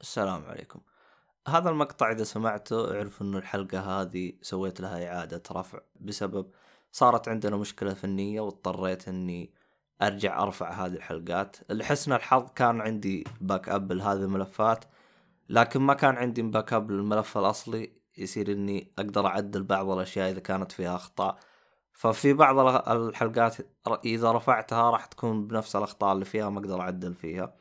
السلام عليكم. هذا المقطع إذا سمعته اعرف إنه الحلقة هذه سويت لها إعادة رفع بسبب صارت عندنا مشكلة فنية واضطريت إني أرجع أرفع هذه الحلقات. لحسن الحظ كان عندي backup لهذه الملفات لكن ما كان عندي backup للملف الأصلي. يصير إني أقدر أعدل بعض الأشياء إذا كانت فيها أخطاء. ففي بعض الحلقات إذا رفعتها راح تكون بنفس الأخطاء اللي فيها ما أقدر أعدل فيها.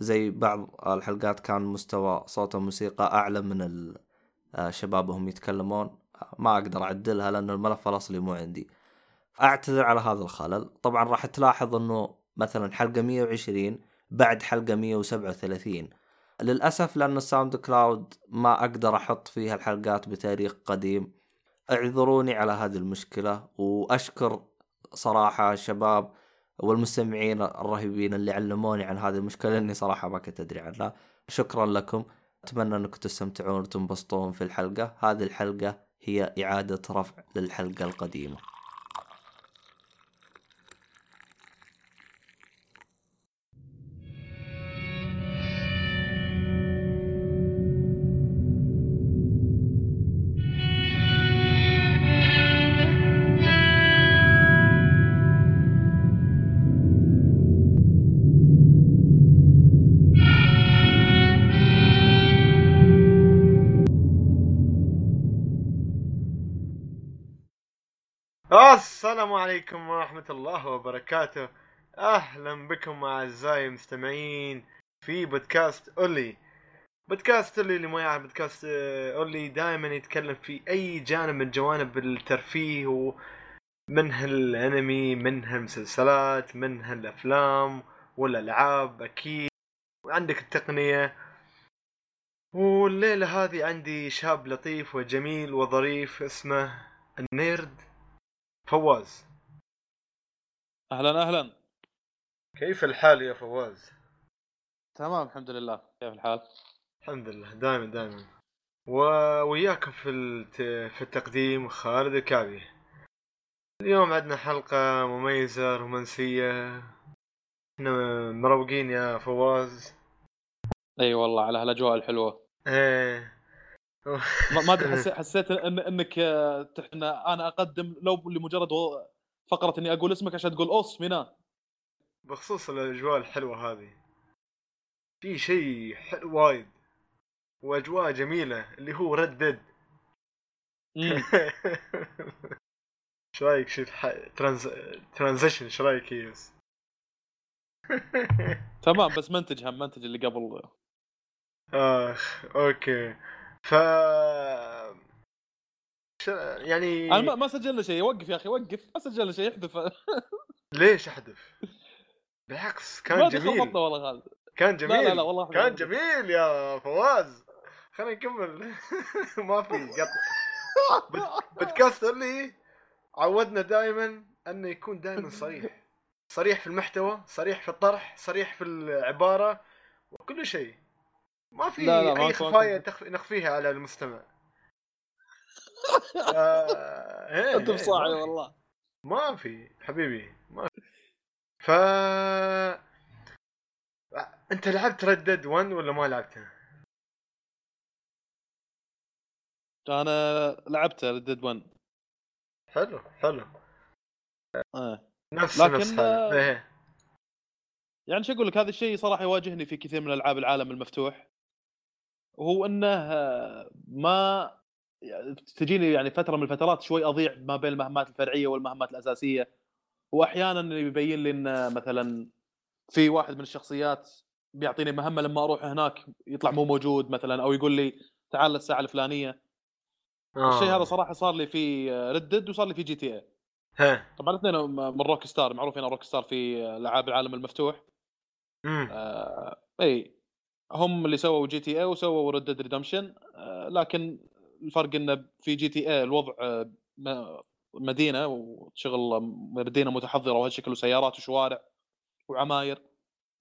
زي بعض الحلقات كان مستوى صوت الموسيقى أعلى من الشباب وهم يتكلمون. ما أقدر أعدلها لأن الملف الأصلي مو عندي. اعتذر على هذا الخلل. طبعا راح تلاحظ إنه مثلا حلقة 120 بعد حلقة 137 للأسف لأن ال SoundCloud ما أقدر أحط فيها الحلقات بتاريخ قديم. اعذروني على هذه المشكلة وأشكر صراحة الشباب والمستمعين الرهيبين اللي علموني عن هذه المشكلة لأني صراحة ما كنت أدري عنها. شكرا لكم. أتمنى أنكم تستمتعون وتنبسطون في الحلقة. هذه الحلقة هي إعادة رفع للحلقة القديمة. السلام عليكم ورحمة الله وبركاته. أهلا بكم أعزائي المستمعين في بودكاست أولي. بودكاست أولي اللي ما يعرف بودكاست آه، أولي دائما يتكلم في أي جانب من جوانب الترفيه ومنها الأنمي منها المسلسلات منها الأفلام والألعاب أكيد. وعندك التقنية. والليلة هذه عندي شاب لطيف وجميل وظريف اسمه ال nerd. فواز. أهلا أهلا. كيف الحال يا فواز؟ تمام الحمد لله. كيف الحال؟ الحمد لله. دائما دائما. وياكم في في التقديم خالد الكعبي. اليوم عندنا حلقة مميزة رومانسية. إحنا مروقين يا فواز. إي والله على هالأجواء الحلوة. إيه. ما أدري حسيت حسيت إن إنك إحنا أنا أقدم لو لمجرد فقرة إني أقول اسمك عشان تقول اوس مينا. بخصوص الأجواء الحلوة هذه. في شيء حلو وايد وأجواء جميلة اللي هو ردد إيش رأيك شو ترانز... ترانزيشن إيش رأيك يس تمام بس منتج هم منتج اللي قبل. آخ okay. ف يعني أنا ما سجلنا شيء. وقف يا أخي وقف ما سجلنا شيء احذف ليش احذف؟ بالعكس كان جميل. والله خالد كان جميل لا لا, لا والله كان جميل. يا فواز. خلينا نكمل ما في قط بودكاست اللي عودنا دائما أنه يكون دائما صريح. صريح في المحتوى صريح في الطرح صريح في العبارة وكل شيء. ما في لا لا أي خفايا تخف... نخفيها على المستمع. آه... انت بصاعي والله. ما في حبيبي ما في. ف أنت لعبت ردد 1 ولا ما لعبته؟ أنا لعبت ردد 1 حلو حلو. آه. نفس لكن نفس آه... يعني شو أقول لك هذا الشيء صراحة يواجهني في كثير من ألعاب العالم المفتوح. وهو إنه ما تجيني يعني فترة من الفترات شوي أضيع ما بين المهمات الفرعية والمهمات الأساسية. واحيانا يبين لي إن مثلا في واحد من الشخصيات بيعطيني مهمة لما أروح هناك يطلع مو موجود مثلا أو يقول لي تعال الساعة الفلانية. آه. الشيء هذا صراحة صار لي في Red Dead وصار لي في GTA طبعا الاثنين من Rockstar معروفين Rockstar في العاب العالم المفتوح. امم آه إي. هم اللي سووا GTA وسووا Red Dead Redemption لكن الفرق إنه في GTA الوضع آه، مدينة وشغل مدينة متحضرة وهالشكل وسيارات وشوارع وعماير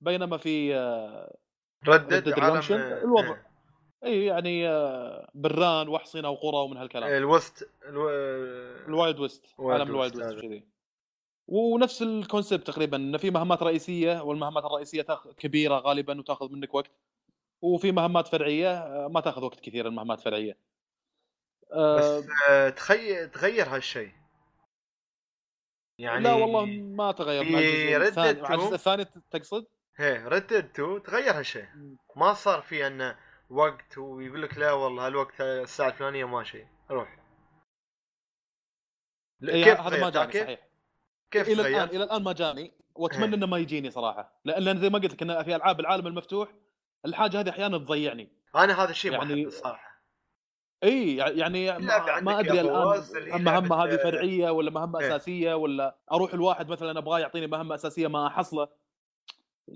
بينما في Red Dead Redemption الوضع. اي يعني آه، بران واحصنه وقرى ومن هالكلام. ال West ألو... ال Wild West عالم ال Wild West كذي. ونفس ال concept تقريبا ان في مهمات رئيسية والمهمات الرئيسية تاخذ كبيرة غالبا وتاخذ منك وقت. وفي مهمات فرعية آه، ما تاخذ وقت كثير المهمات الفرعيه بس آه آه، تخيل تغير هالشيء يعني لا والله ما تغير مع الجزء الثاني Dead مع الجزء 2 الثاني تقصد؟ هي Red 2 تغير هالشيء ما صار في أنه وقت ويقول لك لا والله هالوقت الساعة الفلانية ماشي روح كيف هذا؟ ما جاني كيف؟ صحيح كيف إلى؟ الآن إلى الآن ما جاني وأتمنى إيه. إنه ما يجيني صراحة لأن زي ما قلت لك إن في ألعاب العالم المفتوح الحاجة هذه أحيانا تضيعني أنا هذا الشيء ما يعني- احبه الصراحة إي يعني ما, ما أدري الآن مهمة لعبة- هذه فرعية ولا مهمة إيه. أساسية ولا أروح الواحد مثلا أبغاه يعطيني مهمة أساسية ما أحصله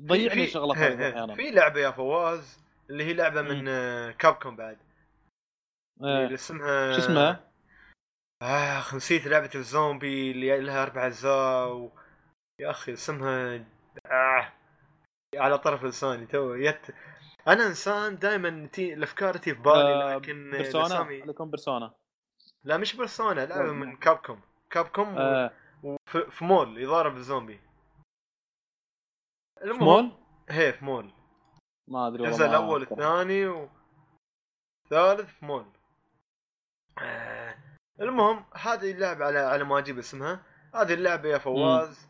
ضيعني الشغلات هي- هذه هي. أحيانا في لعبة يا فواز اللي هي لعبة من كابكوم بعد اللي إيه. اسمها شو اسمها؟ اخ نسيت لعبة الزومبي اللي لها أربع أجزاء و... يا أخي اسمها آه. على طرف لساني تو يت أنا انسان دائما تي... الأفكار تي في بالي آه، لكن بيرسونا؟ الاسامي عليكم بيرسونا؟ لا مش بيرسونا لعبه. من كابكوم. كابكوم. آه. وفي في مول يضارب الزومبي. في المهم مول هي في مول ما أدري والله الجزء الأول. الثاني والثالث في مول آه، المهم هذه اللعبة على على ما أجيب اسمها. هذه اللعبة يا فواز.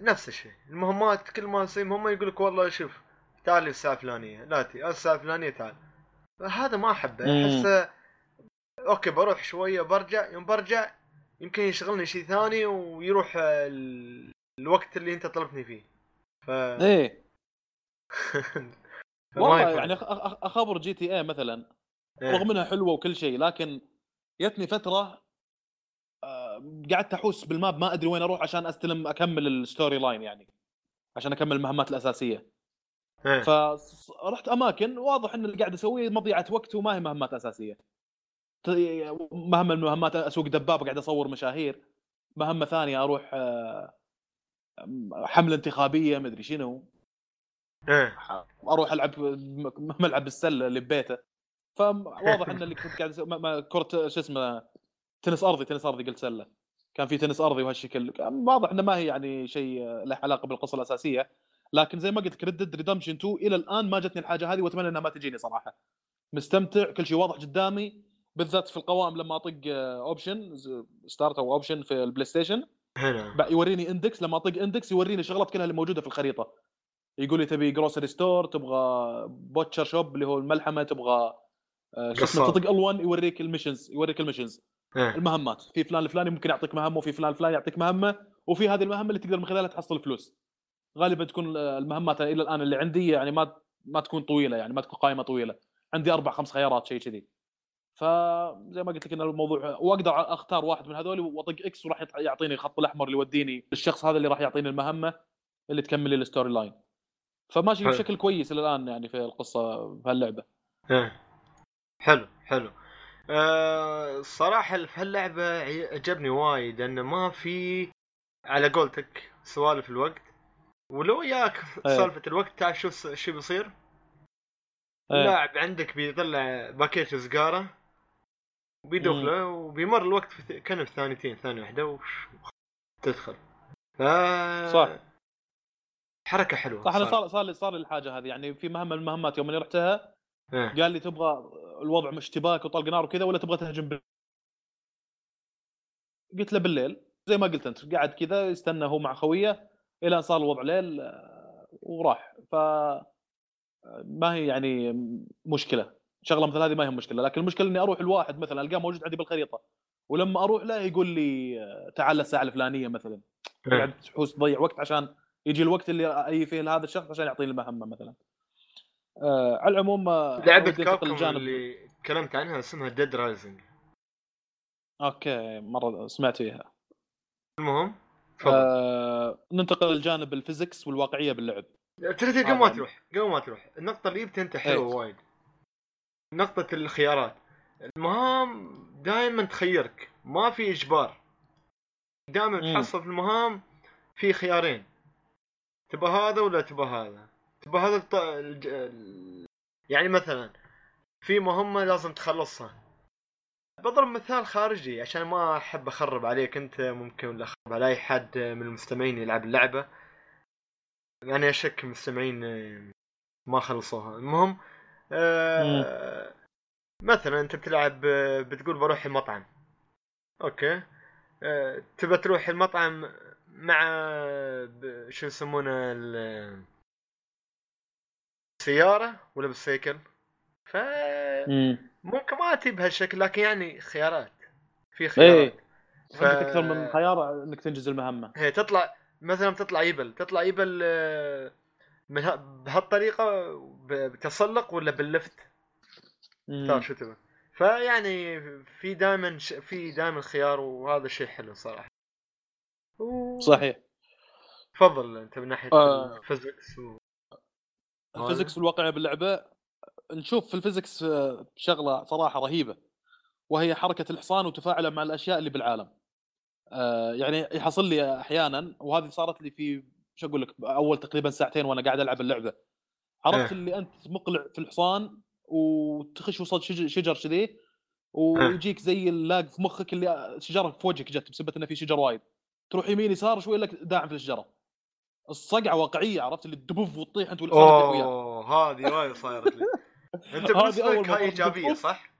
نفس الشيء. المهمات كل ما تصير مهمة يقول لك والله شوف تعال الساعة الفلانية لا تي الساعة الفلانية تعال هذا ما أحبه. احسه okay بروح شوية برجع يوم برجع يمكن يشغلني شيء ثاني ويروح ال... الوقت اللي أنت طلبتني فيه ف إيه والله. يعني أخابر GTA مثلا إيه. رغم انها حلوة وكل شيء لكن جتني فترة آه، قعدت أحوس بال map ما أدري وين أروح عشان أستلم أكمل ال storyline يعني عشان أكمل المهمات الأساسية. فرحت أماكن واضح إن اللي قاعد أسويه مضيعة وقت وما هي مهمات أساسية. مهمة من المهمات أسوق دبابه قاعد أصور مشاهير. مهمة ثانية أروح آه، حملة انتخابية مدري شنو. إيه. أروح ألعب ملعب السلة اللي ببيته. فواضح إن اللي كنت قاعد كرة شو اسمه تنس أرضي تنس أرضي قلت سلة. كان في تنس أرضي وهالشكل. واضح انه ما هي يعني شيء له علاقة بالقصة الأساسية. لكن زي ما قلت Red Dead Redemption 2 إلى الآن ما جتني الحاجة هذه وأتمنى إنها ما تجيني صراحة. مستمتع كل شيء واضح قدامي بالذات في القوائم لما أطق option start أو option في ال PlayStation يوريني index لما أطق index يوريني الشغلات كلها اللي موجودة في الخريطة. يقول لي تبي grocery store تبغى butcher shop اللي هو الملحمة تبغى آه، شو اسمه. تطق L1 يوريك ال missions يوريك ال missions إيه. المهمات. في فلان الفلاني ممكن يعطيك مهمة وفي فلان الفلاني يعطيك مهمة وفي هذه المهمة اللي تقدر من خلالها تحصل فلوس. غالبا تكون المهمات إلى الآن اللي عندي يعني ما ما تكون طويلة يعني ما تكون قائمة طويلة. عندي أربع خمس خيارات شيء كذي. فزي ما قلت لك إن الموضوع وأقدر أختار واحد من هذول وأطق X وراح يعطيني الخط الأحمر اللي يوديني للشخص هذا اللي راح يعطيني المهمة اللي تكمل لي ال story line فماشي حلو. بشكل كويس إلى الآن يعني في القصة في هاللعبة. حلو حلو. آه، الصراحة في هاللعبة عي- عجبني وايد انه ما في على قولتك سوالف الوقت. ولو ياك إيه. سالفة الوقت تعرف شو شو بيصير؟ إيه. اللاعب عندك بيطلع باكيت سجارة وبيدوخ مم. له وبيمر الوقت في كان في ثانيتين ثانية واحدة وش تدخل ف صح. حركة حلوة صح أنا. صار صار لي صار لي الحاجة هذه يعني في مهمة من المهمات يوم اني رحتها إيه. قال لي تبغى الوضع مش اشتباك وطلق نار وكذا ولا تبغى تهجم بال... قلت له بالليل زي ما قلت أنت قاعد كذا يستنى هو مع خويه إلى ان صار الوضع ليل آه، وراح. ف آه، ما هي يعني مشكلة. شغلة مثل هذه ما هي مشكلة. لكن المشكلة إني أروح الواحد مثلا ألقاه موجود عندي بالخريطة ولما أروح له يقول لي آه، تعال الساعة الفلانية مثلا. إيه. قاعد تحوس تضيع وقت عشان يجي الوقت اللي أي فيه لهذا الشخص عشان يعطيني المهمة مثلا. آه على العموم أنتقل كابكوم اللي تكلمت عنها اسمها Dead Rising أوكي مرة سمعت فيها. المهم آه ننتقل لجانب ال physics والواقعية باللعب. ترى قبل ما طبعاً. تروح قبل ما تروح النقطة اللي جبتها أنت حلوة إيه. وايد. نقطة الخيارات. المهام دائما تخيرك. ما في إجبار. دائما. تحصل في المهام في خيارين. تبى هذا ولا تبى هذا؟ تبى هذا الط... الج... ال- يعني مثلا في مهمة لازم تخلصها. بضرب مثال خارجي عشان ما أحب أخرب عليك أنت ممكن ولا أخرب على أي حد من المستمعين يلعب اللعبة. يعني اشك المستمعين آه، ما خلصوها. المهم آه مثلا أنت بتلعب آه، بتقول بروح المطعم. أوكي. آه تبى تروح المطعم مع شو يسمونه ال- السيارة ولا بالسيكل؟ ف. ممكن ما تجي بهالشكل لكن يعني خيارات. في خيارات. إيه عندك أكثر من خيار إنك تنجز المهمة. هي تطلع مثلا تطلع يبل تطلع يبل آه، من ه- بهالطريقة بتسلق ولا باللفت. اختار شو تبغى فيعني في دائما ش... في دائما خيار وهذا شيء حلو صراحة. و... صحيح. تفضل أنت من ناحية آه. ال physics و... ال physics والواقعيه باللعبة نشوف في ال physics آه، شغلة صراحة رهيبة وهي حركة الحصان وتفاعله مع الأشياء اللي بالعالم. آه، يعني يحصل لي أحيانا وهذه صارت لي في شو أقول لك أول تقريبا ساعتين وأنا قاعد ألعب اللعبة. عرفت إيه. اللي أنت مقلع في الحصان وتخش وسط شج- شجر كذي ويجيك زي ال lag في مخك اللي شجرة في وجهك جت بسبه إنه في شجر وايد. تروح يمين يسار شوي لك داعم في الشجرة. الصقعة واقعية عرفت اللي تدبف وتطيح أنت والحصان أوه هذه وايد صايرت لي. أنت بالنسبة لك هاي إيجابية. صح؟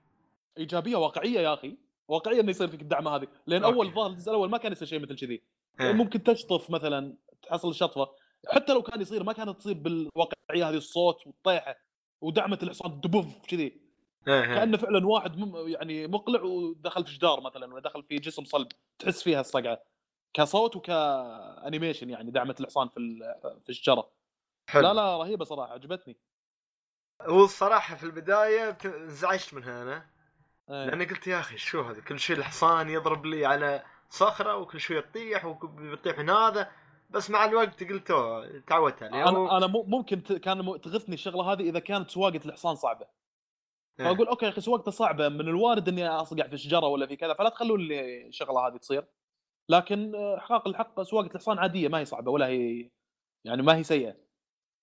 إيجابية واقعية يا أخي واقعية إنه يصير فيك الدعمه هذه لأن أوكي. أول ظاهر الجزء الأول ما كان يصير شيء مثل كذي إيه. ممكن تشطف مثلا تحصل الشطفه حتى لو كان يصير ما كانت تصير بالواقعية هذه الصوت والطيحة ودعمة الحصان دبف كذي إيه، إيه. كأنه فعلا واحد مم يعني مقلع ودخل في جدار مثلا ولا دخل في جسم صلب تحس فيها الصقعة كصوت وكانيميشن يعني دعمة الحصان في في الشجرة حلو. لا لا رهيبة صراحة عجبتني والصراحه في البداية انزعجت منها أنا إيه. لأني قلت يا أخي شو هذا؟ كل شيء الحصان يضرب لي على صخرة وكل شوي تطيح وبيطيح من هذا. بس مع الوقت قلت تعودت عليه. أنا أنا مو- ممكن ت- كان تغثني الشغلة هذه إذا كانت سواقة الحصان صعبة. إيه. فأقول أوكي يا أخي سواقته صعبة من الوارد إني أصقع في شجره ولا في كذا فلا تخلون لي الشغله هذه تصير. لكن آه، حقاق الحق سواقة الحصان عادية ما هي صعبة ولا هي يعني ما هي سيئة.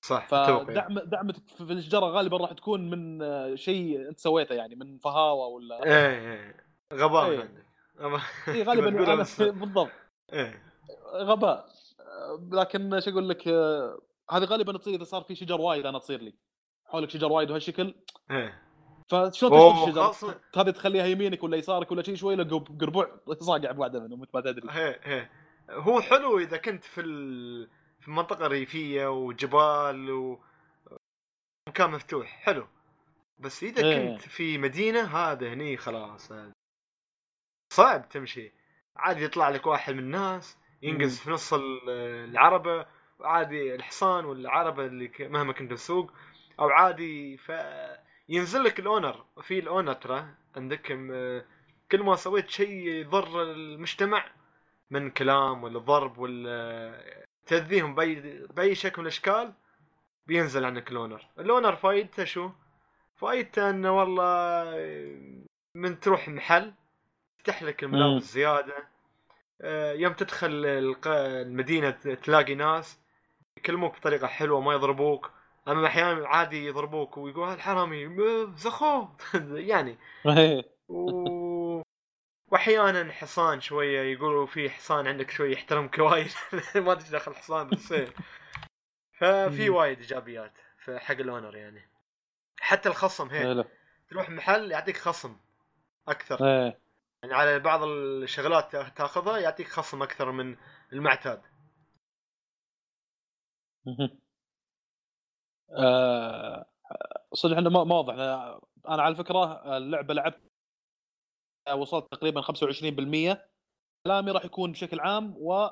صح. فدعم دعمتك في الشجره غالبا راح تكون من آه، شيء أنت سويته يعني من فهاوة ولا إيه إيه غباء إيه. عندك غباء. اي تبغى تقولها غالبا بالضبط. إيه. غباء. آه، لكن شو أقول لك آه، هذه غالبا تصير إذا صار في شجر وايد أنا تصير لي. حولك شجر وايد وهالشكل. إيه. فشلون تشتري الشجر؟ هذه تخليها يمينك ولا يسارك ولا شيء شوي لقوا قربوع صاقع بواحده منهم ما تدري. إيه إيه. هو حلو إذا كنت في ال... في منطقة ريفية وجبال و مكان مفتوح. حلو. بس إذا إيه. كنت في مدينة هذا هني خلاص. هذا. صعب تمشي. عادي يطلع لك واحد من الناس ينقز في نص ال- العربة عادي الحصان ولا العربه اللي مهما كنت تسوق. أو عادي ف ينزل لك ال honor. في ال honor ترى عندك كل ما سويت شيء يضر المجتمع من كلام ولا ضرب ولا تاذيهم بأي بأي شكل من الأشكال بينزل عنك ال honor ال honor فايدته شو؟ فايدته إنه والله من تروح محل يفتح لك. الملابس زيادة آه، يوم تدخل الق- المدينة تلاقي ناس يكلموك بطريقة حلوة ما يضربوك. أما أحيانا عادي يضربوك ويقول هذا الحرامي م- زخوه يعني. و... واحيانا حصان شوية يقولوا في حصان عندك شوي يحترمك وايد. ما أدري دخل حصان بس إيه. ففي. وايد إيجابيات في حق الأونر يعني. حتى الخصم هيك حلو تروح محل يعطيك خصم أكثر. إيه. يعني على بعض الشغلات تأ- تأخذها يعطيك خصم أكثر من المعتاد. آه، صدق إحنا ما واضح. أنا على فكرة اللعبة لعبت وصلت تقريبا 25% كلامي راح يكون بشكل عام و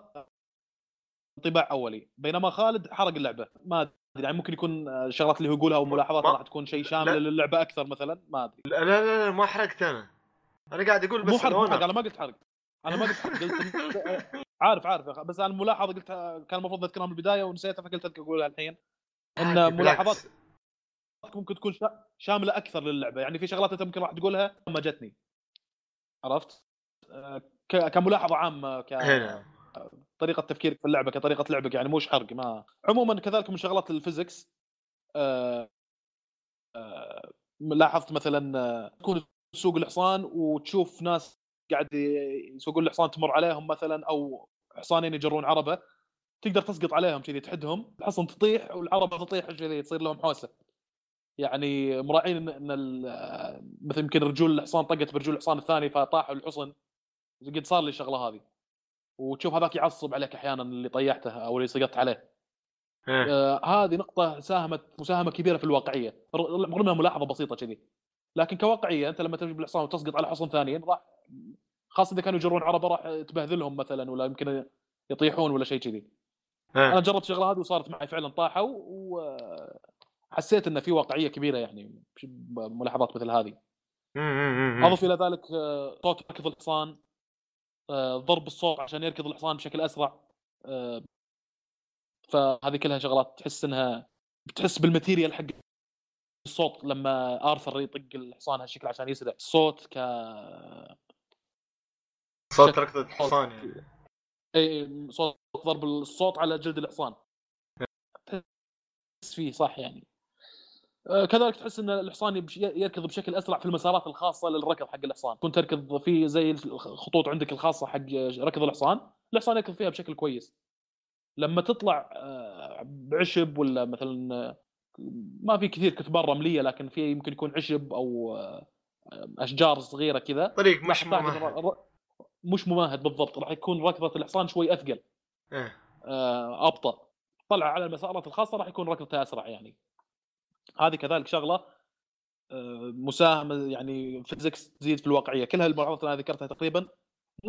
انطباع أولي. بينما خالد حرق اللعبة. ما أدري يعني ممكن يكون الشغلات اللي هو يقولها أو ملاحظات راح تكون شيء شامل لا. للعبة أكثر مثلا. ما أدري. لا لا لا, ما حرقت أنا. أنا قاعد أقول بس مو حرق حرق. أنا ما قلت حرق. أنا ما قلت حرق. قلت عارف عارف. بس أنا ملاحظه قلت كان المفروض أذكرها من البداية ونسيتها فقلت أقولها الحين. إن ملاحظات. ممكن تكون شا- شاملة أكثر للعبة. يعني في شغلات أنت ممكن راح تقولها ما جتني. عرفت؟ آه، ك- كملاحظة عامة هنا كطريقه تفكيرك في اللعبة كطريقة لعبك يعني مش حرق ما عموما كذلك من شغلات الفيزكس آه، آه، لاحظت مثلا تكون تسوق الحصان وتشوف ناس قاعد يسوقون الحصان تمر عليهم مثلا أو حصانين يجرون عربة تقدر تسقط عليهم كذي تحدهم الحصن تطيح والعربة تطيح كذي تصير لهم حوسة. يعني مراعين ان, مثل يمكن رجول الحصان طقت برجول الحصان الثاني فطاحوا الحصن. قد صار لي الشغلة هذه. وتشوف هذاك يعصب عليك أحيانا اللي طيحته أو اللي سقطت عليه. إيه. آه هذه نقطة ساهمت مساهمة كبيرة في الواقعية. ر- رغم إنها ملاحظة بسيطة كذي. لكن كواقعية أنت لما تجيب الحصان وتسقط على حصن ثاني راح خاصة إذا كانوا يجرون عربة راح تبهذلهم مثلا ولا يمكن يطيحون ولا شيء كذي. أنا إيه. جربت الشغلة هذه وصارت معي فعلا طاحوا وحسيت انه في واقعية كبيرة يعني بملاحظات مثل هذه. أضف إلى ذلك آه، صوت ركض الحصان آه، ضرب الصوت عشان يركض الحصان بشكل أسرع آه، فهذه كلها شغلات تحس إنها بتحس بالماتيريال حق الصوت لما آرثر يطق الحصان هالشكل عشان يسرع. الصوت ك صوت شكل- ركضة حصان يعني. اي صوت ضرب الصوت على جلد الحصان. تحس فيه صح يعني. كذلك تحس إن الحصان يركض بشكل أسرع في المسارات الخاصة للركض حق الحصان. كنت تركض في زي الخطوط عندك الخاصة حق ركض الحصان الحصان يركض فيها بشكل كويس. لما تطلع آه، بعشب ولا مثلا آه، ما في كثير كثبان رملية لكن في يمكن يكون عشب أو آه، أشجار صغيرة كذا طريق مش ممهد مش ممهد بالضبط راح يكون ركضة الحصان شوي أثقل. إيه. آه، أبطأ. طلع على المسارات الخاصة راح يكون ركضته أسرع يعني. هذه كذلك شغلة آه، مساهمه يعني physics تزيد في الواقعية. كل هالملاحظات اللي أنا ذكرتها تقريبا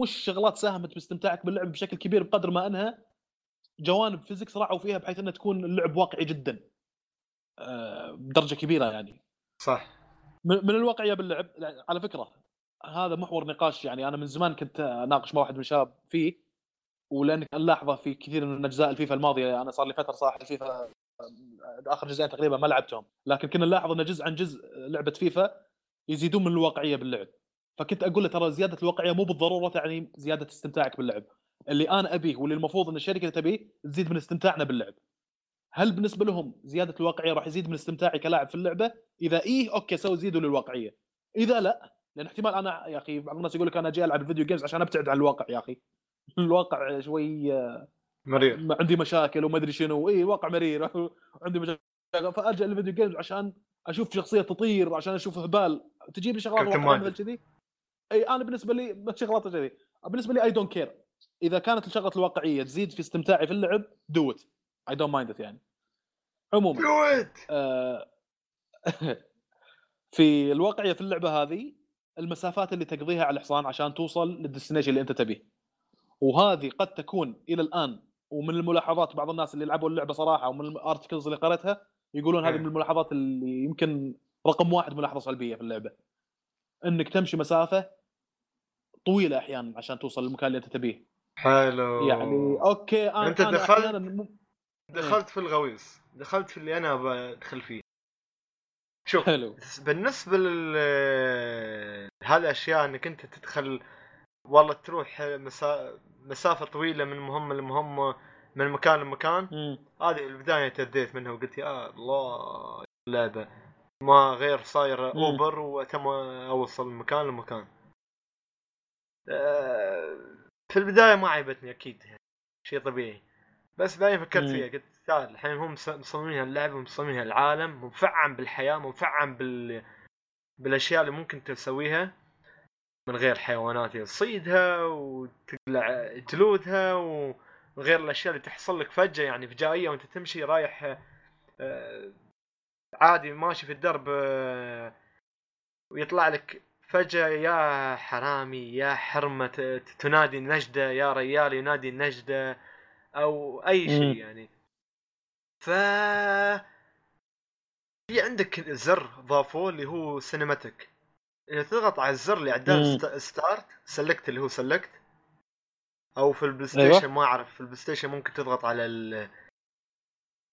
مش شغلات ساهمت باستمتاعك باللعب بشكل كبير بقدر ما أنها جوانب physics راعوا فيها بحيث أنها تكون اللعب واقعي جدا آه، بدرجة كبيرة يعني. صح. من الواقعية باللعب لا، على فكرة هذا محور نقاش يعني أنا من زمان كنت أناقش مع واحد من الشباب فيه ولأنك نلاحظه في كثير من أجزاء الفيفا الماضية أنا صار لي فترة صراحة الفيفا آخر جزئين تقريبا ما لعبتهم. لكن كنا نلاحظ إن جزء عن جزء لعبة فيفا يزيدون من الواقعية باللعب. فكنت أقول له ترى زيادة الواقعية مو بالضرورة تعني زيادة استمتاعك باللعب. اللي أنا أبيه واللي المفروض إن الشركة تبيه تزيد من استمتاعنا باللعب. هل بالنسبة لهم زيادة الواقعية راح يزيد من استمتاعي كلاعب في اللعبة؟ إذا إيه أوكي سوي زيدوا للواقعية. إذا لا لأن احتمال أنا يا أخي بعض الناس يقول لك أنا جاي ألعب ال video games عشان أبتعد عن الواقع يا أخي. الواقع شوي مرير. عندي مشاكل وما أدري شنو. اي الواقع مرير. عندي مشاكل. فأرجع لل video games عشان أشوف شخصية تطير عشان أشوف هبال. تجيب لي شغلات. مثل كذي؟ إي أنا بالنسبة لي شغلات كذي بالنسبة لي I don't care إذا كانت الشغله الواقعية تزيد في استمتاعي في اللعب do it I don't mind يعني. عموما فلويد آه، في الواقعية في اللعبة هذه المسافات اللي تقضيها على الحصان عشان توصل لل destination اللي أنت تبيه. وهذه قد تكون إلى الآن ومن الملاحظات بعض الناس اللي لعبوا اللعبة صراحة ومن ال articles اللي قريتها يقولون هذه إيه. من الملاحظات اللي يمكن رقم واحد ملاحظة سلبية في اللعبة. إنك تمشي مسافة طويلة أحيانا عشان توصل للمكان اللي أنت تبيه. حلو. يعني أوكي أنا أنا دخلت- أحياناً مو- دخلت في الغويص. دخلت في اللي أنا بدخل فيه. شوف حلو. بالنسبة لل هذه الاشياء إنك أنت تدخل والله تروح مسا... مسافة طويلة من مهمه لمهمه من مكان لمكان. هذه البداية تأذيت منها وقلت يا الله اللعبه ما غير صاير مم. أوبر وتم أوصل من مكان لمكان آه، في البداية ما عيبتني أكيد شيء طبيعي بس بعدين فكرت. فيها قلت تعال الحين هم مص- مصممينها اللعبة ومصممينها العالم مفعم بالحياة مفعم بال بالأشياء اللي ممكن تسويها من غير حيوانات تصيدها وتقلع جلودها وغير الأشياء اللي تحصل لك فجأة. يعني فجائيه وأنت تمشي رايح آه، عادي ماشي في الدرب آه، ويطلع لك فجأة يا حرامي يا حرمة تنادي النجدة يا ريال ينادي النجدة أو أي. شيء يعني. ف في عندك زر ضافوه اللي هو cinematic. اذا تضغط على الزر اللي عدال start select اللي هو select أو في البلاي أيوة. ستيشن ما أعرف في البلاي ستيشن ممكن تضغط على ال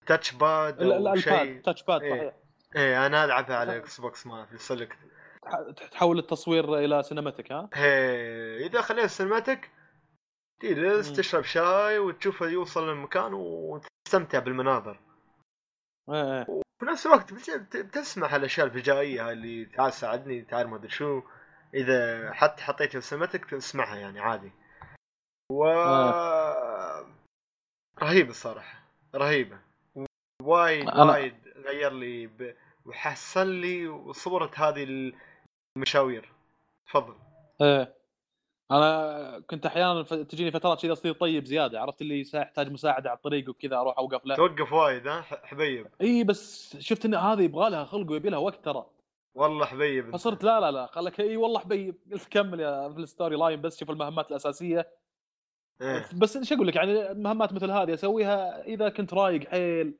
touch pad أو شيء. touch pad إيه. صحيح. إيه أنا ألعبها على إكس بوكس ما في select تح- تحول التصوير إلى cinematic ها؟ هي إذا خليت cinematic تجلس. تشرب شاي وتشوفه يوصل للمكان وتستمتع بالمناظر. إيه، إيه. في نفس الوقت بت- بت- بتسمح الأشياء الفجائية هاي اللي تعال ساعدني تعال ما أدري شو. إذا حتى حطيت ال cinematic تسمعها يعني عادي. و رهيبه الصراحة رهيبة. وايد أنا- وايد غير لي ب... وحسن لي صورة هذه المشاوير. تفضل. إيه. أنا كنت أحيانا تجيني فترات كذا أصير طيب زيادة عرفت اللي يحتاج مساعدة على الطريق وكذا أروح أوقف له توقف وايد ها؟ حبيب. إي بس شفت إن هذه يبغى لها خلق ويبي لها وقت ترى. والله حبيب. فصرت لا لا لا خلك إي والله حبيب. قلت كمل يا في ال story line بس شوف المهمات الأساسية. إيه. بس إيش أقول لك؟ يعني مهمات مثل هذه أسويها إذا كنت رايق حيل.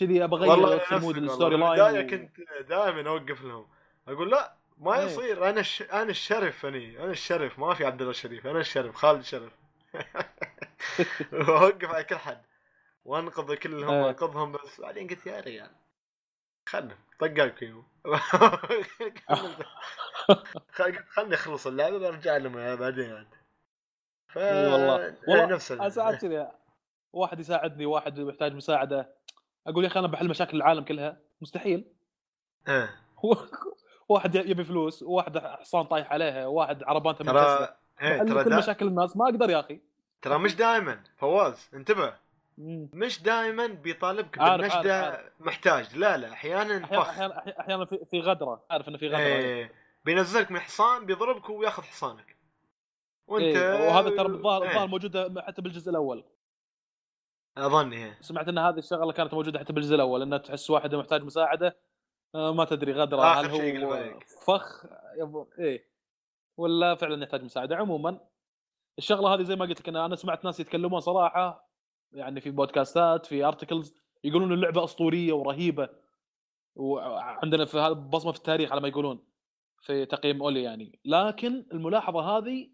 كذي ابى أغير mode ال story line بالبداية كنت دائما أوقف لهم. أقول لا ما إيه. يصير. أنا الش... أنا الشرف اني أنا الشرف. ما في عبد الله الشريف. أنا الشرف. خالد الشرف. واوقف على كل حد. وأنقذ كلهم إيه. وانقذهم بس بعدين قلت يا ريال خلهم طقاك فيهم قلت خلني اخلص اللعبة برجع لهم بعدين. عاد ف والله. والله نفس ساعات كذا. واحد يساعدني واحد محتاج مساعدة. أقول يا أخي أنا بحل مشاكل العالم كلها. مستحيل. إيه. واحد يبي فلوس وواحد حصان طايح عليها وواحد عربانته ترى إيه، ترى كل. مشاكل الناس. ما أقدر يا أخي. ترى مش دائما. فواز انتبه. مش دائما بيطالبك بالنشدة محتاج. لا لا أحيانا أحيانا فخ. أحيانا أحيانا في, غدرة. عارف إنه في غدرة. إيه. إيه بينزلك من حصان بيضربك وياخذ حصانك. وانت إيه. وهذا ترى إيه. الظاهر موجودة حتى بالجزء الأول. اظن إيه. سمعت إن هذه الشغلة كانت موجودة حتى بالجزء الأول إنه تحس واحد محتاج مساعدة ما تدري غدره هل هو. فخ إيه. ولا فعلا يحتاج مساعدة. عموما الشغلة هذه زي ما قلت لك أنا سمعت ناس يتكلمون صراحة يعني في بودكاستات في ارتكلز يقولون اللعبة أسطورية ورهيبة. وعندنا في هذا بصمة في التاريخ على ما يقولون في تقييم أولي يعني. لكن الملاحظة هذه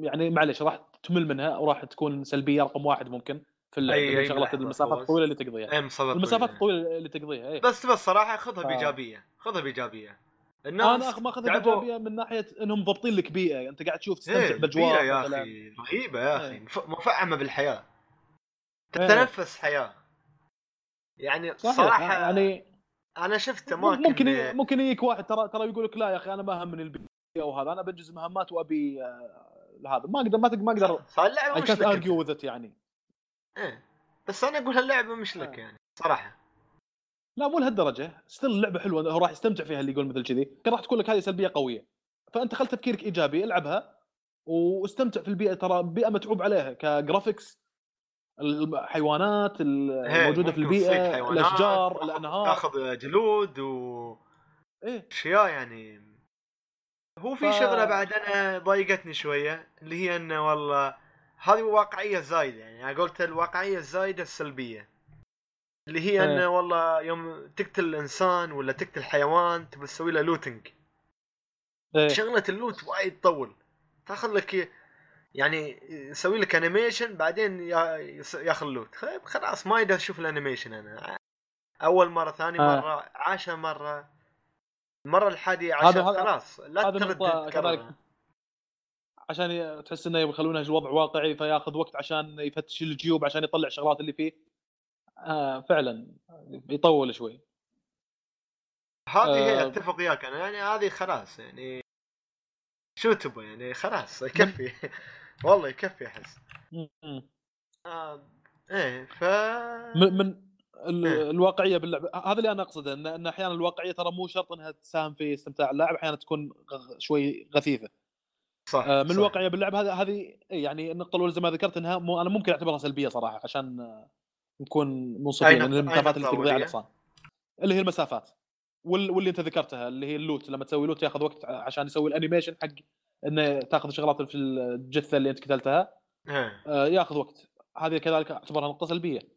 يعني معلش راح تمل منها وراح تكون سلبية رقم واحد ممكن. في اللعبة أي- أي المسافات. الطويله اللي تقضيها. المسافات. الطويله اللي تقضيها إيه. بس بس صراحة خذها بإيجابية. خذها بإيجابية. أنا الناس أخ- ما أخذها بإيجابية من ناحية إنهم ضابطين لك بيئه أنت قاعد تشوف تستمتع باجواء بيئة يا أخي رهيبة يا أخي. إيه. مف- مفعمة بالحياة. إيه. تتنفس حياة. يعني صحيح صراحة يعني أنا شفت أماكن ممكن ممكن يجيك واحد ترى ترى يقول لك لا يا أخي أنا ما همني البيئة وهذا. أنا بنجز مهمات وأبي آه، هذا ما أقدر ما تق- ما أقدر اي كانت ارجيو يعني. إيه. بس أنا أقول هاللعبة مش لك آه. يعني صراحة. لا مو لهالدرجة. still اللعبه حلوة هو راح يستمتع فيها اللي يقول مثل كذي. كان راح تكون لك هذه سلبية قوية. فأنت خل تفكيرك إيجابي العبها واستمتع في البيئة. ترى بيئة متعوب عليها ك graphics الحيوانات الموجودة في إيه، ممكن تصيد البيئه الأشجار الأنهار. تاخذ جلود و إيه. أشياء يعني. هو في ف- شغلة بعد أنا ضايقتني شوية اللي هي إنه والله هذه واقعية زايده يعني أنا قلت الواقعية الزايده السلبية اللي هي إيه. انه والله يوم تقتل الإنسان ولا تقتل حيوان تبي تسوي له looting إيه شغلة ال loot وايد تطول تاخذ لك يعني يسوي لك animation بعدين ياخذ loot خلاص ما يقدر أشوف ال animation أنا أول مرة ثاني آه. مرة عاشر مرة المرة الحادية عشر خلاص لا ترد. كذلك. عشان تحس إنه يخلونه الوضع واقعي فياخذ وقت عشان يفتش الجيوب عشان يطلع الشغلات اللي فيه. آه فعلا يطول شوي. هذه هي آه. أتفق وياك. أنا يعني هذه خلاص يعني شو تبغى يعني؟ خلاص يكفي. والله يكفي أحس. آه إيه ف من من إيه. الواقعية باللعبه هذا اللي أنا أقصده ان إن أحيانا الواقعية ترى مو شرط إنها تساهم في استمتاع. اللاعب أحيانا تكون شوي غثيثة. صح آه، من صح. الواقعية باللعب هذه هذه إيه، يعني النقطة الأولى زي ما ذكرت إنها مو أنا ممكن أعتبرها سلبية صراحة عشان آه، نكون منصفين إن المسافات اللي تقضيها على الحصان اللي هي المسافات وال... واللي أنت ذكرتها اللي هي ال loot لما تسوي loot ياخذ وقت عشان يسوي ال animation حق إنه تاخذ شغلات في الجثة اللي أنت قتلتها إيه. آه، ياخذ وقت هذه كذلك أعتبرها نقطة سلبية ما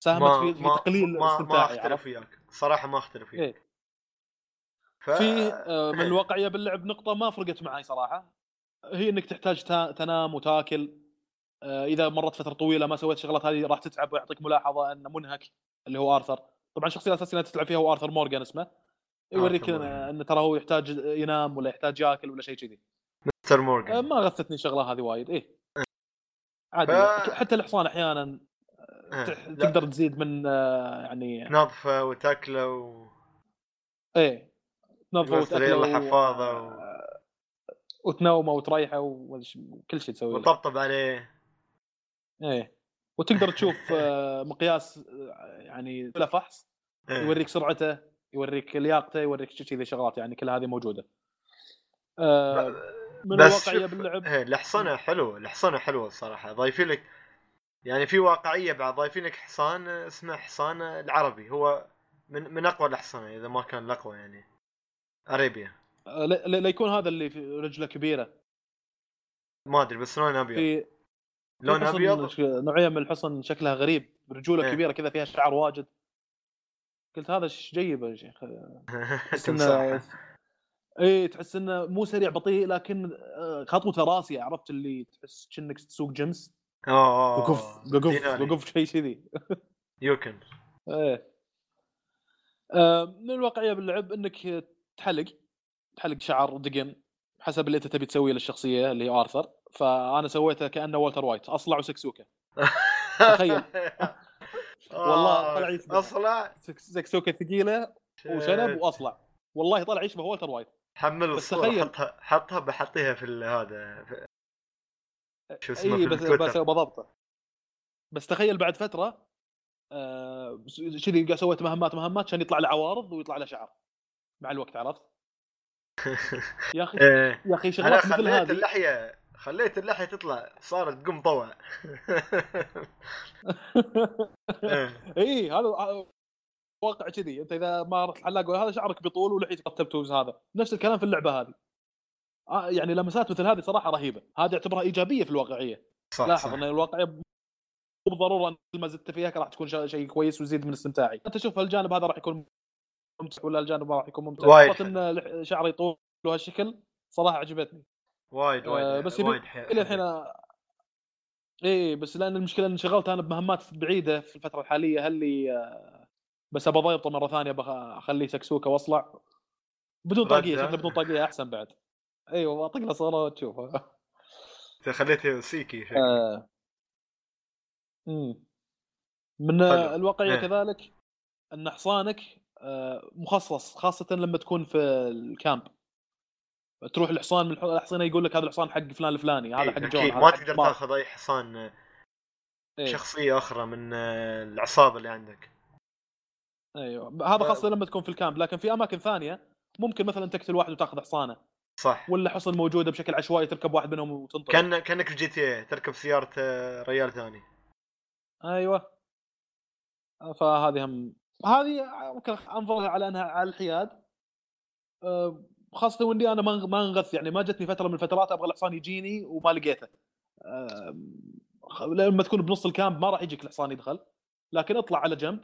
ساهمت في, في ما تقليل ما, ما أختلف وياك صراحة ما أختلف وياك إيه. ف... في آه، من إيه. الواقعية باللعب نقطة ما فرقت معي صراحة هي إنك تحتاج تا- تنام وتاكل. آه، إذا مرت فترة طويلة ما سويت الشغلات هذه راح تتعب ويعطيك ملاحظة إنه منهك اللي هو آرثر. طبعا الشخصيه الاساسيه اللي تلعب فيها هو آرثر مورجان اسمه. يوريك انه ترى هو يحتاج ينام ولا يحتاج ياكل ولا شيء كذي. مستر آه، مورجان ما غثتني الشغلة هذه وايد. إيه. عادي. ف- حتى الحصان أحيانا إيه. تح- لا، تقدر تزيد من آه، يعني تنظفه وتأكلة و... إيه. له وتأكلة حفاضة و- و... وتنومه وتريحه وكل شيء تسوي له. وطبطب عليه. إيه. وتقدر تشوف آه، مقياس آه، يعني له فحص إيه. يوريك سرعته يوريك لياقته يوريك كذي شغلات يعني كل هذه موجودة. آه من بس الواقعيه باللعب؟ إيه، الحصانه حلوة الحصانه حلوة الصراحة. ضايفين لك يعني في واقعية بعد ضايفين لك حصان اسمه حصان العربي. هو من من أقوى الاحصنه إذا ما كان الأقوى يعني. أريبيا. لا لا- يكون هذا اللي في رجلة كبيرة. ما أدري بس لون أبيض. في لون أبيض؟ نوعية من الحصن شكلها غريب رجولة إيه. كبيرة كذا فيها شعر واجد. قلت هذا إيش جيبه يا شيخ؟ تحس تمساح. اي تحس إنه مو سريع بطيء لكن آه، خطوته راسيه عرفت اللي تحس كأنك تسوق جنس. اوه وقف وقف ديناري. وقف شيء كذي. يوكن إيه. آه، من الواقعية باللعب إنك تحلق. تحلق شعر دقن حسب اللي انت تبي تسويه للشخصية اللي هي آرثر فأنا سويته كأنه والتر وايت أصلع وسكسوكة تخيل. والله طلع يشبه. أصلع سكس- سكسوكة ثقيلة وشنب وأصلع والله طلع يشبه والتر وايت حمل الصورة. حطها حطها بحطيها في هذا في- شو اسمه اي بس. بس بضبطه بس تخيل بعد فترة آه، كذي قاعد سويت مهمات مهمات عشان يطلع له عوارض ويطلع له شعر مع الوقت عرفت؟ يا أخي إيه. يا أخي شغلات مثل خليت هذه. اللحية خليت اللحية تطلع صارت تقوم طوع. اي هذا واقع كذي. أنت إذا ما رحت حلاق هذا شعرك بيطول ولحيتك رتبت هذا. نفس الكلام في اللعبة هذه. آه يعني لمسات مثل هذه صراحة رهيبة. هذه اعتبرها إيجابية في الواقعية. صح لاحظ إن الواقعية مو بالضروره ما زدت فيها راح تكون شيء شيء كويس ويزيد من استمتاعي. أنت شوف الجانب هذا راح يكون ممتع ولا الجانب راح يكون ممتع وايد إن شعري يطول بهالشكل صراحة عجبتني وايد وايد آه، بس وايد إلى الحين إيه بس لأن المشكلة إني شغلت أنا بمهمات بعيدة في الفترة الحالية هل لي آه، بس ابى ضيبطه مرة ثانية بخ- أخليه سكسوكه واصلع بدون طاقية. شكله بدون طاقية أحسن بعد إيوه اطق له صوره وتشوفه انت خليته سيكي شكله. آه. من حلو. الواقعية إيه. كذلك إن حصانك مخصص خاصه لما تكون في الكامب تروح الحصان من الح- الاحصنه يقول لك هذا الحصان حق فلان الفلاني هذا إيه، حق جون ما تقدر. تاخذ أي حصان آه، إيه. شخصية أخرى من آه، العصابة اللي عندك. أيوه هذا خاصه لما تكون في ال camp لكن في أماكن ثانية ممكن مثلا تقتل واحد وتاخذ حصانة صح. ولا حصن موجودة بشكل عشوائي تركب واحد منهم وتنطلق كان كأنك في GTA تركب سيارة آه، ريال ثاني. أيوه. فهذه هم هذه ممكن أنظرها على أنها على الحياد. خاصة واني أنا ما أنغث يعني ما جتني فترة من الفترات أبغى الحصان يجيني وما لقيته. لما تكون بنص ال camp ما راح يجيك الحصان يدخل لكن اطلع على جنب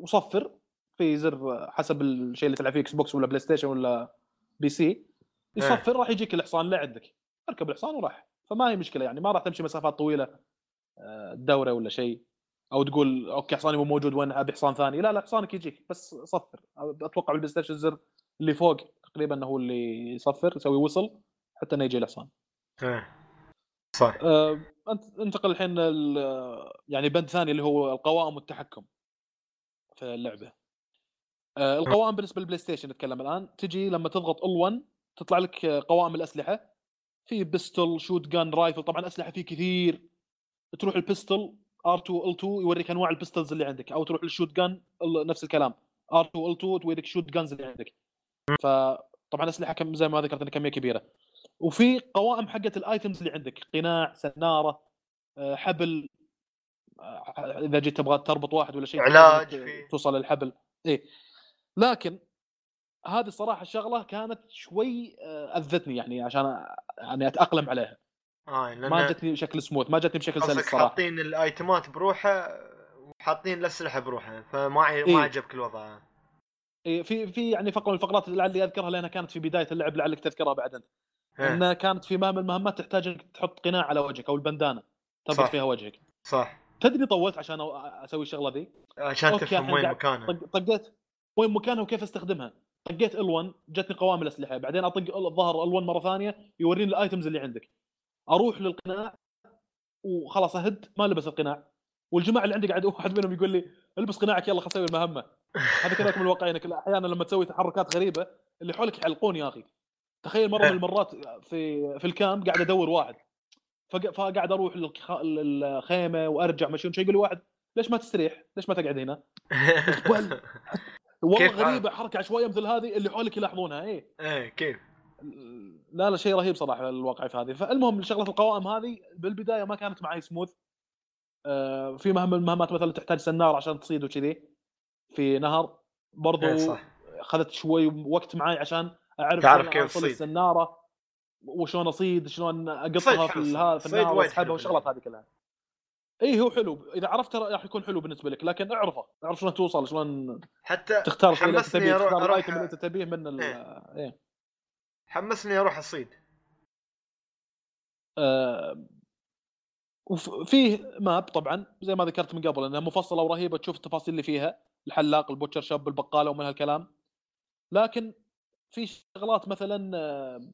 وصفر في زر حسب الشيء اللي تلعب فيه Xbox ولا PlayStation ولا PC يصفر راح يجيك الحصان لعندك. اركب الحصان وراح. فما هي مشكلة يعني ما راح تمشي مسافات طويلة الدورة ولا شيء. أو تقول okay حصاني مو موجود وين أبي حصان ثاني؟ لا لا حصانك يجيك بس صفر. أتوقع بال PlayStation الزر اللي فوق تقريبا هو اللي يصفر يسوي whistle حتى إنه يجي الحصان. إيه. صح. أنت أنتقل الحين ال- يعني بند ثاني اللي هو القوائم والتحكم في اللعبة. أه القوائم بالنسبة لل PlayStation نتكلم الآن. تجي لما تضغط L1 تطلع لك قوائم الأسلحة. في pistol shotgun rifle طبعا أسلحة في كثير. تروح ال pistol R2 L2 يوريك أنواع ال pistols اللي عندك أو تروح لل shotgun نفس الكلام. R2 L2 توريك ال shotguns اللي عندك. فطبعا أسلحة كم زي ما ذكرت إنها كمية كبيرة. وفي قوائم حقت الايتمز اللي عندك قناع سنارة آه، حبل آه، إذا جيت تبغى تربط واحد ولا شيء علاج توصل للحبل. إيه. لكن هذه الصراحة الشغله كانت شوي آه، أذتني يعني عشان يعني أتأقلم عليها. آه لأن ما جتني بشكل سموث ما جتني بشكل سلس صراحة. حاطين الأيتمات بروحه وحاطين الأسلحة بروحه فما ع- إيه. ما عجبك الوضع. إيه، في في يعني فقره من الفقرات اللي لعلي أذكرها لأنها كانت في بداية اللعب لعلك تذكرها بعد انت إيه. إنها كانت في مهام من المهمات تحتاج انك تحط قناع على وجهك أو البندانة تربط. فيها وجهك. صح. تدري طولت عشان أسوي الشغلة ذي؟ عشان تفهم وين قاعد مكانه. طق- طقيت وين مكانها وكيف أستخدمها. طقيت ال1 جتني قوائم الأسلحة. بعدين أطق الظهر ال1 مرة ثانية يوريني الايتمز اللي عندك. أروح للقناع وخلاص أهد ما لبس القناع. والجماعة اللي عندي قاعد واحد منهم يقول لي ألبس قناعك يلا خل أسوي المهمة. هذا كذلك من الواقعية إنك أحيانا لما تسوي تحركات غريبة اللي حولك يحلقون يا أخي. تخيل مرة من المرات في في الكامب قاعد أدور واحد. فق- فقاعد أروح للخ- للخيمة وأرجع مشي شيء يقول لي واحد ليش ما تستريح؟ ليش ما تقعد هنا؟ وال- والله غريبة حركة عشوائيه مثل هذه اللي حولك يلاحظونها إيه. إيه كيف؟ لا لا شيء رهيب صراحة الواقع في هذه. فالمهم شغلة القوائم هذه بالبداية ما كانت معي سموث. آه في مهمه المهمات مثلا تحتاج سناره عشان تصيد وكذي. في نهر برضو إيه أخذت شوي وقت معي عشان أعرف تعرف كيف تصيد. السنارة وشلون أصيد شلون أقطها في النار وايد وأسحبها والشغلات. هذه كلها. إي هو حلو. إذا عرفته راح يكون حلو بالنسبة لك لكن اعرفه. اعرف شلون توصل شلون حتى تختار حمسني تبيه تختار الايتم اللي انت تبيه من ال إيه. إيه. حمسني أروح اصيد آه، وفيه map طبعا زي ما ذكرت من قبل إنها مفصلة ورهيبة تشوف التفاصيل اللي فيها الحلاق ال butcher shop البقالة ومن هالكلام. لكن في شغلات مثلا آه،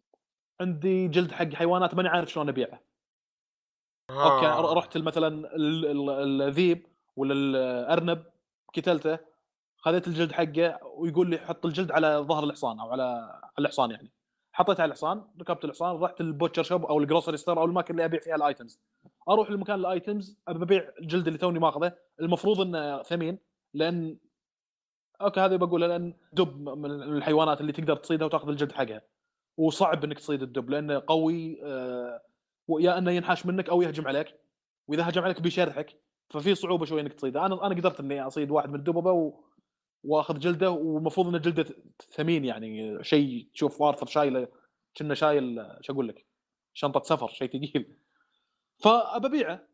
عندي جلد حق حيوانات ماني عارف شلون أبيعه. okay آه. ر- رحت مثلا ال- ال- الذيب ولا الأرنب قتلته خذيت الجلد حقه ويقول لي حط الجلد على ظهر الحصان أو على على الحصان يعني. حطيت على الحصان ركبت الحصان رحت ال butcher shop أو ال grocery store أو الاماكن اللي أبيع فيها ال items أروح لمكان ال items أبي أبيع الجلد اللي توني ماخذه. المفروض إنه ثمين لأن okay هذا بقوله لأن دب من الحيوانات اللي تقدر تصيدها وتأخذ الجلد حقها. وصعب إنك تصيد الدب لأنه قوي آه، يا إنه ينحاش منك أو يهجم عليك. وإذا هجم عليك بيشرحك ففي صعوبة شوي إنك تصيده. أنا أنا قدرت إني أصيد واحد من الدببه. واخذ جلده والمفروض إن جلده ثمين يعني شيء تشوف وارثر شايله كنا شايل شو أقول لك شنطة سفر شيء ثقيل. فابيعه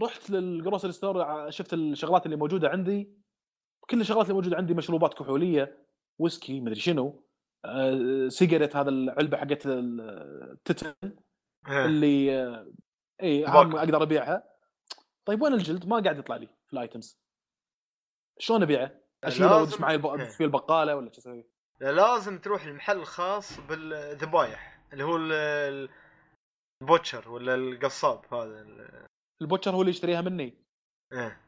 رحت لل grocery store شفت الشغلات اللي موجودة عندي. كل الشغلات اللي موجودة عندي مشروبات كحولية ويسكي مدري شنو. آه، cigarette هذا العلبة حقت التتن إيه. اللي آه، اي أقدر أبيعها. طيب وين الجلد؟ ما قاعد يطلع لي في ال items. شلون أبيعه؟ اشيله وادش معي الب-. في البقالة ولا شو أسوي؟ لا، لازم تروح المحل الخاص بالذبايح اللي هو ال- ال- ال butcher ولا القصاب هذا ال- ال butcher هو اللي يشتريها مني. إيه.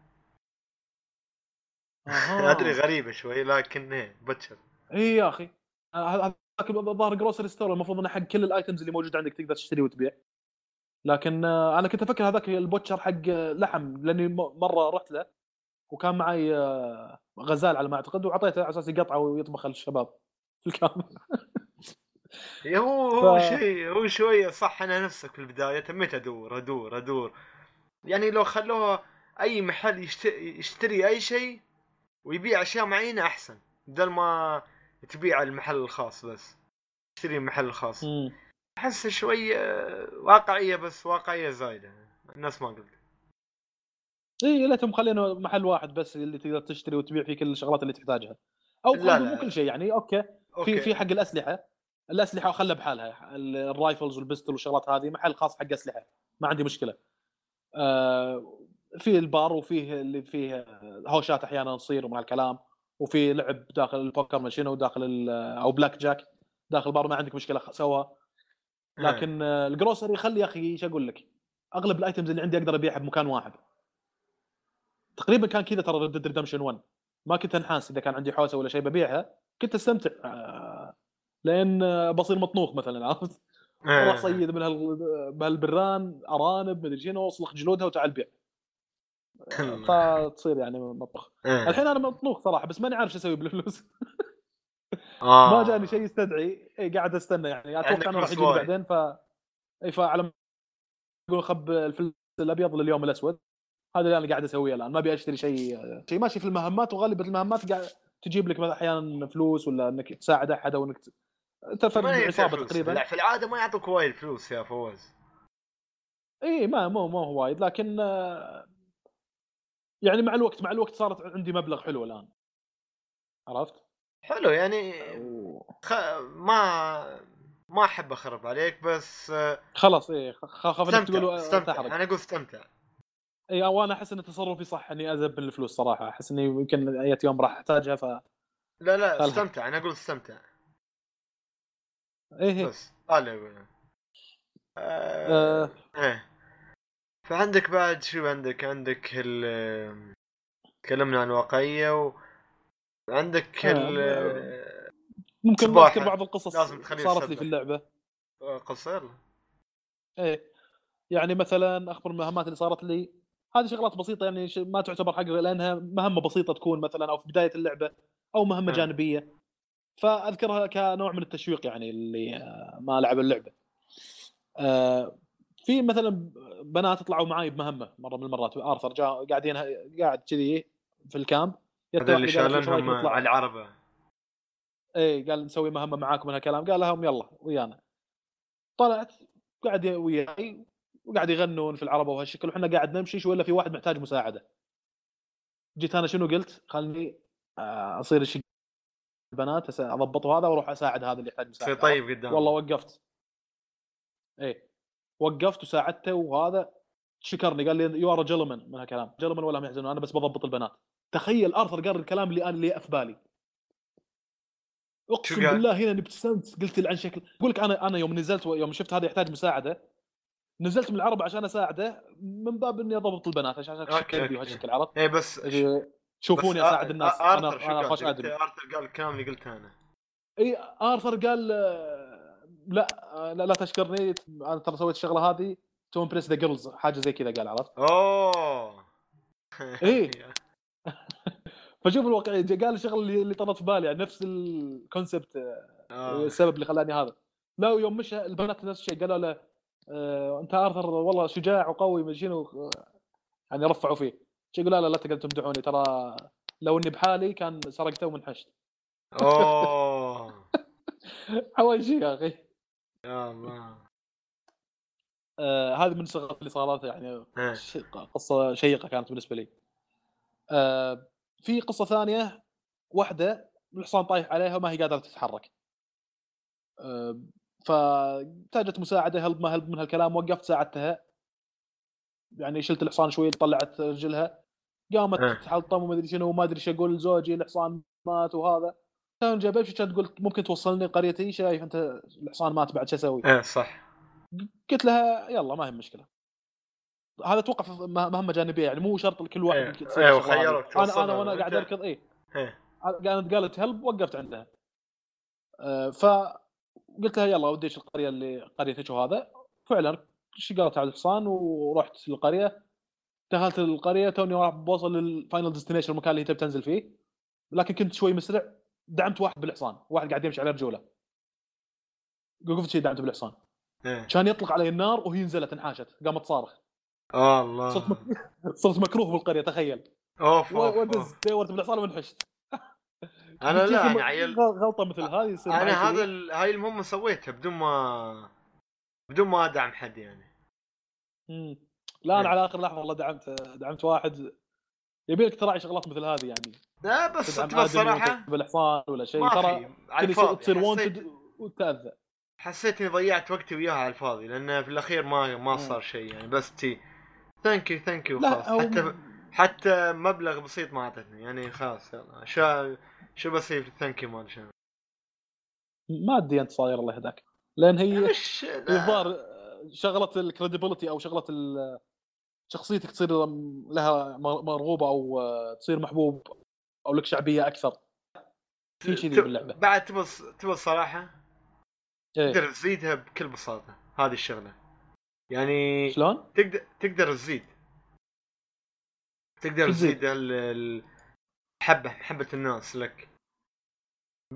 أدري غريبة شوي لكن إيه butcher. إي يا أخي. هذا هذاك الظاهر grocery store المفروض إنه حق كل ال items اللي موجوده عندك تقدر تشتري وتبيع. لكن آه، أنا كنت أفكر هذاك البوتشر حق آه، لحم لأني مرة رحت له. وكان معي آه، غزال على ما أعتقد وعطيته على أساس يقطعه ويطبخ الشباب في الكامل. إيه، هو هو ف- شيء هو شوية صح أنا نفسك في البداية تميت أدور أدور أدور. يعني لو خلوها أي محل يشتري, أي شيء ويبيع أشياء معينة أحسن بدل ما تبيع المحل الخاص بس. تشتري المحل الخاص. أحس شوي آه، واقعية بس واقعية زايدة. الناس ما قلت. اي ليتهم خلينا محل واحد بس اللي تقدر تشتري وتبيع فيه كل الشغلات اللي تحتاجها. أو لا، لا. مو كل شيء يعني okay. okay. في في حق الأسلحة. الأسلحة خلها بحالها. ال- ال rifles وال pistol والشغلات هذه محل خاص حق أسلحة. ما عندي مشكلة. آه في البار وفيه اللي فيه هوشات أحيانا تصير ومع الكلام. وفي لعب داخل البوكر ماشينو وداخل أو بلاك جاك داخل البار ما عندك مشكلة سوا. لكن آه، ال grocery خلي يا أخي إيش أقول لك؟ أغلب ال items اللي عندي أقدر أبيعها بمكان واحد. تقريبا كان كذا ترى Red Redemption 1 ما كنت أنحاس إذا كان عندي حوسة ولا شيء ببيعها كنت أستمتع آه، لأن بصير مطنوخ مثلا عرفت؟ آه. أروح صيد من هال... بهالبران أرانب مدري شنو اصلخ جلودها وتعال بيع فتصير يعني مطبخ آه. الحين أنا مطنوخ صراحة بس ماني عارف شو أسوي بالفلوس آه. ما جاني شيء يستدعي إيه قاعد أستنى يعني أتوقع إنه راح يجيني. بعدين ف اي فعلى يقول خب الفلوس الأبيض لليوم الأسود هذا اللي أنا قاعد أسويه الآن ما أبي أشتري شيء شيء ماشي في المهمات وغالبا المهمات قاعد تجيب لك مثلا أحيانا فلوس ولا إنك تساعد أحد أو إنك ت- تفرق ما ينفع عصابه فلوس. تقريبا لا في العادة ما يعطوك وايد فلوس يا فواز إي ما مو مو هو وايد لكن يعني مع الوقت مع الوقت صارت عندي مبلغ حلو الآن عرفت؟ حلو يعني خ... ما ما أحب أخرب عليك بس آه، خلاص إي خاف انك تقول استمتع آه، أنا أقول استمتع إي وأنا أحس إن تصرفي صح إني من الفلوس صراحة. أحس إني يمكن اي يوم راح أحتاجها ف لا لا خلها. استمتع. أنا أقول استمتع. إيه. بس. هذا اللي اقوله آه... آه، إيه. فعندك بعد شو عندك؟ عندك ال تكلمنا عن واقعية و... عندك آه، ال ممكن. اذكر بعض القصص لازم صارت لي. في اللعبة. قصير. إيه يعني مثلا أخبر المهمات اللي صارت لي. هذه شغلات بسيطة يعني ما تعتبر حق لأنها مهمة بسيطة تكون مثلا أو في بداية اللعبة أو مهمة آه. جانبية. فأذكرها كنوع من التشويق يعني اللي آه، ما لعب اللعبة. آه، في مثلا بنات طلعوا معاي بمهمة مرة من المرات. آرثر جاء قاعدين قاعد كذي في الكامب. هذا اللي واحدة قالت لي، "إيش رأيك شالنهم نطلع؟" على العربة. إيه قال نسوي مهمة معاكم من هالكلام. قال لهم يلا ويانا. طلعت قاعد وياي. وقاعد يغنون في العربه وهالشكل وحنا قاعد نمشي شو إلا في واحد محتاج مساعدة. جيت أنا شنو قلت؟ خلني آه، أصير أشقر البنات اضبط هذا وأروح أساعد هذا اللي يحتاج مساعدة. تصير طيب قدام والله وقفت. إيه. وقفت وساعدته وهذا شكرني قال لي you are gentleman من هالكلام. جلمن ولا هم يحزنون أنا بس بضبط البنات. تخيل آرثر قال الكلام اللي أنا اللي في بالي. أقسم؟ بالله هنا ابتسمت قلت عن شكل أقول لك أنا أنا يوم نزلت يوم شفت هذا يحتاج مساعدة نزلت من العربة عشان أساعده من باب إني أضبط البنات عشان okay، شكل okay. وهالشكل عرفت؟ إيه بس إيه، شوفوني بس أساعد الناس أنا أنا؟ خوش قلت ادري آرثر قال الكلام اللي قلته أنا إي آرثر قال آه، لا آه، لا, لا تشكرني أنا ترى سويت الشغلة هذه to impress the girls حاجة زي كذا قال عرفت أوه إيه. فشوف الواقعيه قال الشغلة اللي, اللي طرت في بالي يعني نفس ال concept آه. السبب اللي خلاني هذا لا ويوم مشى البنات نفس الشيء قالوا له انت آرثر والله شجاع وقوي ما شنو آه، يعني رفعوا فيه يقول لا لا لا تقدر تمدحوني ترى لو اني بحالي كان سرقته ومنحشت أوه شيء يا أخي يا الله آه هذه من الشغلات اللي صارت يعني إيه. قصة شيقة كانت بالنسبة لي. آه في قصة ثانية واحدة الحصان طايح عليها وما هي قادرة تتحرك. آه فاحتاجت مساعدة هلب ما هلب من هالكلام وقفت ساعدتها. يعني شلت الحصان شوي طلعت رجلها. قامت إيه. تحلطم وما ادري شنو وما أدري إيش أقول لزوجي الحصان مات وهذا. كان جاب كانت تقول ممكن توصلني قريتي شايف أنت الحصان مات بعد شو أسوي؟ إيه صح. قلت لها يلا ما هي مشكلة. هذا أتوقع مهمه جانبية يعني مو شرط لكل واحد الشغلة هذه. وخيرك أنا أنا وأنا قاعد أركض اي إيه قالت قالت help وقفت عندها. آه، فقلت لها يلا وديش القرية اللي قريتك وهذا. فعلا شقرت على الحصان ورحت للقرية. دخلت القرية توني راح بوصل لل final destination المكان اللي هي تبي تنزل فيه. لكن كنت شوي مسرع دعمت واحد بالحصان واحد قاعد يمشي على رجوله. وقفت شي دعمته بالحصان. إيه. كان يطلق علي النار وهي نزلت انحاشت قامت صارخ الله. صرت مك... صرت مكروه بالقرية تخيل. أوف أوف, ودز. دورت بالحصان وانحشت. أنا لا أنا عيل غ- غلطة مثل هذه يصير أنا. هذا ال- هاي المهمة سويتها بدون ما بدون ما أدعم حد يعني. مم. لا أنا إيه. على آخر لحظة والله دعمت دعمت واحد. يبي لك تراعي شغلات مثل هذه يعني. لا بس الصراحه وأنت بالحصان ولا شيء. ترى تصير wanted وتاذى حسيت إني ضيعت وقتي وياها على الفاضي لأن في الأخير ما ما. صار شيء يعني. بس تي. thank you thank you لا خلاص. حتى حتى مبلغ بسيط ما أعطتني يعني خلاص يلا. شو شو بسوي في ال thank you مال شنو مادي أنت صاير الله يهداك. لأن هي لا. الظاهر شغلة ال credibility أو شغلة شخصيتك تصير لها مرغوبة أو تصير محبوب أو لك شعبية أكثر. في كذي باللعبة. بعد الص- تبى الصراحه إيه. تقدر تزيدها بكل بساطة. هذه الشغلة. يعني شلون؟ تقدر تقدر تزيد. تقدر تزيد؟ تزيد ال- ال- محبه محبه الناس لك.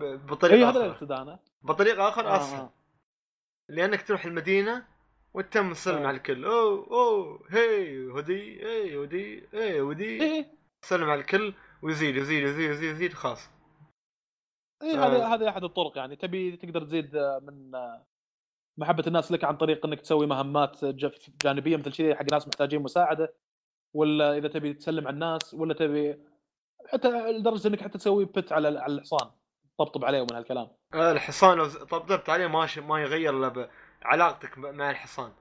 اي بطريقة إيه، هذا آخرى. أنا؟ بطريقة أخرى آه، اسهل آه. لأنك تروح المدينة وتم تسلم آه. على الكل. أوه أوه هي هدي هي هدي هي هدي. تسلم على الكل ويزيد يزيد يزيد يزيد يزيد خلاص. اي آه. هذه هذه أحد الطرق يعني. تبي تقدر تزيد من محبة الناس لك عن طريق إنك تسوي مهمات جانبية مثل شيء حق ناس محتاجين مساعدة ولا إذا تبي تسلم على الناس ولا تبي حتى لدرجة إنك حتى تسوي بت على على الحصان. طبطب عليه ومن هالكلام. آه، الحصان لو طبطبت عليه ما ش- ما يغير الا علاقتك مع الحصان.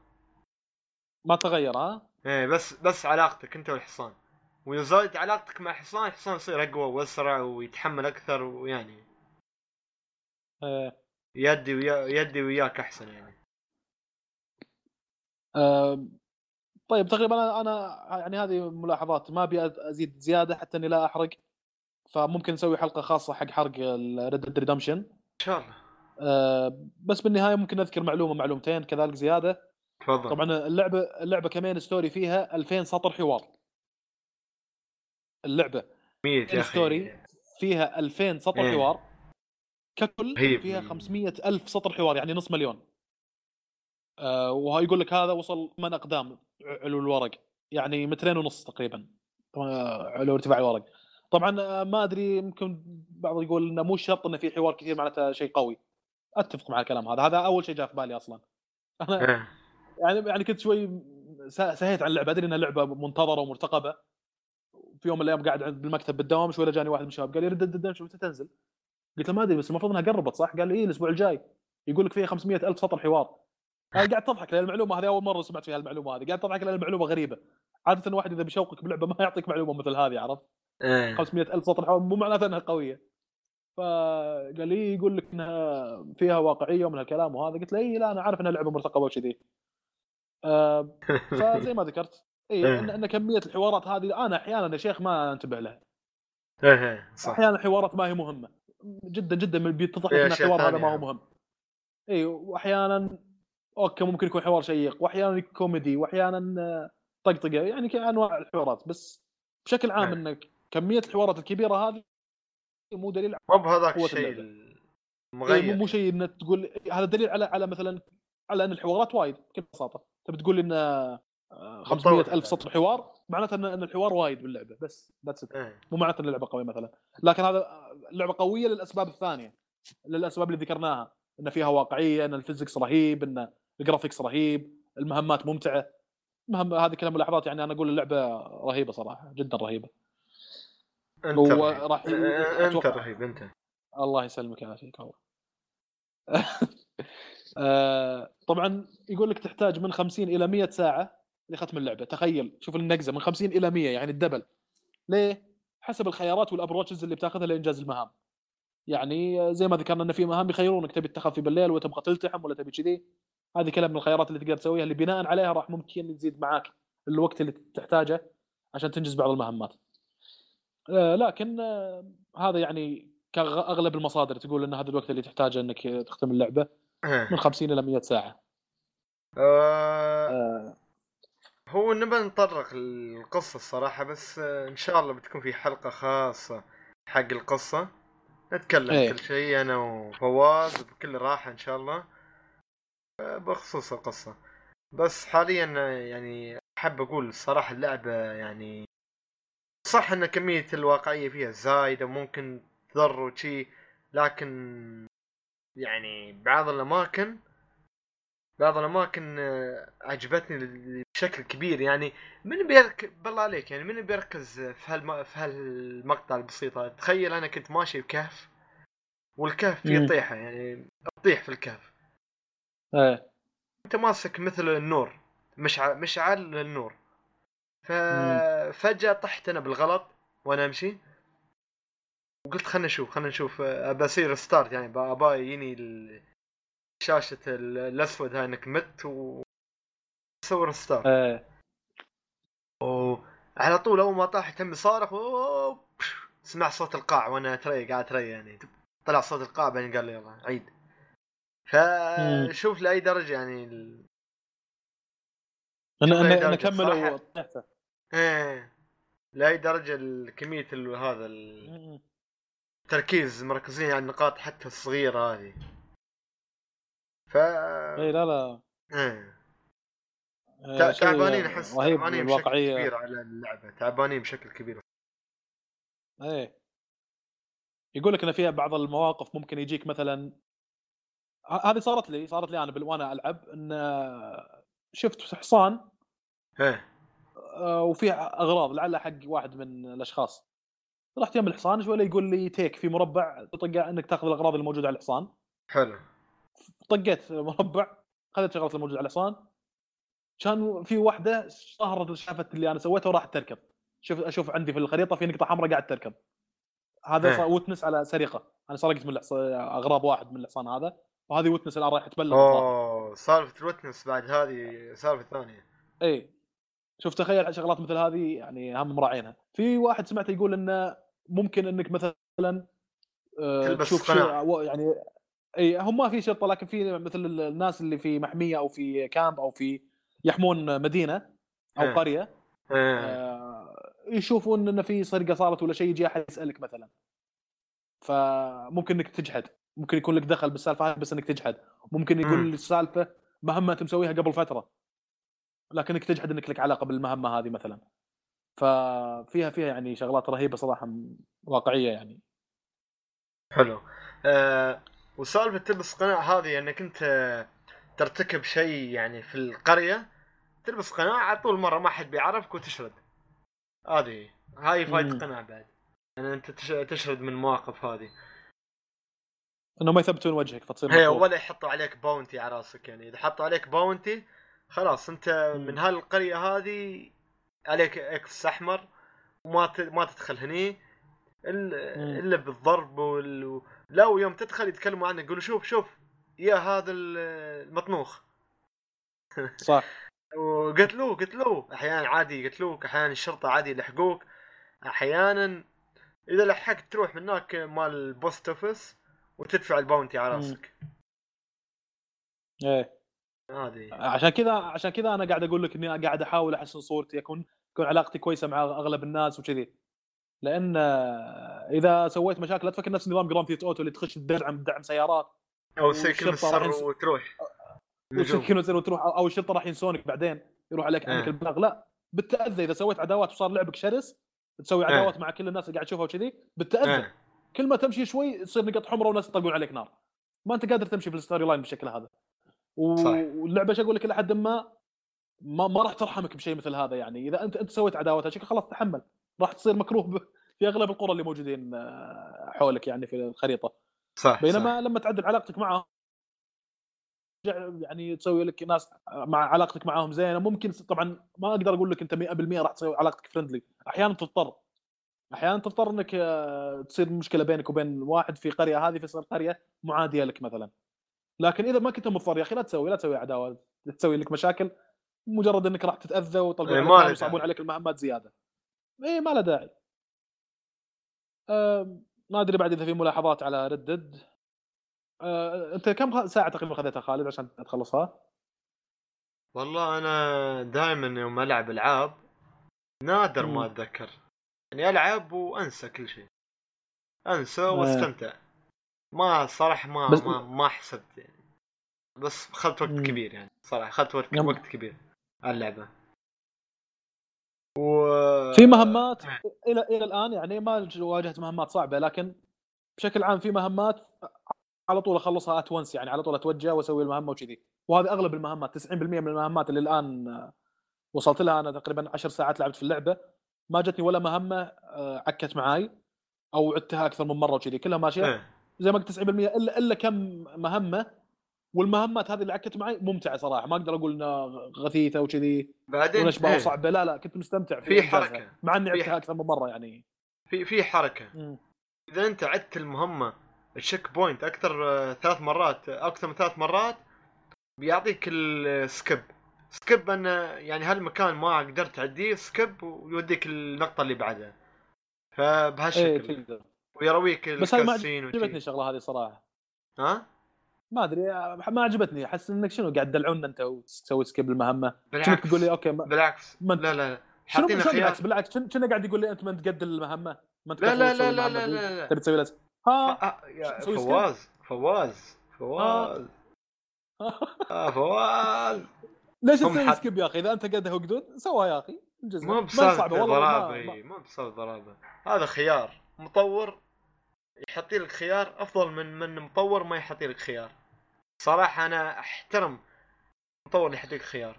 ما تغير ها؟ إيه بس بس علاقتك انت والحصان. وإذا زادت علاقتك مع الحصان الحصان يصير أقوى وأسرع ويتحمل أكثر ويعني آه. يدي ويا يدي وياك أحسن يعني. آه. طيب تقريبا أنا يعني هذه ملاحظات ما أبي أزيد زيادة حتى إني لا أحرق. فممكن نسوي حلقة خاصة حق حرق Red Dead Redemption إن شاء الله. آه. بس بالنهاية ممكن نذكر معلومة معلومتين كذلك زيادة. تفضل. طبعا اللعبة اللعبة كمان story فيها 2000 سطر حوار. اللعبة. ميت يا أخي. ستوري فيها 2000 سطر إيه. حوار. ككل. فيها 500 ألف سطر حوار يعني نص مليون. آه وهاي يقول لك هذا وصل 8 أقدام علو الورق. يعني مترين ونص تقريبا. علو ارتفاع الورق. طبعا آه، ما أدري يمكن بعض يقول إنه مو شرط إنه في حوار كثير معناته شيء قوي أتفق مع الكلام هذا هذا أول شيء جاء في بالي أصلا أنا إيه. يعني يعني كنت شوي سهيت عن اللعبة أدري إنها لعبة منتظرة ومرتقبة في يوم من الأيام قاعد بالمكتب بالدوام شوي جاني واحد من الشباب قال لي رد رد متى تنزل؟ قلت له ما أدري بس المفروض إنها قربت صح؟ قال لي إيه الأسبوع الجاي يقول لك فيها 500 ألف سطر حوار أنا قاعد تضحك لأن المعلومة هذه أول مرة سمعت فيها المعلومة هذه قاعد تضحك لأن المعلومة غريبة عادة الواحد إذا بيشوقك بلعبة ما يعطيك معلومة مثل هذه عرفت؟ إيه. 500 ألف سطر حوار مو معناته إنها قوية فقال لي يقول لك إنها فيها واقعية ومن هالكلام وهذا قلت له اي لا أنا عارف إنها لعبة مرتقبة وكذي آه، فزي ما ذكرت اي إيه. إن, إن كمية الحوارات هذه أنا أحيانا يا شيخ ما أنتبه لها إيه. إيه. صح أحيانا حوارات ما هي مهمة جدا جدا من بيتضح لك إن الحوار هذا. ما هو مهم اي واحيانا أوكي ممكن يكون حوار شيق واحيانا كوميدي واحيانا طقطقة يعني كأنواع الحوارات بس بشكل عام. إنك كمية الحوارات الكبيرة هذه مو دليل مو بهذاك الشيء اللعبة. إيه، المغير مو مو شيء إنك تقول هذا دليل على على مثلا على إن الحوارات وايد بكل بساطة تبي تقول إن آه، 500 ألف اللعبة. سطر حوار معناته ان الحوار وايد باللعبة بس that's it. مو معناته إن اللعبة قوية مثلا لكن هذا اللعبه قوية للأسباب الثانية للأسباب اللي ذكرناها إن فيها واقعية إن ال physics رهيب إن ال graphics رهيب المهمات ممتعة مهم هذه كلها ملاحظات يعني أنا أقول اللعبة رهيبة صراحة جدا رهيبة انت هو. راح ي- إيه، انت رهيب انت الله يسلمك يعافيك الله آه، طبعا يقول لك تحتاج من 50 إلى 100 ساعة لختم اللعبة. تخيل شوف النقزة من 50 إلى 100 يعني الدبل. ليه؟ حسب الخيارات والابروتشز اللي بتاخذها لإنجاز المهام. يعني آه، زي ما ذكرنا إن في مهام يخيرونك تبي تتخفي بالليل ولا تبغى تلتحم ولا تبي كذي. هذه كلها من الخيارات اللي تقدر تسويها اللي بناء عليها راح ممكن يزيد معاك الوقت اللي تحتاجه عشان تنجز بعض المهمات. لكن آه، هذا يعني كأغلب المصادر تقول إن هذا الوقت اللي تحتاجه إنك تختم اللعبة إيه. من 50 إلى 100 ساعة. آه، آه، هو نبى نطرق للقصة الصراحة بس آه، إن شاء الله بتكون في حلقة خاصة حق القصة. نتكلم إيه. كل شيء أنا وفواز بكل راحة إن شاء الله. آه، بخصوص القصة. بس حاليا آه، يعني أحب أقول الصراحة اللعبة يعني صح أن كمية الواقعية فيها زايدة ممكن تضر وشي لكن يعني بعض الأماكن بعض الأماكن آه، عجبتني بشكل كبير. يعني من بيرك بالله عليك يعني من بيركز في هالم... في هالمقطع البسيط هذا؟ تخيل أنا كنت ماشي بكهف والكهف فيه. طيحة يعني تطيح في الكهف. إيه. أنت ماسك مثل النور مشعل مشعل النور ففجاه طحت أنا بالغلط وأنا أمشي. وقلت خلنا نشوف خلنا نشوف آه، أبى أصير start يعني أبى يجيني شاشة ال- الأسود هاي إنك مت و صور start. إيه. على طول أول ما طاح تم صارخ سمع صوت القاع وأنا تري قاعد تري يعني. طلع صوت القاع بعدين قال لي يلا عيد. فشوف لأي درجة يعني ال... ان شوف ان أي ان درجة. كملوا صراحة. إيه. لأي درجة كميه هذا. التركيز مركزين على النقاط حتى الصغيرة هذه. ف اي لا لا. إيه. إيه، تعبانين أحس تعبانين بشكل كبير على اللعبة. تعبانين بشكل كبير. إيه. يقول لك إن فيها بعض المواقف ممكن يجيك مثلا هذه صارت لي صارت لي أنا وأنا ألعب إن شفت حصان إيه. وفيه أغراض لعلها حق واحد من الأشخاص. رحت يم الحصان شوي يقول لي تيك في مربع تطقه إنك تأخذ الأغراض الموجودة على الحصان. حلو. طقيت مربع خذت شغله الموجودة على الحصان. كان في واحدة ظهرت شافت اللي أنا سويته وراحت تركض شوف أشوف عندي في الخريطة في نقطة حمراء قاعد تركض هذا إيه. صار witness على سرقة. أنا سرقت من أغراض واحد من الحصان هذا وهذه witness الآن رايح تبلغ. أوه سالفة ال witness بعد هذه سالفة ثانية. اي شوف تخيل شغلات مثل هذه يعني هم مراعينها في واحد سمعته يقول إنه ممكن إنك مثلا آه، تشوف. شيء يعني إي هم ما في شرطة لكن في مثل الناس اللي في محمية أو في camp أو في يحمون مدينة أو إيه. قرية إيه آه، يشوفون إن في سرقة صارت ولا شيء يجي أحد يسألك مثلا فممكن إنك تجحد ممكن يكون لك دخل بالسالفة هذه بس إنك تجحد ممكن يقول. السالفة مهمة انت مسويها قبل فترة لكنك تجحد إنك لك علاقة بالمهمة هذه مثلا. ففيها فيها يعني شغلات رهيبة صراحة واقعية يعني. حلو. آه وسالفة تلبس قناع هذه إنك أنت ترتكب شيء يعني في القرية تلبس قناع على طول مرة ما حد بيعرفك وتشرد. هذه هاي فايدة. قناع بعد. يعني أنت تش- تشرد من المواقف هذه. إنه ما يثبتون وجهك فتصير هي. ولا يحطوا عليك bounty على راسك يعني. إذا حطوا عليك bounty خلاص انت. من هالقرية هذه عليك X أحمر وما. ما تدخل هني إلا بالضرب وال... لا ويوم تدخل يتكلموا عنك يقولوا شوف شوف يا هذا ال- المطنوخ صح وقتلوه قتلوه أحيانا عادي يقتلوك أحيانا الشرطة عادي يلحقوك أحيانا إذا لحقت تروح من هناك مال ال post office وتدفع ال bounty على. راسك إيه هذه عشان كذا عشان كذا أنا قاعد أقول لك إني قاعد أحاول أحسن صورتي أكون تكون علاقتي كويسة مع أغلب الناس وكذي لأن آه، إذا سويت مشاكل لا تفكر نفس نظام جراند ثيت أوتو اللي تخش تدعم دعم سيارات أو سيكل من والشرطة راح السر ينس- وتروح وتروح أو الشرطة راح ينسونك بعدين يروح عليك عنك إيه. البلاغ لا بالتاذى إذا سويت عداوات وصار لعبك شرس تسوي إيه. عداوات مع كل الناس اللي قاعد تشوفها وكذي بالتاذى إيه. كل ما تمشي شوي تصير نقط حمراء وناس يطلقون عليك نار ما أنت قادر تمشي في ال story line بالشكل هذا. واللعبة إيش أقول لك إلى حد ما؟ ما, ما راح ترحمك بشيء مثل هذا يعني. إذا أنت أنت سويت عداوات هالشكل خلاص تحمل. راح تصير مكروه في أغلب القرى اللي موجودين آه، حولك يعني في الخريطة. صح بينما صح. لما تعدل علاقتك معهم يعني تسوي لك ناس مع علاقتك معاهم زينة. ممكن طبعا ما أقدر أقول لك أنت 100% راح تسوي علاقتك فرندلي أحيانا تضطر. أحيانا تضطر إنك آه، تصير مشكلة بينك وبين واحد في قرية هذه فيصير قرية معادية لك مثلا. لكن إذا ما كنت مضطر يا أخي لا تسوي لا تسوي عداوة تسوي لك مشاكل مجرد إنك راح تتأذى ويطلقون إيه، عليك ويصعبون. عليك المهمات زياده اي ما له داعي آه ما أدري بعد إذا في ملاحظات على ردد آه أنت كم ساعة تقريبا خذيتها خالد عشان تخلصها؟ والله أنا دائما يوم ألعب ألعاب نادر. ما أتذكر يعني ألعب وأنسى كل شيء أنسى آه. وأستمتع ما صراحة ما بس- ما, ما حسبت يعني بس اخذت وقت مم. كبير يعني صراحة اخذت وقت, يم. وقت كبير على اللعبة و في مهمات آه. إلى إلى الآن يعني ما واجهت مهمات صعبة لكن بشكل عام في مهمات على طول أخلصها ات ونس يعني على طول أتوجه وأسوي المهمة وكذي وهذه أغلب المهمات 90% من المهمات اللي الآن وصلت لها أنا تقريبا 10 ساعات لعبت في اللعبة ما جتني ولا مهمة آه، عكت معاي أو عدتها أكثر من مرة وكذي كلها ماشية إيه. زي ما قلت 90% الا إلا كم مهمة. والمهمات هذه اللي عكت معي ممتعة صراحة. ما أقدر أقول إنها غثيثة وكذي. بعدين إيه. وصعبه لا لا كنت مستمتع في. حركة. مع إني عدتها أكثر من مرة يعني. في في حركة. مم. إذا أنت عدت المهمة ال checkpoint أكثر آه، ثلاث مرات أكثر من ثلاث مرات بيعطيك ال skip skip انه يعني هالمكان ما قدرت تعديه skip ويوديك النقطه اللي بعدها. إيه فبهالشكل تقدر. ويرويك بس ما عجبتني. الشغلة هذه صراحة. ها؟ ما أدري ما عجبتني. أحس إنك شنو قاعد تدلعونا أنت وتسوي skip المهمه بالعكس. تقول لي؟ أوكي ما بالعكس. ما لا لا لا. شنو حاطين خيار بالعكس؟ بالعكس شنو قاعد يقول لي أنت ما أنت قد المهمة؟ ما أنت لا لا لا لا لا. لا. تبي تسوي لس ها؟ آه، آه،؟ فواز فواز فواز. آه فواز. ليش تسوي skip يا أخي؟ إذا أنت قدها وقدود سوها يا أخي. مو إي، ما- مو بسالفة ضرابة. هذا خيار. مطور يحط لك خيار أفضل من من مطور ما يحط لك خيار. صراحة أنا أحترم المطور اللي يحط لك خيار.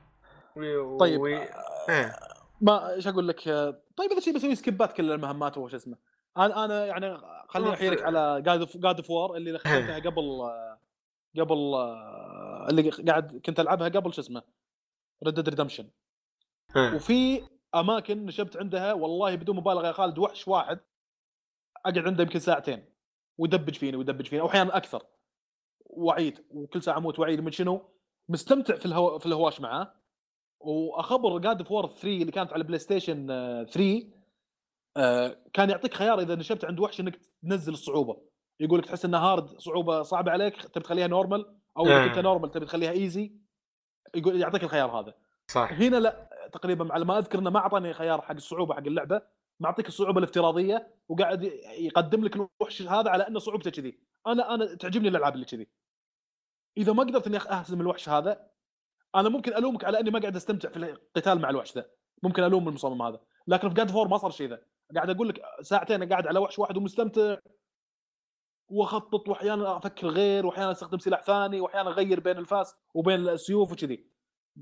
وي- طيب وي- إيه. ما إيش أقول لك؟ طيب إذا شيء بسوي skip ات كل المهمات وش اسمه. أنا أنا يعني خليني احيلك في- على God of War اللي ختمتها قبل قبل اللي قاعد كنت ألعبها قبل شو اسمه Red Dead Redemption إيه. وفي أماكن نشبت عندها والله بدون مبالغة يا خالد وحش واحد. أقعد عنده يمكن ساعتين ويدبج فيني ويدبج فيني واحيانا أكثر. واعيد وكل ساعة أموت واعيد من شنو؟ مستمتع في الهو... في الهواش معاه. وأخبر God of War 3 اللي كانت على PlayStation آه، 3 آه، كان يعطيك خيار إذا نشبت عند وحش إنك تنزل الصعوبة. يقول لك تحس انها hard صعوبة صعبة عليك تبي تخليها normal أو إذا. كنت normal تبي تخليها easy يقول يعطيك الخيار هذا. صح. هنا لا تقريبا على ما أذكر إنه ما أعطاني خيار حق الصعوبة حق اللعبة. معطيك الصعوبة الافتراضية وقاعد يقدم لك الوحش هذا على أنه صعوبته كذي. أنا أنا تعجبني الألعاب اللي كذي. إذا ما قدرت إني أهزم الوحش هذا أنا ممكن ألومك على أني ما قاعد أستمتع في القتال مع الوحش ذا. ممكن ألوم المصمم هذا. لكن في God of War ما صار شيء ذا. قاعد أقول لك ساعتين قاعد على وحش واحد ومستمتع. وأخطط وأحيانا أفكر غير وأحيانا أستخدم سلاح ثاني وأحيانا أغير بين الفاس وبين السيوف وكذي.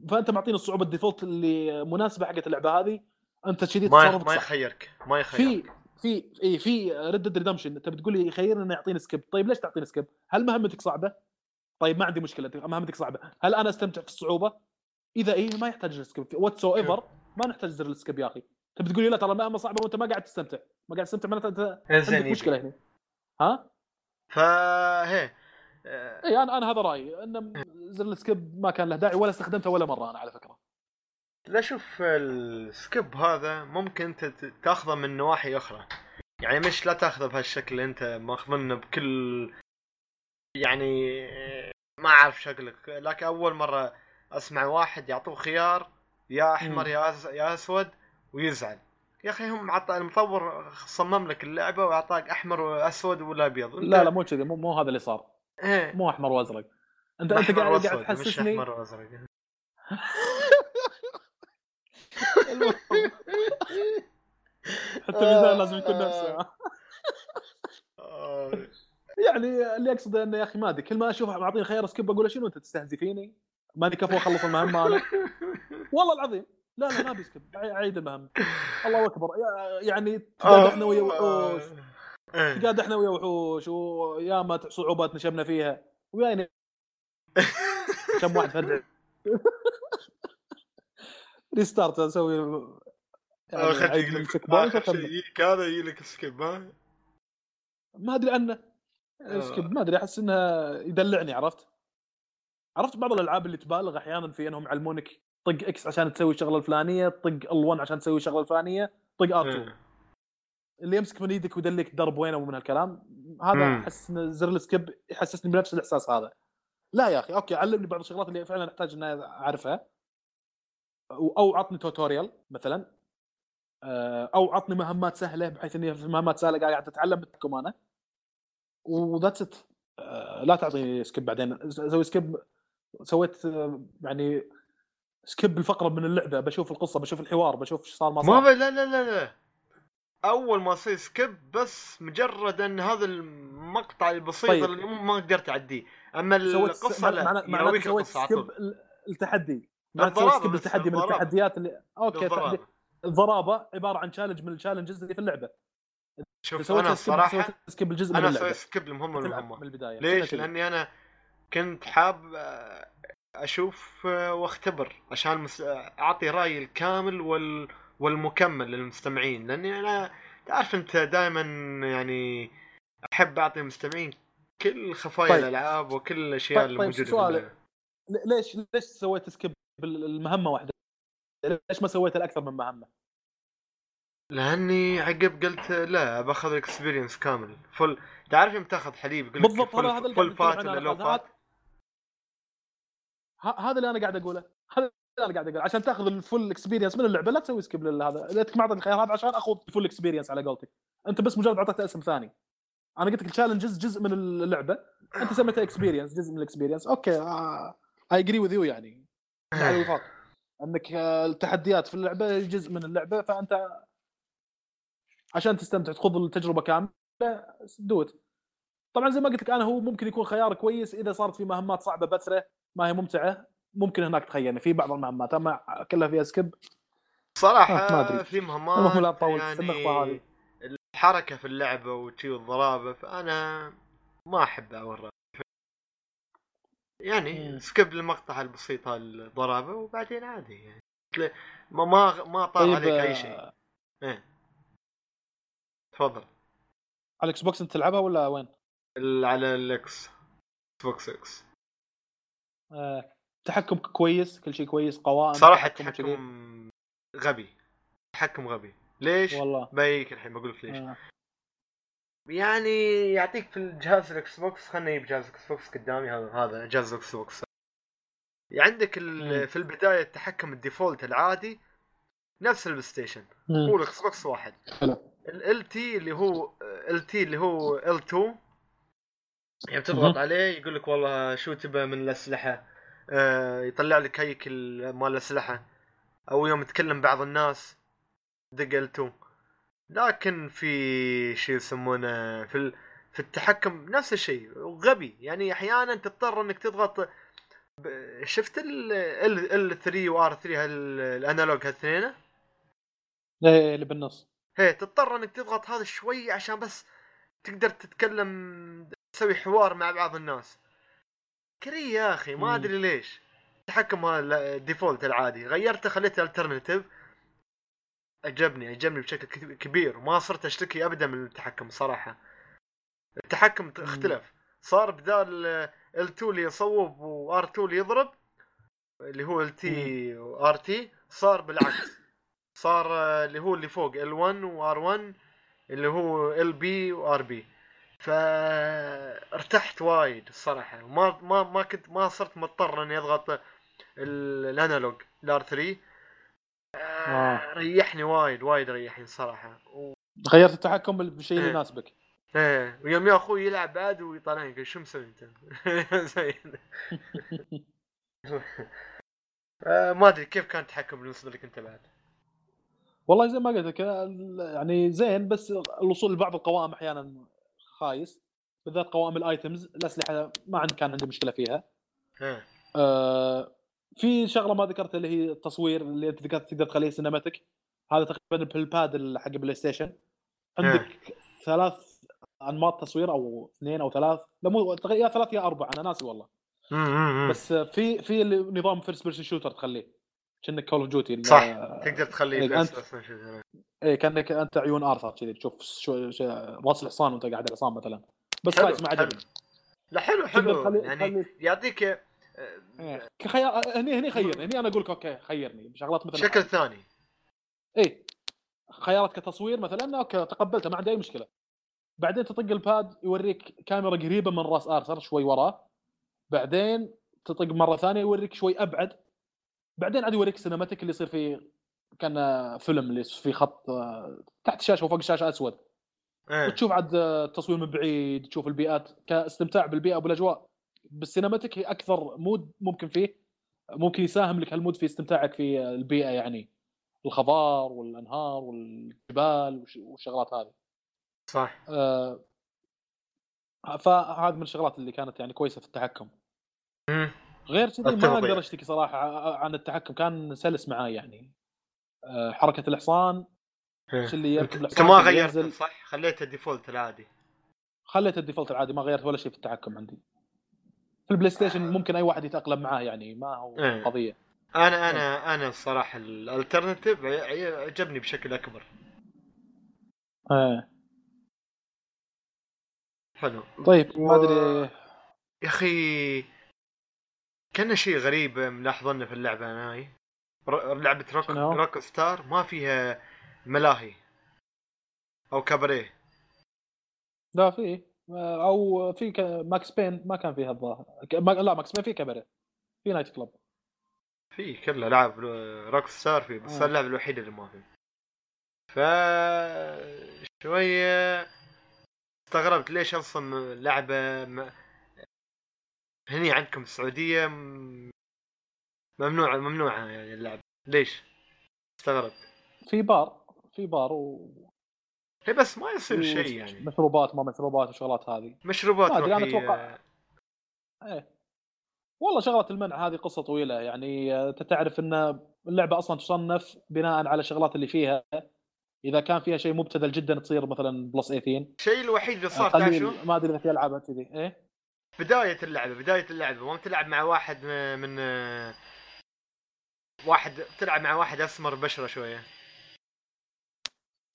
فأنت معطيني الصعوبة ال default اللي مناسبة حقت اللعبة هذه. أنت كذي ما ما. يخيرك ما في يخيرك. في إي في Red Dead Redemption انت بتقول لي يخيرني إنه يعطيني skip طيب ليش تعطيني skip؟ هل مهمتك صعبة؟ طيب ما عندي مشكلة مهمتك صعبة. هل أنا أستمتع في الصعوبة؟ إذا إي ما يحتاج ال skip whatsoever ما نحتاج زر ال skip يا أخي. انت بتقول لي لا ترى المهمه صعبة وأنت ما قاعد تستمتع. ما قاعد تستمتع معناته أنت زين عندك مشكلة هنا. ها؟ فهي إي أنا أنا هذا رأيي. ان زر ال skip ما كان له داعي ولا استخدمته ولا مرة أنا على فكرة. لا شوف ال skip هذا ممكن انت تأخذه من نواحي أخرى. يعني مش لا تأخذه بهالشكل أنت ماخذنه بكل يعني ما أعرف شكلك. لكن أول مرة أسمع واحد يعطوه خيار يا أحمر. يا يا أسود ويزعل. يا أخي هم عطى المطور صمم لك اللعبة وأعطاك أحمر وأسود ولا أبيض. لا لا مو كذي. مو, مو هذا اللي صار. إيه. مو أحمر وأزرق. انت أنت قاعد قاعد تحسسني أحمر وأزرق. المهم، حتى الميزان لازم يكون نفسه. آه. يعني اللي اقصده إنه يا أخي ما أدري كل ما أشوف معطيني خيار skip أقول شنو أنت تستهزي فيني؟ ماني كفو اخلص المهمه أنا والله العظيم. لا لا ما ب skip. اعيد المهمه الله أكبر. يعني تقعد إحنا ويا وحوش. إيه. تقعد إحنا ويا وحوش وياما صعوبات نشبنا فيها. ويانا كم واحد فرد restart أسوي يعني آخر شيء هذا يجي لك skip ها ما أدري عنه آه. skip ما أدري أحس انها يدلعني عرفت؟ عرفت بعض الألعاب اللي تبالغ أحيانا في إنهم يعلمونك طق X عشان تسوي الشغلة الفلانية، طق L1 عشان تسوي الشغلة الفلانية، طق R2 إيه. اللي يمسك من يدك ويدلك درب وينه ومن هالكلام هذا. أحس ان زر ال skip يحسسني بنفس الإحساس هذا. لا يا أخي okay علمني بعض الشغلات اللي فعلا أحتاج إني أعرفها أو عطني tutorial مثلا. آه، أو عطني مهمات سهلة بحيث إني في مهمات سهلة قاعد أتعلم بالتحكم أنا. و that's it لا تعطيني skip بعدين. أسوي skip سويت آه، يعني skip الفقرة من اللعبة. بشوف القصة بشوف الحوار بشوف إيش صار ما ما صار. ب... لا لا لا لا. أول ما يصير skip بس مجرد إن هذا المقطع البسيط طيب. اللي ما تقدر تعديه أما القصة لا معناته سويت skip التحدي. سويت الضرابة skip التحدي من. التحديات اللي okay الضرابة عبارة عن challenge من ال challenges اللي في اللعبة شوف سويت أنا الصراحه سويت skip الجزء من أنا أسوي skip المهمه المهمه من البداية ليش؟ لأني أنا كنت حاب آه، أشوف آه، وأختبر عشان مس... آه، أعطي رأيي الكامل وال... والمكمل للمستمعين لأني أنا تعرف أنت دائما يعني أحب أعطي المستمعين كل خفايا طيب. الألعاب وكل الأشياء طيب- اللي طيب، موجوده في سؤال. ليش ليش سويت skip المهمه واحدة؟ ليش ما سويت الأكثر من مهمة؟ لأني عقب قلت لا باخذ ال experience كامل. full تعرف يوم تاخذ حليب يقول لك بالضبط هذا هذا اللي full fat ولا low. fat. هذا اللي أنا قاعد أقوله. هذا اللي أنا قاعد أقوله. عشان تاخذ ال full experience من اللعبة لا تسوي skip لهذا ليتك ما اعطيت الخيار هذا عشان اخذ ال full experience على قولتك. أنت بس مجرد أعطيت اسم ثاني. أنا قلت لك ال challenges جزء من اللعبة. أنت سميتها experience جزء من ال experience okay I agree with you يعني. على انك آه، التحديات في اللعبة جزء من اللعبة فأنت عشان تستمتع تخوض التجربة كاملة دوت طبعا زي ما قلت لك أنا هو ممكن يكون خيار كويس إذا صارت في مهمات صعبة بثرة ما هي ممتعة ممكن هناك تخيرني في بعض المهمات أما كلها فيها سكيب صراحة آه، ما أدري. في مهمات لا تطول في يعني النقطة هذه. الحركة في اللعبة وشي والضرابه فأنا ما أحب اورى يعني مم. skip المقطع البسيط الضرابه وبعدين عادي يعني ما ما ما طار طيب عليك أي آه، شيء إيه تفضل على الاكس بوكس أنت تلعبها ولا وين؟ على الإكس بوكس إكس آه، تحكم كويس كل شيء كويس قوائم صراحة. التحكم غبي تحكم غبي ليش؟ والله بيك الحين بقول لك ليش آه. يعني يعطيك في الجهاز الاكس بوكس خلنا نجيب جهاز الاكس بوكس قدامي هذا هذا جهاز الاكس بوكس عندك. في البداية التحكم ال default العادي نفس البلاي ستيشن. هو الاكس بوكس واحد. LT اللي هو LT اللي هو L2 يعني تضغط. عليه يقول لك والله شو تبى من الأسلحة آه يطلع لك هيكل مال الأسلحة أو يوم تكلم بعض الناس دق ال 2 لكن في شيء يسمونه في ال... في التحكم نفس الشيء غبي. يعني أحيانا تضطر إنك تضغط شفت ال ال 3 وار 3 الأنالوج هالاثنين إيه اللي بالنص. هي تضطر إنك تضغط هذا شوي عشان بس تقدر تتكلم تسوي حوار مع بعض الناس. كري يا أخي ما. أدري ليش. التحكم هذا ال default العادي. غيرته خليته alternative عجبني عجبني بشكل كبير وما صرت أشتكي ابدا من التحكم صراحة. التحكم. اختلف. صار بدال L2 اللي يصوب و R2 اللي يضرب اللي هو LT و RT صار بالعكس. صار آه، اللي هو اللي فوق L1 و R1 اللي هو LB و RB فارتحت وايد الصراحة. ما ما ما كنت ما صرت مضطر إني أضغط ال- ال analog ال R3 آه. ريحني وايد وايد ريحني الصراحه و... غيرت التحكم بالشيء اللي إيه. يناسبك إيه ويوم يا أخوي يلعب بعد ويطالعني يقول شو مسوي أنت؟ آه، ما أدري كيف كان التحكم بالنسبة لك أنت بعد؟ والله زي ما قلت لك يعني زين بس الوصول لبعض القوائم أحيانا خايس بالذات قوائم ال items الأسلحة ما كان عندي مشكلة فيها ها آه في شغلة ما ذكرتها اللي هي التصوير اللي أنت ذكرت تقدر تخليه cinematic هذا تقريبا بال pad ال- حق البلاي ستيشن. عندك ثلاث أنماط تصوير أو اثنين أو ثلاث. لا مو يا ثلاث يا أربع أنا ناسي والله. بس في في نظام first person shooter تخليه. كأنك Call of Duty صح تقدر تخليه إيه، شو- إيه كأنك أنت عيون آرثر كذي تشوف شو شو راس الحصان وأنت قاعد على الحصان مثلا. بس خايس ما. عجبني. لا حلو حلو. يعني يعطيك آه، إيه. خيار هني هني خيرني هني أنا أقول لك okay خيرني بشغلات مثلا. شكل ثاني. إيه خيارات كتصوير مثلا okay تقبلته ما عندي أي مشكلة. بعدين تطق ال pad يوريك كاميرا قريبة من راس آرثر شوي وراه. بعدين تطق مرة ثانية يوريك شوي أبعد. بعدين عاد يوريك cinematic اللي يصير فيه كان فيلم اللي في خط آه، تحت الشاشه وفوق الشاشه أسود. إيه. وتشوف عاد آه، التصوير من بعيد تشوف البيئات كاستمتاع بالبيئة وبالأجواء. بال cinematic هي أكثر mood ممكن فيه ممكن يساهم لك هال mood في استمتاعك في البيئة يعني الخضار والأنهار والجبال والش- والشغلات هذه صح آه، فهذه من الشغلات اللي كانت يعني كويسة في التحكم مم. غير كذي ما أقدر. أشتكي صراحة عن التحكم كان سلس معاي يعني آه، حركة الحصان. إيش اللي يركب الحصان ما ينزل. صح خليته default العادي خليت ال default العادي ما غيرت ولا شيء في التحكم عندي في البلاي ستيشن ممكن أي واحد يتأقلم معاه يعني ما هو إيه. قضية. أنا أنا أنا الصراحة ال alternative عجبني بشكل أكبر. آه. حلو. طيب ما أدري. يا أخي كان شيء غريب ملاحظنه في اللعبة أنا هاي. ر- لعبة روك؟ Rockstar ما فيها ملاهي. أو كاباريه لا في. آه، أو في ك- Max Payne ما كان فيها الظاهر. لا Max Payne في كبره في night club في كلها لعب Rockstar فيه بس آه. اللعبه الوحيده اللي ما فيه ف شوية استغربت ليش أصلا لعبه م... هني عندكم السعودية م- ممنوعه ممنوعة يعني اللعبه ليش؟ استغربت. في بار في بار و... هي بس ما يصير شيء يعني. مشروبات ما مشروبات والشغلات هذه. مشروبات ما أنا روحية. أتوقع- إيه. والله شغلة المنع هذه قصة طويلة يعني آه، أنت تعرف إن اللعبة أصلا تصنف بناء على الشغلات اللي فيها. إذا كان فيها شيء مبتذل جدا تصير مثلا plus 18 الشيء الوحيد اللي صار تعرف شو؟ ما أدري إذا في ألعاب كذي. إيه؟ بداية اللعبة بداية اللعبة. ما تلعب مع واحد من واحد تلعب مع واحد أسمر بشرة شوية.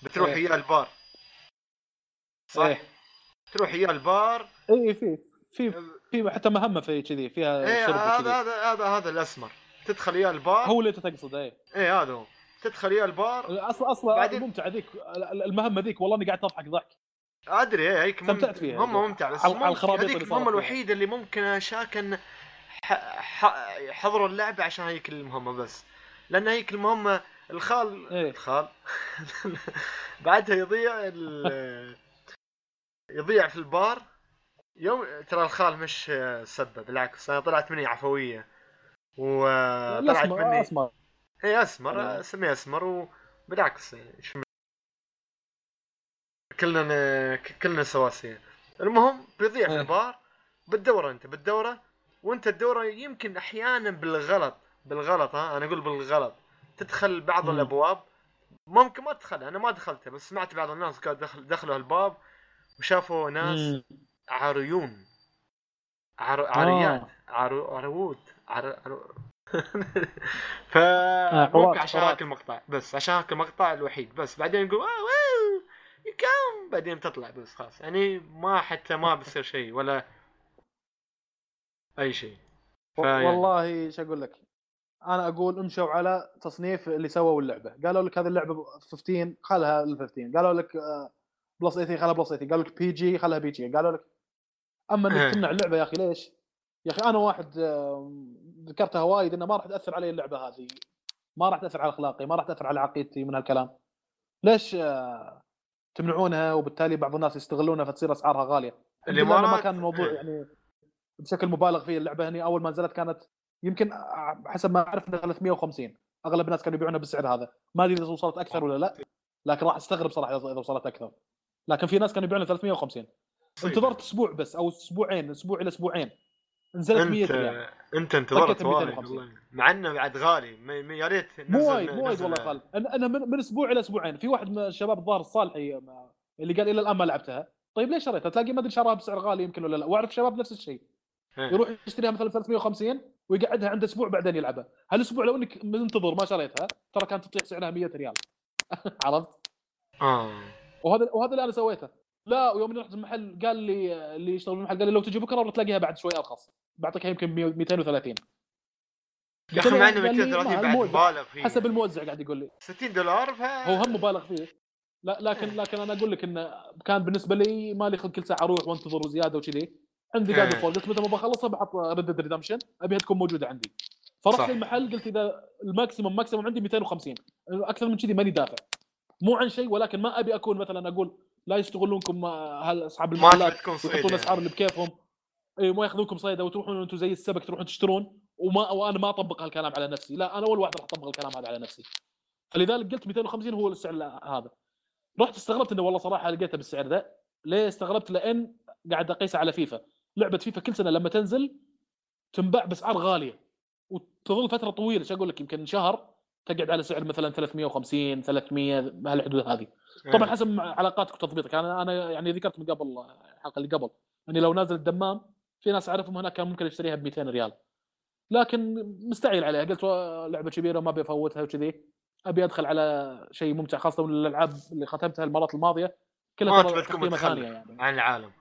بتروح إيه. وياه البار. صح؟ إيه. تروح وياه البار اي في في في حتى مهمة في كذي فيها شرب هذا هذا هذا هذا الأسمر تدخل وياه البار هو اللي انت تقصد إيه إيه هذا هو تدخل وياه البار أصلا أصلا بعدين- ممتع ذيك المهمة ذيك والله أني قاعد أضحك ضحك أدري إيه هيك مم- استمتعت فيها. مهمة ممتعة بس على- الخرابيط هذيك فيها. الوحيدة اللي ممكن اشاك ان ح... ح... حضروا اللعبة عشان هيك المهمة بس لأن هيك المهمة الخال إيه. الخال بعدها يضيع ال... يضيع في البار يوم ترى الخال مش سبب بالعكس أنا طلعت مني عفوية وطلعت الاسمر مني أسمر اي أسمر أيوة. اسميه أسمر وبالعكس شو كلنا كلنا سواسية المهم بيضيع في إيه. البار بالدورة أنت بالدورة وأنت الدورة يمكن أحيانا بالغلط بالغلط ها أنا أقول بالغلط تدخل بعض. الأبواب ممكن ما تدخل أنا ما دخلتها بس سمعت بعض الناس قالوا دخل دخلوا الباب وشافوا ناس مم. عريون. عر... عريات آه. عرو... عروود. عر... عرو... ف عورات- موقع عشان. هاك المقطع بس عشان هاك المقطع الوحيد. بس بعدين يقول واو يكم بعدين تطلع بس خلاص. يعني ما حتى ما بيصير شيء ولا أي شيء. والله إيش أقول لك؟ أنا أقول امشوا على تصنيف اللي سووا اللعبة. قالوا لك هذه اللعبة 15 خلها ال 15 قالوا لك آه، plus 18 خلها plus 18 قالوا لك PG خلها PG قالوا لك أما إيه. انك تمنع اللعبة يا أخي ليش؟ يا أخي أنا واحد آه، ذكرتها وايد إنه ما راح تأثر علي اللعبة هذه. ما راح تأثر على أخلاقي ما راح تأثر على عقيدتي من هالكلام. ليش آه، تمنعونها وبالتالي بعض الناس يستغلونها فتصير أسعارها غالية؟ إنه ما كان الموضوع إيه. يعني بشكل مبالغ فيه اللعبة هني أول ما نزلت كانت يمكن ع- حسب ما أعرف إنها 350 أغلب الناس كانوا يبيعونها بالسعر هذا. ما أدري إذا وصلت أكثر ولا لا لكن راح أستغرب صراحة إذا وصلت أكثر. لكن في ناس كانوا يبيعونها 350 طيب. انتظرت أسبوع بس أو أسبوعين أسبوع إلى أسبوعين. نزلت 100 انت ريال. أنت انتظرت وايد 250. والله مع إنه بعد غالي. يا ريت مو وايد مو وايد والله خالد. أنا أنا من, من أسبوع إلى أسبوعين. في واحد من الشباب الظاهر الصالحي اللي قال إلى الآن ما لعبتها. طيب ليش شريتها؟ تلاقي ما أدري شراها بسعر غالي يمكن ولا لا. وأعرف شباب نفس الشيء. إيه. يروح يشتريها مثلا 350 ويقعدها عنده أسبوع بعدين يلعبها. هالاسبوع لو إنك منتظر ما شريتها؟ ترى كانت تطيح سعرها 100 ريال. عرفت؟ آه. وهذا وهذا اللي أنا سويته. لا ويوم رحت المحل قال لي اللي يشتغل بالمحل قال لي لو تجي بكرة بتلاقيها بعد شوي أرخص. بعطيك يمكن 100 230 يا أخي مع إنه قال لي 230 ما- بعد. مبالغ فيه. حسب الموزع قاعد يقول لي. 60 دولار ف هو هم مبالغ فيه. لا لكن لكن أنا أقول لك انه كان بالنسبة لي مالي خلق كل ساعة أروح وأنتظر وزيادة وكذي. عندي قاعد إيه. فوق قلت متى ما بخلصها بحط Red Redemption أبيها تكون موجودة عندي. فرحت صح. للمحل قلت إذا ال maximum maximum عندي 250 أكثر من كذي ماني دافع. مو عن شيء ولكن ما أبي أكون مثلا أقول لا يستغلونكم اصحاب المحلات ويحطون يعني. الاسعار اللي بكيفهم. اي ما ياخذونكم صيده وتروحون أنتم زي السمك تروحون تشترون وما وأنا ما أطبق هالكلام على نفسي. لا أنا اول واحد راح أطبق الكلام هذا على نفسي. فلذلك قلت 250 هو السعر هذا. رحت استغربت إنه والله صراحة لقيتها بالسعر ذا. ليه استغربت؟ لأن قاعد اقيسها على فيفا. لعبة فيفا كل سنة لما تنزل تنباع بأسعار غالية. وتظل فترة طويلة إيش أقول لك؟ يمكن شهر تقعد على سعر مثلا 350 300 بهالحدود هذه. طبعا إيه. حسب علاقاتك وتضبيطك. أنا أنا يعني ذكرت من قبل الحلقة اللي قبل إني لو نازل الدمام في ناس أعرفهم هناك كان ممكن اشتريها ب 200 ريال. لكن مستعجل عليها. قلت لعبة كبيرة وما أبي أفوتها وكذي. أبي أدخل على شيء ممتع خاصة الالعاب اللي ختمتها المرات الماضية. ما كلها تقييمة. ثانية يعني. عن العالم.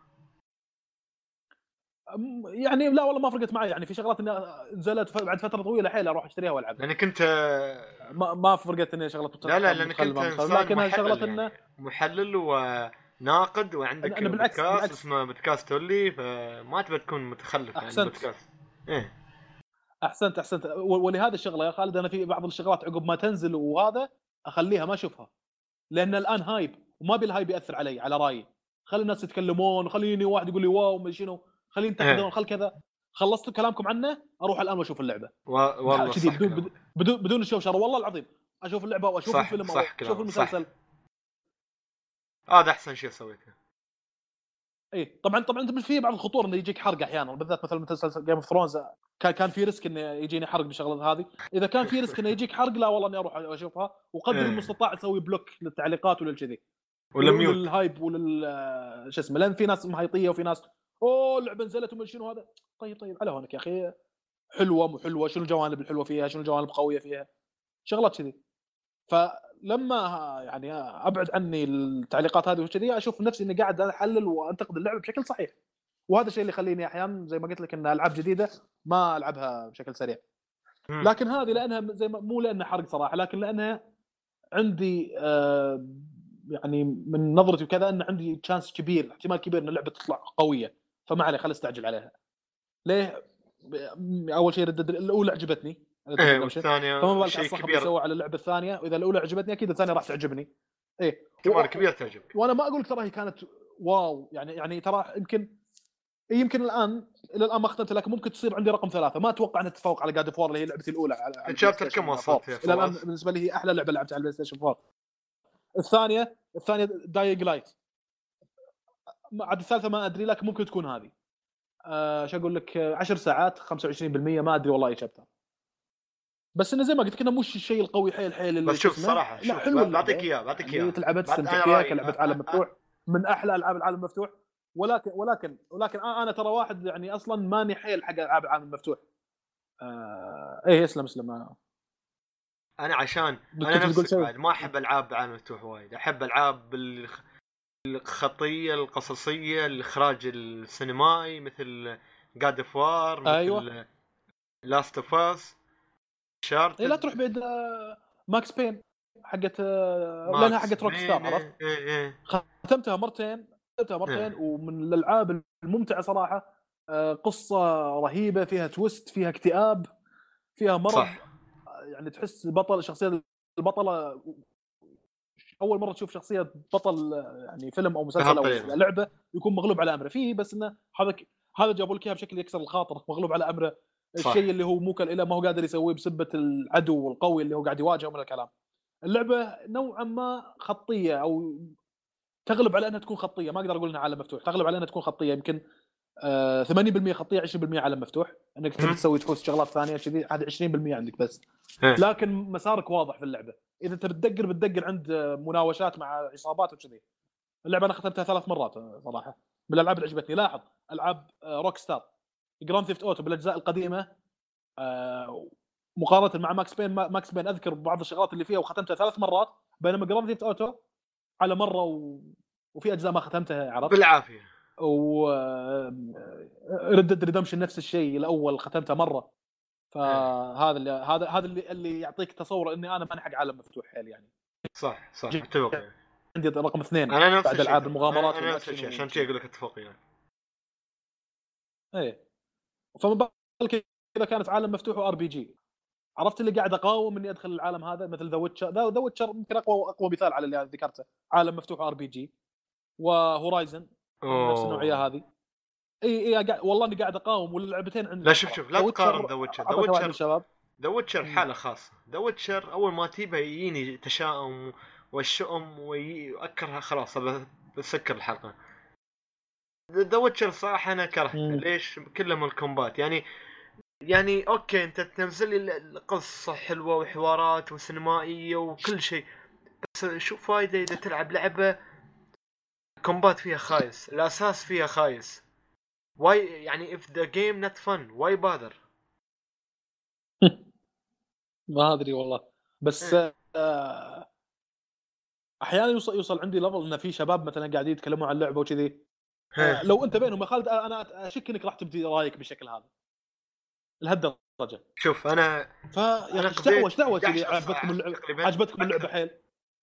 يعني لا والله ما فرقت معي يعني في شغلات إني نزلت بعد فترة طويلة حيل أروح أشتريها والعبها لأنك أنت ما, ما فرقت إني شغلات لا لا لأنك أنت لكن شغلات محلل انه يعني. محلل وناقد وعندك أنا- بالعكس- بودكاست بالعكس. اسمه بودكاست تولي فما تبي تكون متخلف عن أحسنت. البودكاست. إيه. أحسنت أحسنت. ولهذا الشغلة يا خالد أنا في بعض الشغلات عقب ما تنزل وهذا أخليها ما أشوفها. لأن الآن hype وما أبي ال hype يأثر علي على رأيي. خلي الناس يتكلمون وخليني واحد يقول لي wow ما شنو. خليني ينتقدون. خل كذا. خلصتوا كلامكم عنه؟ أروح الآن وأشوف اللعبة. و... والله صح بدون. بدون بدون الشوشره والله العظيم أشوف اللعبة وأشوف صح- الفيلم صح أو أشوف المسلسل. هذا أحسن شيء سويته. اي طبعا طبعا أنت في بعض الخطوره إنه يجيك حرق أحيانا بالذات مثلا مسلسل Game of Thrones كان كان في risk إنه يجيني حرق بالشغلة هذه. إذا كان في risk إنه يجيك حرق لا والله إني أروح أشوفها. وقدر إيه. المستطاع أسوي block للتعليقات وللكذي ولل hype ولل شو اسمه لأن في ناس مهيطية وفي ناس أوه اللعبة نزلت ومن شنو هذا. طيب طيب على هونك يا أخي. حلوة مو حلوة؟ شنو الجوانب الحلوة فيها؟ شنو الجوانب القوية فيها؟ شغلات كذي. فلما يعني أبعد عني التعليقات هذه وكذي أشوف نفسي إني قاعد أحلل وأنتقد اللعبة بشكل صحيح. وهذا الشيء اللي يخليني أحيانا زي ما قلت لك إن ألعاب جديدة ما ألعبها بشكل سريع. لكن هذه لأنها زي ما مو لأنها حرق صراحة لكن لأنها عندي آه يعني من نظرتي وكذا إن عندي تشانس كبير احتمال كبير إن اللعبة تطلع قوية. فما عليه خل استعجل عليها ليه؟ أول شيء ردد الأولى عجبتني إيه. والثانية فما بالك على سوى على اللعبة الثانية وإذا الأولى عجبتني أكيد الثانية راح تعجبني إيه احتمال كبير تعجبك وأنا ما أقول لك ترى هي كانت واو يعني يعني ترى يمكن يمكن الآن إلى الآن ما ختمت لكن ممكن تصير عندي رقم ثلاثة ما أتوقع انها تتفوق على جاد فور اللي هي لعبتي الأولى على Station كم وصلت 4. فيها إلى الآن؟ بالنسبة لي هي أحلى لعبة لعبتها على ال PlayStation 4 الثانية الثانية Dying Light عاد الثالثة ما أدري لكن ممكن تكون هذه. آه شو أقول لك؟ آه، 10 ساعات 25% ما أدري والله اي chapter بس إنه زي ما قلت لك انه مش الشيء القوي حيل حيل اللي بس شوف. صراحة لا شوف حلو. بعطيك اياه بعطيك اياه تلعبها تستمتع فيها كلعبه أ- عالم أ- مفتوح. من أحلى ألعاب العالم المفتوح. ولكن ولكن ولكن أنا ترى واحد يعني أصلا ماني حيل حق ألعاب العالم المفتوح. آه إيه اسلم اسلم. آه. أنا عشان أنا نفسك؟ بعد ما أحب ألعاب عالم مفتوح وايد. أحب ألعاب الخ- الخطية القصصية الإخراج السينمائي مثل God of War مثل أيوة. Last of Us شارت إيه لا تروح بعيد آه Max Payne حقت آه لأنها حقت Rockstar عرفت إيه إيه ختمتها مرتين ختمتها مرتين إيه. ومن الألعاب الممتعة صراحة آه قصة رهيبة فيها twist فيها اكتئاب فيها مرض صح يعني تحس بطل شخصية البطلة أول مرة تشوف شخصية بطل يعني فيلم أو مسلسل أو. لعبة يكون مغلوب على أمره. فيه بس إنه هذا ك- هذا جابوا لك إياه بشكل يكسر الخاطر مغلوب على أمره. الشيء اللي هو موكل إلى ما هو قادر يسويه بسبة العدو القوي اللي هو قاعد يواجهه من الكلام. اللعبة نوعا ما خطية أو تغلب على إنها تكون خطية. ما أقدر أقول إنها عالم مفتوح تغلب على إنها تكون خطية. يمكن آه 80% خطية 20% عالم مفتوح. إنك تبي. تسوي تحوس شغلات ثانية كذي هذه 20% عندك بس. إيه. لكن مسارك واضح في اللعبة. إذا انت بتدقر بتدقر عند مناوشات مع عصابات وكذي. اللعبة أنا ختمتها ثلاث مرات صراحة. من الالعاب اللي عجبتني لاحظ ألعاب Rockstar Grand Theft Auto بالأجزاء القديمة آه، مقارنة مع Max Payne ما- Max Payne أذكر بعض الشغلات اللي فيها وختمتها ثلاث مرات بينما Grand Theft Auto على مرة و... وفي أجزاء ما ختمتها عرفت؟ بالعافية. و Red Redemption نفس الشيء الأول ختمته مرة. فهذا اللي هذا هذا اللي اللي يعطيك تصور إني أنا ماني حق عالم مفتوح حيل يعني. صح صح اتفق عندي رقم اثنين أنا نفس بعد ترى. المغامرات أنا نفس الشيء عشان كذا أقول لك أتفق يعني. إيه. فما بالك إذا كانت عالم مفتوح و RPG عرفت اللي قاعد أقاوم إني أدخل العالم هذا؟ مثل The Witcher The Witcher يمكن اقوى أقوى مثال على اللي ذكرته. عالم مفتوح RPG و Horizon. نفس النوعية هذه. إي إي قاعد والله إني قاعد أقاوم واللعبتين عندي لا شوف شوف لا تقارن The Witcher ذا من Witcher The Witcher. حالة خاصة. The Witcher أول ما تجيبها يجيني تشاؤم والشؤم واكرها خلاص بسكر الحلقة. The Witcher صراحة أنا كرهته. ليش؟ كلهم ال combat. يعني يعني okay أنت تنزل لي القصة حلوة وحوارات وسينمائية وكل شيء بس شو فايدة إذا تلعب لعبة combat فيها خايس الأساس فيها خايس. why يعني if the game not fun why bother ما أدري والله. بس إيه. آه، أحيانا يوصل يوصل عندي level إن في شباب مثلا قاعدين يتكلمون عن اللعبه وكذي. آه، لو أنت بينهم يا خالد أنا أشك إنك راح تبدي رأيك بالشكل هذا. لهالدرجة. شوف أنا أخي إيش دعوه إيش دعوه 11 كذي ساعة عجبتكم اللعبه. عجبتكم اللعبة حيل؟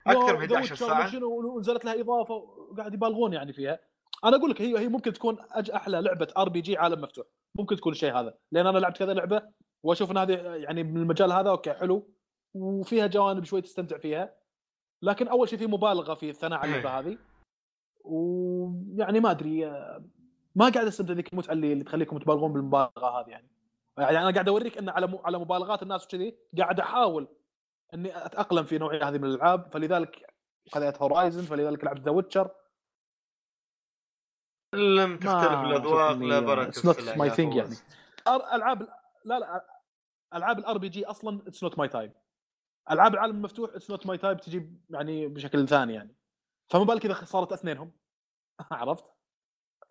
أكثر من يا 11 The Witcher ساعة. شنو ونزلت لها إضافة وقاعد يبالغون يعني فيها. أنا أقول لك هي هي ممكن تكون أج أحلى لعبة RPG عالم مفتوح. ممكن تكون الشيء هذا. لأن أنا لعبت كذا لعبة وأشوف إن هذه يعني من المجال هذا okay حلو. وفيها جوانب شوي تستمتع فيها. لكن أول شيء في مبالغة في الثناء على اللعبة هذه. ويعني ما أدري ما قاعد أستمتع ذيك المتعة اللي, اللي تخليكم تبالغون بالمبالغة هذه يعني. يعني أنا قاعد أوريك إن على على مبالغات الناس وكذي قاعد أحاول إني أتأقلم في نوعية هذه من الألعاب فلذلك خذيت Horizon فلذلك لعبت The Witcher لم تختلف الأذواق لا بركة my يا thing فواز. يعني. ألعاب لا لا ألعاب ال RPG أصلا it's not my type ألعاب العالم المفتوح it's not my type تجي يعني بشكل ثاني يعني فما بالك اذا صارت اثنينهم عرفت؟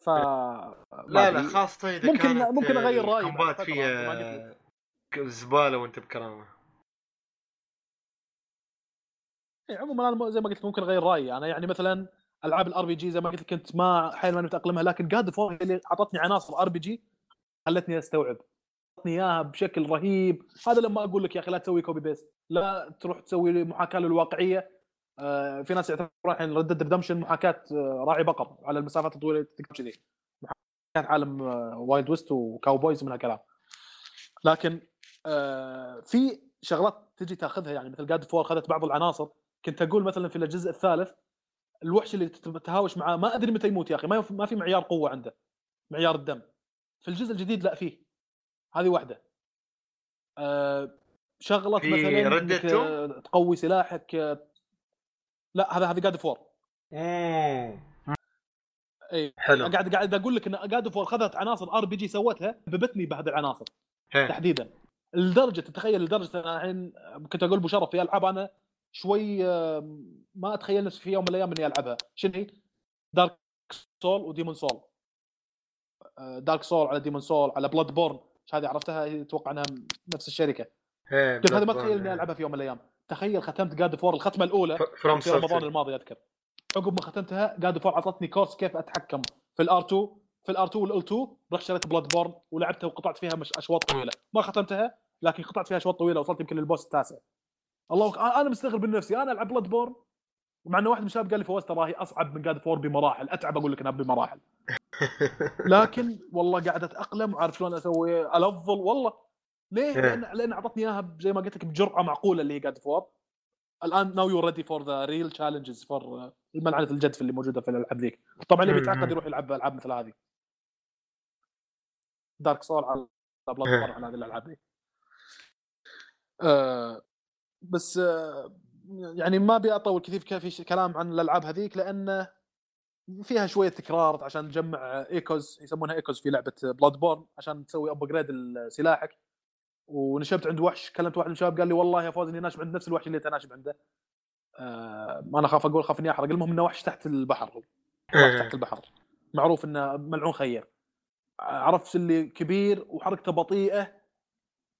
ف لا لا. خاصة إذا ممكن- كانت ممكن بعد ال combat فترة، فيها زبالة وانت بكرامة عموما أنا زي ما قلت لك ممكن أغير رأيي. أنا يعني مثلا ألعاب ال RPG زي ما قلت لك كنت ما حيل ماني متاقلمها لكن God of War اللي أعطتني عناصر RPG خلتني أستوعب. أعطتني إياها بشكل رهيب. هذا لما أقول لك يا أخي لا تسوي copy paste لا تروح تسوي محاكاة للواقعية. آه، في ناس يعتبرون الحين Red Dead Redemption محاكاة آه، راعي بقر على المسافات الطويلة كذي. محاكاة عالم Wild West و cowboys من هالكلام. لكن آه في شغلات تجي تاخذها يعني مثل God of War اخذت بعض العناصر كنت أقول مثلا في الجزء الثالث الوحش اللي تتهاوش معاه ما أدري متى يموت يا أخي ما ما في معيار قوة عنده معيار الدم. في الجزء الجديد لا فيه. هذه واحدة. آه شغلة في مثلا آه، تقوي سلاحك آه، لا هذا هذا God of War اي حلو. قاعد قاعد أقول لك إن God of War اخذت عناصر RPG سوتها ببتني بهذه العناصر هي. تحديدا. لدرجة تتخيل لدرجة أنا الحين كنت أقول أبو شرف في ألعاب أنا شوي ما أتخيل نفسي في يوم من الأيام إني ألعبها. شنو هي؟ Dark Souls و Demon's Souls Dark Souls على Demon's Souls على Bloodborne هذه عرفتها؟ أتوقع إنها نفس الشركة. قلت هذا ما Bloodborne. اتخيل اني ألعبها في يوم من الأيام. تخيل ختمت God of War الختمة الأولى في رمضان. الماضي أذكر. عقب ما ختمتها God of War عطتني course كيف أتحكم في ال R2 في ال R2 وال L2 رحت شريت Bloodborne ولعبتها وقطعت فيها مش أشواط طويلة. ما ختمتها لكن قطعت فيها أشواط طويلة وصلت يمكن لل boss التاسع. الله أنا مستغرب من نفسي أنا ألعب Bloodborne مع انه واحد من الشباب قال لي فوز تراهي أصعب من God of War بمراحل أتعب أقول لك إنها بمراحل لكن والله قاعد أتأقلم وعارف شلون أسوي الفل والله ليه؟ إيه. لأن لأن أعطتني إياها زي ما قلت لك بجرعه معقولة اللي هي God of War الآن now you ready for the real challenges for الملعنة الجدف اللي موجودة في الألعاب ذيك طبعا اللي. بيتعقد يروح يلعب ألعاب مثل هذه Dark Souls على بلاد إيه. Bloodborne على هذه الألعاب ذي آه بس آه يعني ما أبي أطول كثير في- كلام عن الألعاب هذيك لأن فيها شوية تكرار عشان تجمع إيكوز يسمونها إيكوز في لعبة Bloodborne عشان تسوي upgrade سلاحك ونشبت عند وحش كلمت واحد من الشباب قال لي والله يا فوز إني ناشب عند نفس الوحش اللي أنت ناشب عنده. آه ما أنا خاف أقول خاف إني أحرق المهم إنه وحش تحت البحر هو. وحش تحت البحر. معروف إنه ملعون خير. عرفت اللي كبير وحركته بطيئة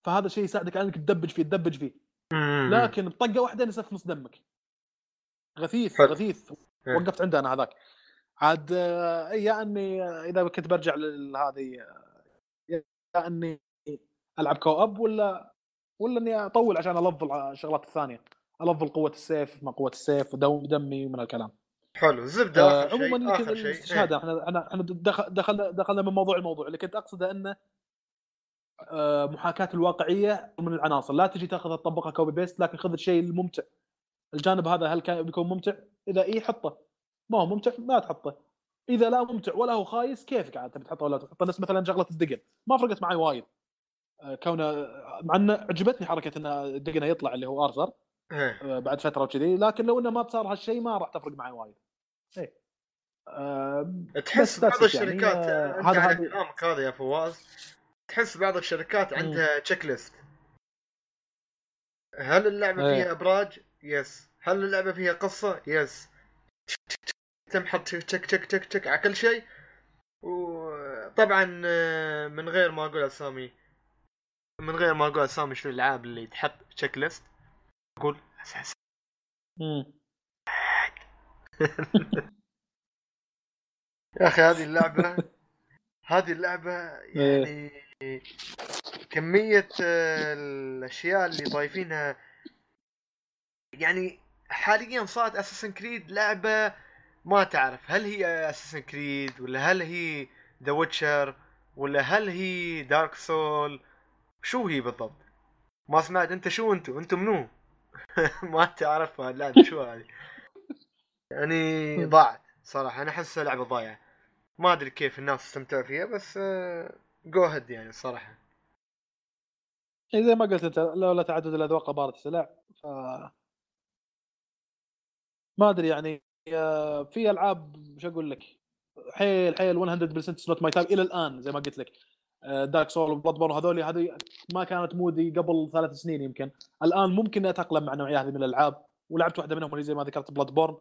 فهذا الشيء يساعدك على إنك تدبج فيه تدبج فيه. لكن بطقة واحدة نسف نص دمك. غثيث حلو. غثيث. إيه. وقفت عنده أنا هذاك. عاد آه، يا أني إذا كنت برجع لهذه يا أني ألعب كو اب ولا ولا إني أطول عشان ألفل الشغلات الثانية. ألفل قوة السيف ما قوة السيف ودم دمي ومن الكلام حلو الزبده آه، عموما آخر شيء. إحنا إحنا إحنا دخل دخلنا دخلنا من موضوع الموضوع اللي كنت أقصده إنه محاكاة الواقعية من العناصر. لا تجي تاخذها تطبقها copy paste لكن خذ الشيء الممتع. الجانب هذا هل كان بيكون ممتع؟ إذا اي حطه. ما هو ممتع لا تحطه. إذا لا ممتع ولا هو خايس كيفك عاد تبي تحطه ولا تحطه؟ نفس مثلا شغله الدقن. ما فرقت معي وايد. آه، كونه مع إنه عجبتني حركة إن الدقنه يطلع اللي هو ارثر إيه. آه، بعد فترة وكذي. لكن لو إنه ما صار هالشيء ما راح تفرق معي وايد. آه، تحس بعض الشركات يعني، آه، على هذا- كلامك هذا يا فواز. تحس بعض الشركات عندها checklist هل اللعبة إيه. فيها إبراج؟ yes هل اللعبة فيها قصة؟ yes تم حط check check check check على كل شيء وطبعا آه، من غير ما أقول أسامي من غير ما أقول أسامي شو الألعاب اللي تحط تشيك ليست أقول أساس. يا أخي هذه اللعبة هذه اللعبة يعني كمية آه، الأشياء اللي ضايفينها. يعني حاليا صارت اساسن كريد لعبة ما تعرف هل هي Assassin's Creed ولا هل هي The Witcher ولا هل هي Dark Souls شو هي بالضبط؟ ما سمعت. أنت شو انتو انتو منو؟ ما تعرف اللعبه شو هذه. يعني ضاعت صراحة. أنا احسها لعبة ضايعة. ما أدري كيف الناس استمتعوا فيها بس go ahead يعني الصراحه إيه زي ما قلت أنت لولا تعدد الأذواق بارت السلع ف ما أدري يعني آه، في ألعاب شو أقول لك حيل حيل 100% not my type إلى الآن زي ما قلت لك. Dark Souls و Bloodborne هذول هذه ما كانت مودي قبل ثلاث سنين يمكن. الآن ممكن أتأقلم مع النوعيه هذه من الألعاب ولعبت واحدة منهم اللي زي ما ذكرت Bloodborne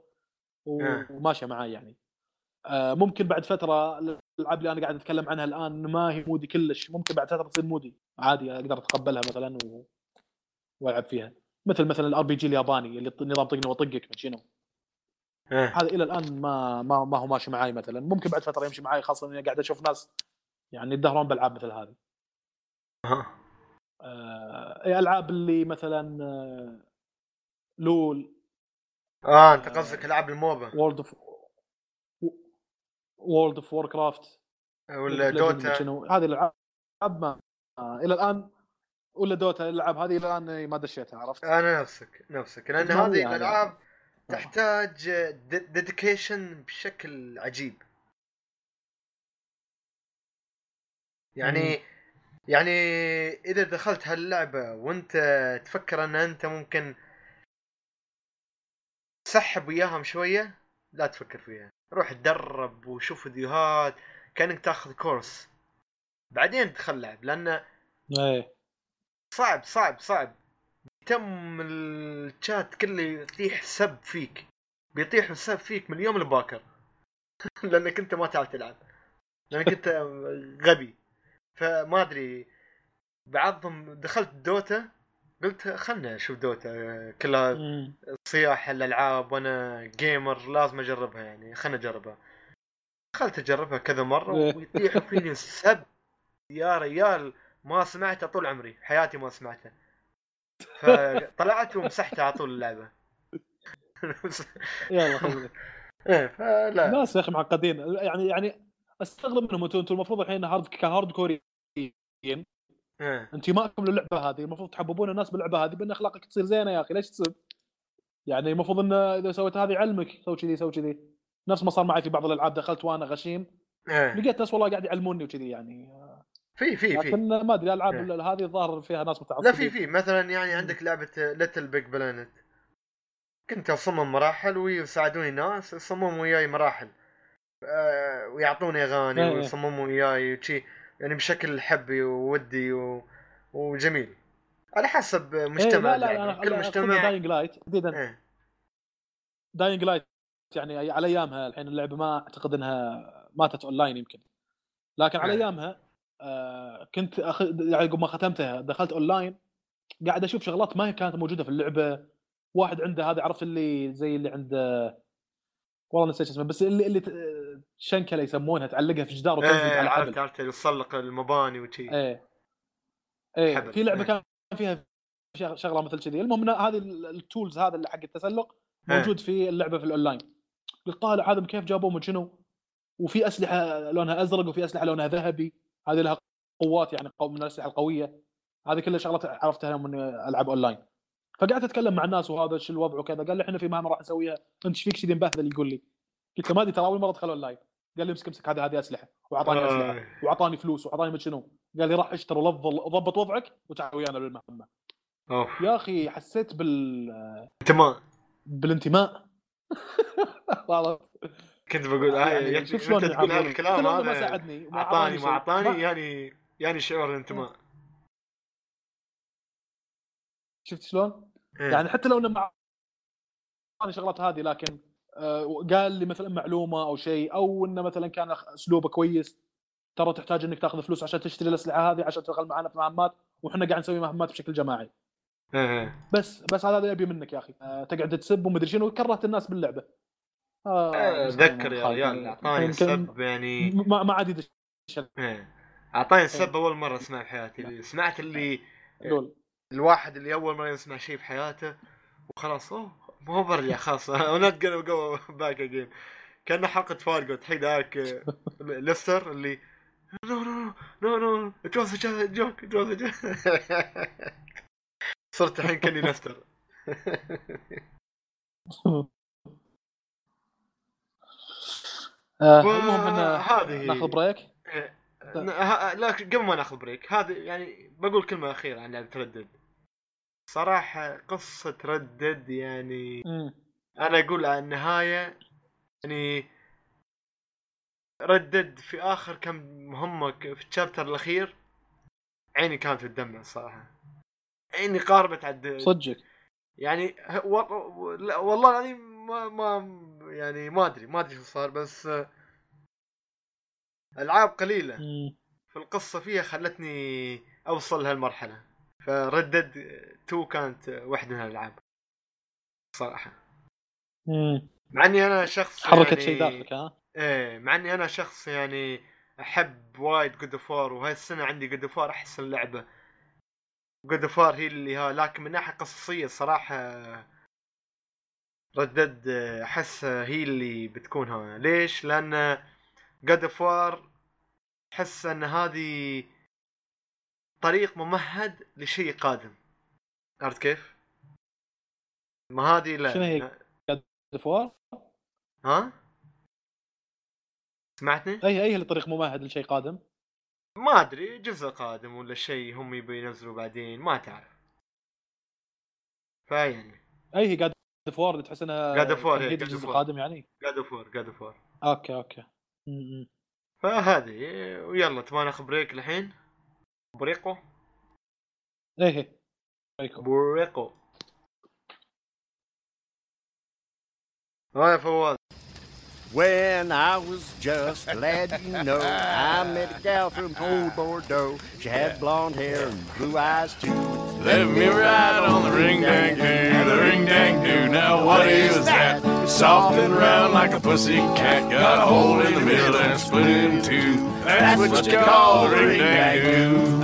آه. وماشية معي يعني. ممكن بعد فترة الألعاب اللي أنا قاعد أتكلم عنها الآن ما هي مودي كلش. ممكن بعد فترة تصير مودي عادي أقدر أتقبلها مثلا و... وألعب فيها. مثل مثلا ال RPG الياباني اللي نظام طقني واطقك ما شنو. آه. هذا إلى الآن ما ما ما هو ماشي معي مثلا. ممكن بعد فترة يمشي معي خاصة إني قاعد أشوف ناس يعني يدهرون بألعاب مثل هذه. أها. آه ألعاب اللي مثلا آه LoL. آه أنت قصدك ألعاب ال MOBA. World of World of Warcraft ولا Dota هذه الألعاب ما آه إلى الآن ولا دوتا الألعاب هذه الآن ما دشيتها عرفت؟ أنا نفسك نفسك لأن هذه هذا. الألعاب تحتاج ديديكيشن بشكل عجيب. يعني يعني إذا دخلت هاللعبة وأنت تفكر أن أنت ممكن تسحب وياهم شوية لا تفكر فيها. روح تدرب وشوف فيديوهات كأنك تاخذ كورس. بعدين تدخل لعب لأن إيه. صعب صعب صعب. تم الشات كله يطيح سب فيك. بيطيح السب فيك من اليوم الباكر. لأنك أنت ما تعرف تلعب. لأنك أنت غبي. فما أدري. بعضهم دخلت Dota قلت خلنا أشوف Dota كلها. صياح الألعاب وأنا gamer لازم أجربها يعني خلنا اجربها دخلت أجربها كذا مرة. ويطيحوا فيني السب يا ريال ما سمعته طول عمري حياتي ما سمعته فطلعت ومسحتها على طول اللعبة يلا خليك. إيه فلا ناس يا أخي معقدين يعني يعني أستغرب منهم أنتم المفروض الحين hard ك hardcore يين. انتمائكم للعبه هذه المفروض تحببون الناس باللعبة هذه بأن أخلاقك تصير زينة يا أخي ليش تسب؟ يعني المفروض أن إذا سويت هذه علمك سوي كذي سوي كذي. نفس ما صار معي في بعض الألعاب دخلت وأنا غشيم إيه. لقيت ناس والله قاعد يعلموني وكذي يعني. في في في. لكن ما أدري الألعاب إيه. هذه الظاهر فيها ناس متعصبين. لا في في. مثلا يعني عندك لعبة LittleBigPlanet كنت أصمم مراحل ويساعدوني ناس يصمموا وياي مراحل. آه، ويعطوني أغاني إيه، إيه. ويصمموا وياي وشي. يعني بشكل حبي وودي و... وجميل على حسب مجتمع إيه لا لا اللعبة. أنا كل مجتمع Dying Light تحديدا. Dying Light يعني على أيامها الحين اللعبة ما أعتقد إنها ماتت اونلاين يمكن لكن على إيه. أيامها آه كنت أخ... يعني قبل ما ختمتها دخلت اونلاين قاعد أشوف شغلات ما هي كانت موجودة في اللعبة واحد عنده هذا عرفت اللي زي اللي عنده والله نسيت اسمه بس اللي اللي شنكله يسمونها تعلقها في جدار وتنزل إيه على حبل. عرفت يتسلق المباني وشي. إيه. إيه حبل. في لعبة إيه. كان فيها شغ- شغلة مثل كذي. المهم هذه ال- ال tools هذا اللي حق التسلق إيه. موجود في اللعبة في الأونلاين. قلت طالع هذا كيف جابوه من شنو؟ وفي أسلحة لونها أزرق وفي أسلحة لونها ذهبي. هذه لها قوات يعني من الأسلحة القوية. هذه كلها شغلات عرفتها من ألعاب أونلاين. فقعدت أتكلم مع الناس وهذا شو الوضع وكذا. قال لي إحنا في مهمه راح نسويها. أنت إيش فيك كذي مبهذل؟ يقول لي. قلت له ما أدري ترى أول مرة ادخل اونلاين قال لي امسك امسك هذه هذه أسلحة. وأعطاني أسلحة. آه. وأعطاني فلوس وأعطاني من شنو. قال لي راح اشتري ولفظ ضبط وضعك وتعال ويانا بالمهمه أوف. يا أخي حسيت بال تمام بالانتماء. والله. كنت بقول آه يعني يعني شوف شلون تقول حتى لو إنه ما هذا ساعدني وما أعطاني. ما أعطاني ما- يعني يعني شعور الانتماء. شفت شلون؟ إيه. يعني حتى لو إنه ما أعطاني شغلات هذه لكن قال لي مثلا معلومة أو شيء أو إنه مثلا كان أسلوبه كويس. ترى تحتاج إنك تاخذ فلوس عشان تشتري الأسلحة هذه عشان تشتغل معنا في مهمات وإحنا قاعد نسوي مهمات بشكل جماعي. إيه. بس بس هذا اللي أبي منك يا أخي. آه، تقعد تسب ومدري شنو كرهت الناس باللعبة. آه آه، ذكر يا. ريال أعطاني سب يعني. ما ما عاد يدش. إيه. أعطاني السب أول مرة اسمع بحياتي اللي سمعت اللي لول الواحد اللي أول مرة يسمع شيء في حياته وخلاص أوه. مو برجع خلاص. won't go back again كأنه حلقة فارجو. تحيد ذاك Lester اللي no no no no it was joke it was صرت الحين كأني Lester. آه، المهم إن هذه ناخذ break ن- ه- لا قبل ما ناخذ break هذه يعني بقول كلمة أخيرة عن لعبه Red Dead صراحة قصة Red Dead يعني مم. أنا أقول على النهاية يعني Red Dead في آخر كم مهمه ك- في ال chapter الأخير عيني كانت تدمع الصراحه عيني قاربت عد صدقك يعني و... لا والله العظيم ما ما يعني ما أدري ما أدري شو صار بس ألعاب قليلة مم. في القصة فيها خلتني أوصل لهالمرحلة ف Red Dead 2 كانت واحدة من الألعاب صراحة مم. مع إني أنا شخص حركت يعني شيء داخلك ها إيه مع إني أنا شخص يعني أحب وايد God of War وهاي السنة عندي God of War أحسن لعبة God of War هي اللي ها لكن من ناحية قصصية الصراحه Red Dead أحس هي اللي بتكون ها ليش؟ لأن God of War أحس إن هذه طريق ممهد لشيء قادم عرفت كيف؟ ما هذه لا شنو هي؟ ها؟ سمعتني؟ اي أي الطريق ممهد لشيء قادم ما أدري جزء قادم ولا شيء هم يبي ينزلوا بعدين ما تعرف فيعني أي هي قاعد دفوار اللي تحس إنها تمهيد God of الجزء. القادم يعني جاد اوف وور جاد اوف وور أوكي أوكي م- م. فهذه ويلا تبغى ناخذ بريك الحين Bureko. Ehe. Bureko. Alright, for one. When I was just a lad, you know, I met a gal from old Bordeaux. She had blonde hair and blue eyes too. Let me ride on the ring dang do the ring dang do. Now what is that? Soft and round like a pussy cat. Got a hole in the middle and split in two. That's what you call the ring dang.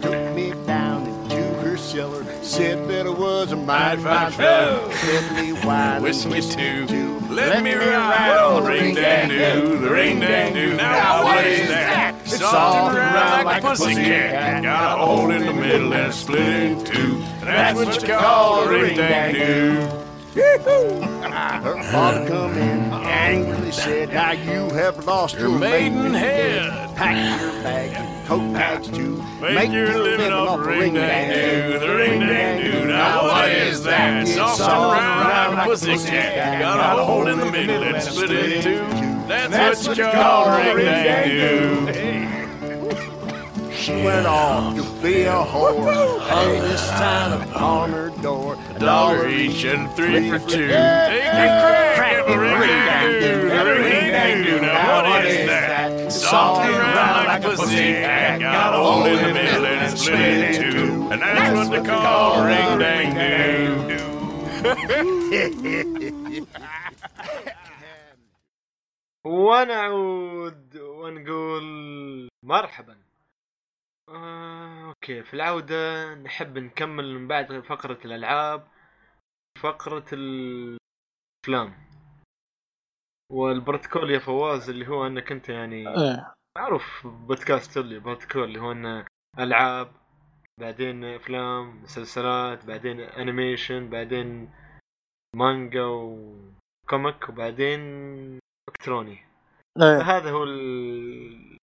Took me down into her cellar, said that I was a mighty fine fellow. Fed me wine Whiskey whiskey too. too. Let me ride on the ring dang doo, the ring dang doo. Now what is that? It's and round like a pussy cat. Got a hole in the middle and split in two. That's what you call the ring dang doo. Her father come in, angrily said, Now you have lost Your your maiden head. Pack your bag and coat bags too. Make your living off the ring dang doo, the ring dang doo. Now what is that? Soft and round like pussy cat. Got a hole in the middle and split in two. That's what you call a ring dang doo She went off to be a whore, hung this sign upon her door. A dollar each and three for two. Take a crack at the ring dang doo, the ring dang doo. Now what is that? Soft and round like a pussy cat. Got a hole in the middle and it's split in two. And that's what they call a ring dang doo. ونعود ونقول مرحبا آه، okay. في العودة نحب نكمل من بعد فقرة الألعاب فقرة الأفلام والبروتوكول يا فواز اللي هو إنك أنت يعني إيه. معروف بودكاست اللي بروتوكول اللي هو إنه ألعاب بعدين أفلام مسلسلات بعدين animation بعدين مانجا و comic وبعدين إلكتروني. إيه. هذا هو ال...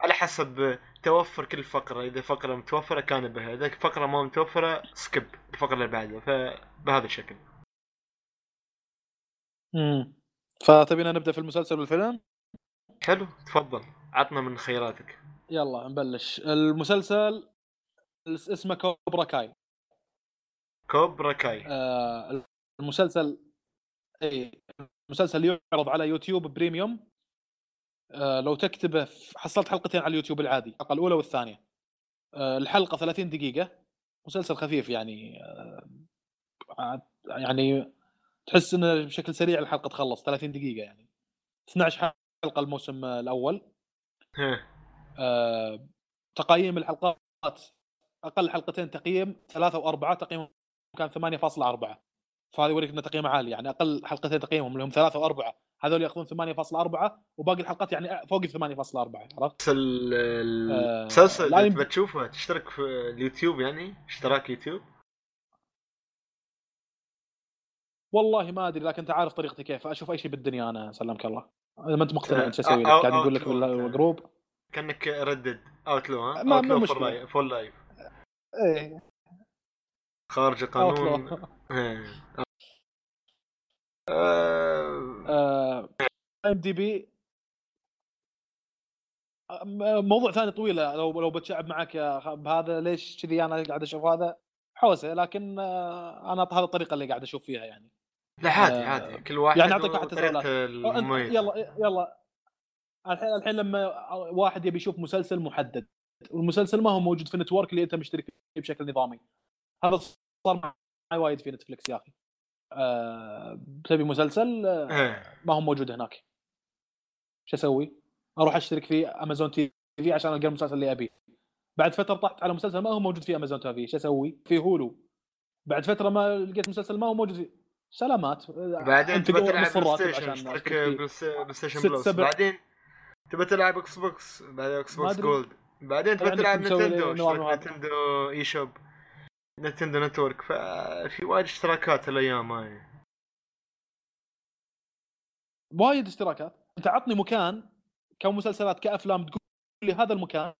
على حسب توفر كل فقرة إذا فقرة متوفرة كان بها إذا فقرة ما متوفرة skip الفقرة اللي بعدها فبهذا الشكل. م. فتبينا نبدأ في المسلسل والفيلم؟ حلو تفضل عطنا من خياراتك يلا نبلش. المسلسل اس- اسمه كوبرا كاي. كوبرا كاي. آه المسلسل اي المسلسل يعرض على يوتيوب بريميوم. لو تكتبه حصلت حلقتين على اليوتيوب العادي الحلقة الاولى والثانية. آه الحلقة 30 دقيقة مسلسل خفيف يعني آه يعني تحس إنه بشكل سريع الحلقة تخلص 30 دقيقة يعني. 12 حلقة الموسم آه، الأول آه، تقييم الحلقات أقل حلقتين تقييم ثلاثة وأربعة تقييمهم كان 8.4 فهذا يوريك إنه تقييمه عالي يعني أقل حلقتين تقييمهم اللي هم ثلاثة وأربعة. هذول ياخذون 8.4 وباقي الحلقات يعني فوق ال 8.4 عرفت؟ بس ال- ال- آه، المسلسل لا اللي تبى تشوفه تشترك في اليوتيوب يعني؟ اشتراك يوتيوب؟ والله ما أدري لكن أنت عارف طريقتي كيف. أشوف أي شيء بالدنيا أنا سلمك الله. إذا ما أنت مقتنع آه، انت شو أسوي لك؟ أو- قاعد يقول لك. بالجروب كأنك ردد. اوتلو ها؟ ما- اوتلو مشكلة. فور لايف إيه. خارج القانون. آه، ام دي بي موضوع ثاني طويله لو لو بتشعب معك يا بهذا ليش كذي أنا قاعد أشوف هذا؟ حوسة لكن آه، أنا هذه الطريقة اللي قاعد أشوف فيها يعني. لا عادي آه، عادي. كل واحد يعني أعطيك واحد. يلا يلا. الحين الحين لما واحد يبي يشوف مسلسل محدد والمسلسل ما هو موجود في ال network اللي أنت مشترك فيه بشكل نظامي. هذا صار معي وايد في نتفلكس يا أخي. تبي مسلسل آه، ها. ما هو موجود هناك شو أسوي؟ أروح أشترك في امازون TV عشان ألقى المسلسل اللي أبيه بعد فترة طحت على مسلسل ما هو موجود في امازون TV شو أسوي؟ في هولو بعد فترة ما لقيت مسلسل ما هو موجود في سلامات بعدين تبى تلعب بلاي ستيشن أشترك. بلاي بلس. بعدين تبى تلعب إكس بوكس بعدين إكس بوكس. جولد بعدين عندك تلعب نتندو. نتندو eShop نتندو network ففي وايد اشتراكات الأيام هاي. وايد اشتراكات. انت عطني مكان كمسلسلات كأفلام تقول لي هذا المكان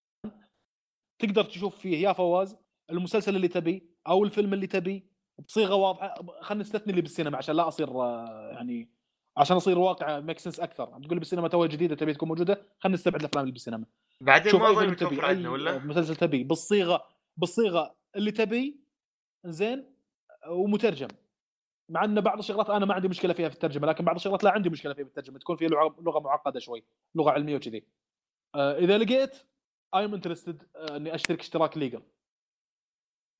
تقدر تشوف فيه يا فواز المسلسل اللي تبيه أو الفيلم اللي تبيه بصيغة واضحة خلينا نستثني اللي بالسينما عشان لا أصير آه، يعني عشان أصير واقع make sense أكثر. تقول لي بالسينما توه جديدة تبي تكون موجودة خلينا نستبعد الأفلام اللي بالسينما. بعدين شوف ما أظن تبي ولا؟ مسلسل تبي. بالصيغه بالصيغه اللي تبي زين ومترجم. مع إن بعض الشغلات أنا ما عندي مشكلة فيها في الترجمة لكن بعض الشغلات لا عندي مشكلة فيها في الترجمة تكون فيها لغه معقدة شوي لغة علمية وكذي. آه إذا لقيت I'm interested إني أشترك اشتراك legal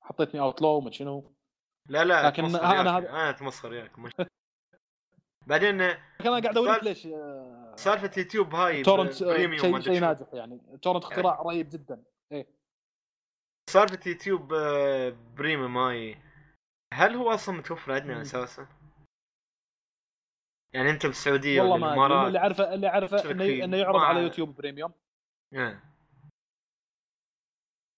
حطيتني outlaw وما شنو. لا لا لكن أنا هذا- أنا اتمسخر وياك مش- بعدين لكن أنا قاعد أوريك سالفة- ليش آه سالفة يوتيوب هاي torrent آه، بريميوم شيء شو. ناجح يعني. torrent اختراع رهيب جدا. سالفه يوتيوب آه، بريميوم هاي هل هو أصلا متوفر عندنا. أساسا؟ يعني انت بالسعوديه والله ما أدري اللي عارفه اللي عارفه انه. إنه يعرض على يوتيوب بريميوم إيه.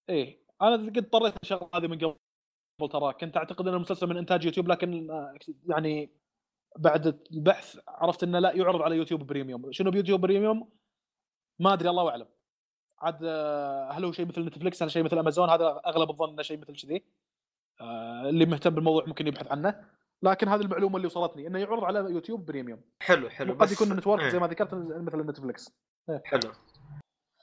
إيه أنا قد اضطريت الشغلة هذه من قبل ترى كنت أعتقد ان المسلسل من إنتاج يوتيوب لكن آه، يعني بعد البحث عرفت إنه لا يعرض على يوتيوب بريميوم شنو بيوتيوب بريميوم ما أدري الله أعلم عاد آه، هل هو شيء مثل نتفلكس هل شيء مثل أمازون؟ هذا أغلب الظن إنه شيء مثل كذي. آه، اللي مهتم بالموضوع ممكن يبحث عنه. لكن هذه المعلومة اللي وصلتني إنه يعرض على يوتيوب بريميوم. حلو حلو قد يكون network إيه. زي ما ذكرت مثل نتفلكس حلو.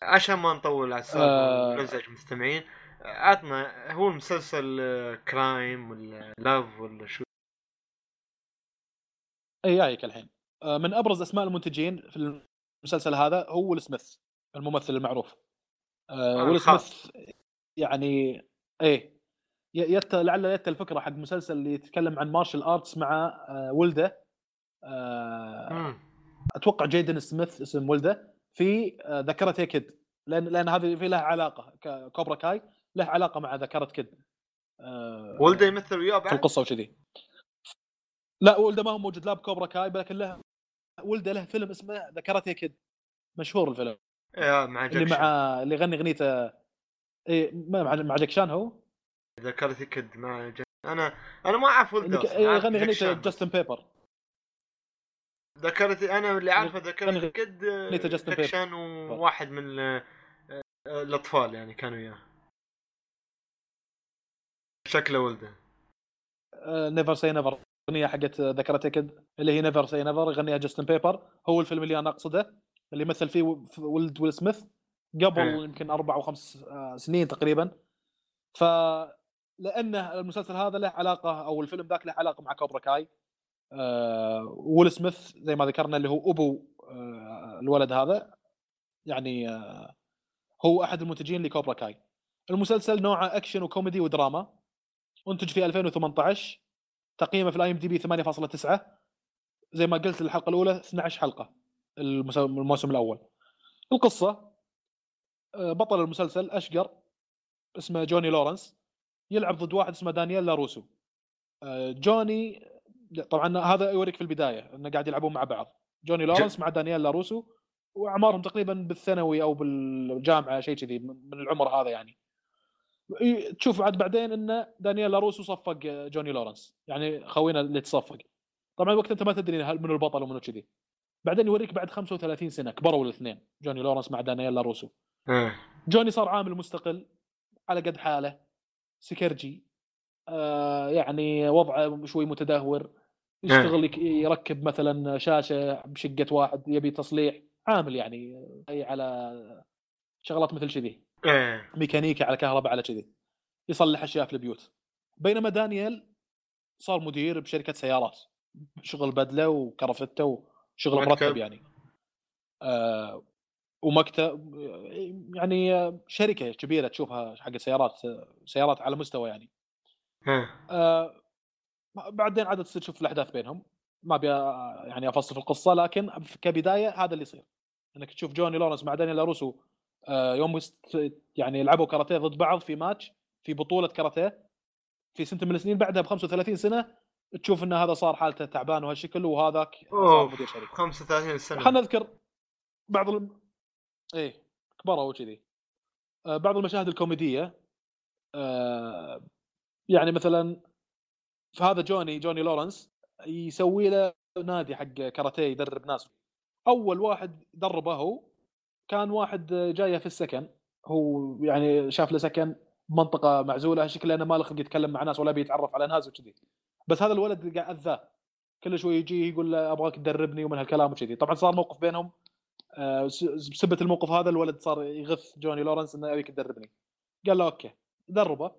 عشان ما نطول على السالفه آه. ونزعج المستمعين. عطنا هو المسلسل آه، crime ولا love ولا شو؟ اي جايك الحين. آه، من أبرز أسماء المنتجين في المسلسل هذا هو ويل سميث الممثل المعروف. آه، ويل. سميث يعني إيه يت لعل يت الفكرة حق مسلسل اللي يتكلم عن مارشال ارتس مع آه، ولده. آه،. أتوقع جيدن سميث اسم ولده. في آه، ذكرت كيد. لأن لأن هذه في لها علاقة كوبرا كاي له علاقة مع ذكرة كيد. آه، ولده يمثل وياه في بعد؟ القصة وكذي. لا ولده ما هو موجود لا بكوبرا كاي لكن له ولده له فيلم اسمه ذكرت كيد. مشهور الفيلم. مع اللي مع اللي يغني اغنيته إيه ما- مع مع جاك شان هو ذكرتي كد مع جاك أنا أنا ما أعرف أصلاً، أعرف يغني اغنيته. جاستن بيبر ذكرتي أنا اللي عارفه ذكرتي يغني- كد أغنيته جاستن بيبر. شان وواحد من آه، الأطفال يعني كانوا وياه. شكله ولده. نيفر سي نيفر أغنية حقت ذكرت كيد اللي هي نيفر سي نيفر يغنيها جاستن بيبر هو الفيلم اللي أنا أقصده. اللي مثل فيه ولد ويل سميث قبل إيه. يمكن أربع أو خمس آه، سنين تقريبا. ف لأنه المسلسل هذا له علاقة أو الفيلم ذاك له علاقة مع كوبرا كاي آه ويل سميث زي ما ذكرنا اللي هو أبو آه الولد هذا. يعني آه هو أحد المنتجين لكوبرا كاي. المسلسل نوعه أكشن وكوميدي ودراما. أنتج في 2018 تقييمه في الـ IMDb 8.9 زي ما قلت الحلقة الأولى 12 حلقة. الموسم الأول. القصة آه، بطل المسلسل اشقر اسمه جوني لورنس يلعب ضد واحد اسمه دانييل لاروسو. آه، جوني طبعا هذا يوريك في البداية إنه قاعد يلعبون مع بعض. جوني لورنس مع دانييل لاروسو وأعمارهم تقريبا بالثانوي أو بالجامعة شيء كذي من العمر هذا يعني. تشوف عاد بعدين ان دانييل لاروسو صفق جوني لورنس. يعني خوينا اللي تصفق. طبعا وقت أنت ما تدري هل منو البطل ومنو كذي. بعدين يوريك بعد 35 سنة كبروا الاثنين. جوني لورنس مع دانييل لاروسو. إيه. جوني صار عامل مستقل على قد حاله. سكرجي آه يعني وضعه شوي متدهور. يشتغل يك- يركب مثلا شاشة بشقة واحد يبي تصليح. عامل يعني أي على شغلات مثل كذي إيه ميكانيكا على كهرباء على كذي يصلح أشياء في البيوت. بينما دانيال صار مدير بشركة سيارات. شغل بدلة وكرفته مكتب. مرتب يعني آه ومكتب يعني شركة كبيرة تشوفها حق سيارات سيارات على مستوى يعني. آه بعدين عاد تصير تشوف الأحداث بينهم ما أبي يعني أفصل في القصة لكن كبداية هذا اللي يصير إنك تشوف جوني لورنس مع دانيال لاروسو آه يوم يعني لعبوا كاراتيه ضد بعض في ماتش في بطولة كاراتيه في سنه من السنين بعدها ب 35 سنة تشوف إن هذا صار حالته تعبان وهالشكل وهذاك صار مدير شركة. 35 سنة. خلينا نذكر بعض الم... إيه كبروا وكذي آه، بعض المشاهد الكوميدية آه، يعني مثلا في هذا جوني جوني لورنس يسوي له نادي حق كاراتيه يدرب ناس. أول واحد دربه هو كان واحد جاية في السكن هو يعني شاف له سكن بمنطقه معزولة شكله انه ما له خلق يتكلم مع ناس ولا بيتعرف على ناس وكذي. بس هذا الولد قاعد أذاه. كل شوي يجي يقول له أبغاك تدربني ومن هالكلام وكذي. طبعا صار موقف بينهم آه، بسبه الموقف هذا الولد صار يغث جوني لورنس إنه أبيك تدربني. قال له okay دربه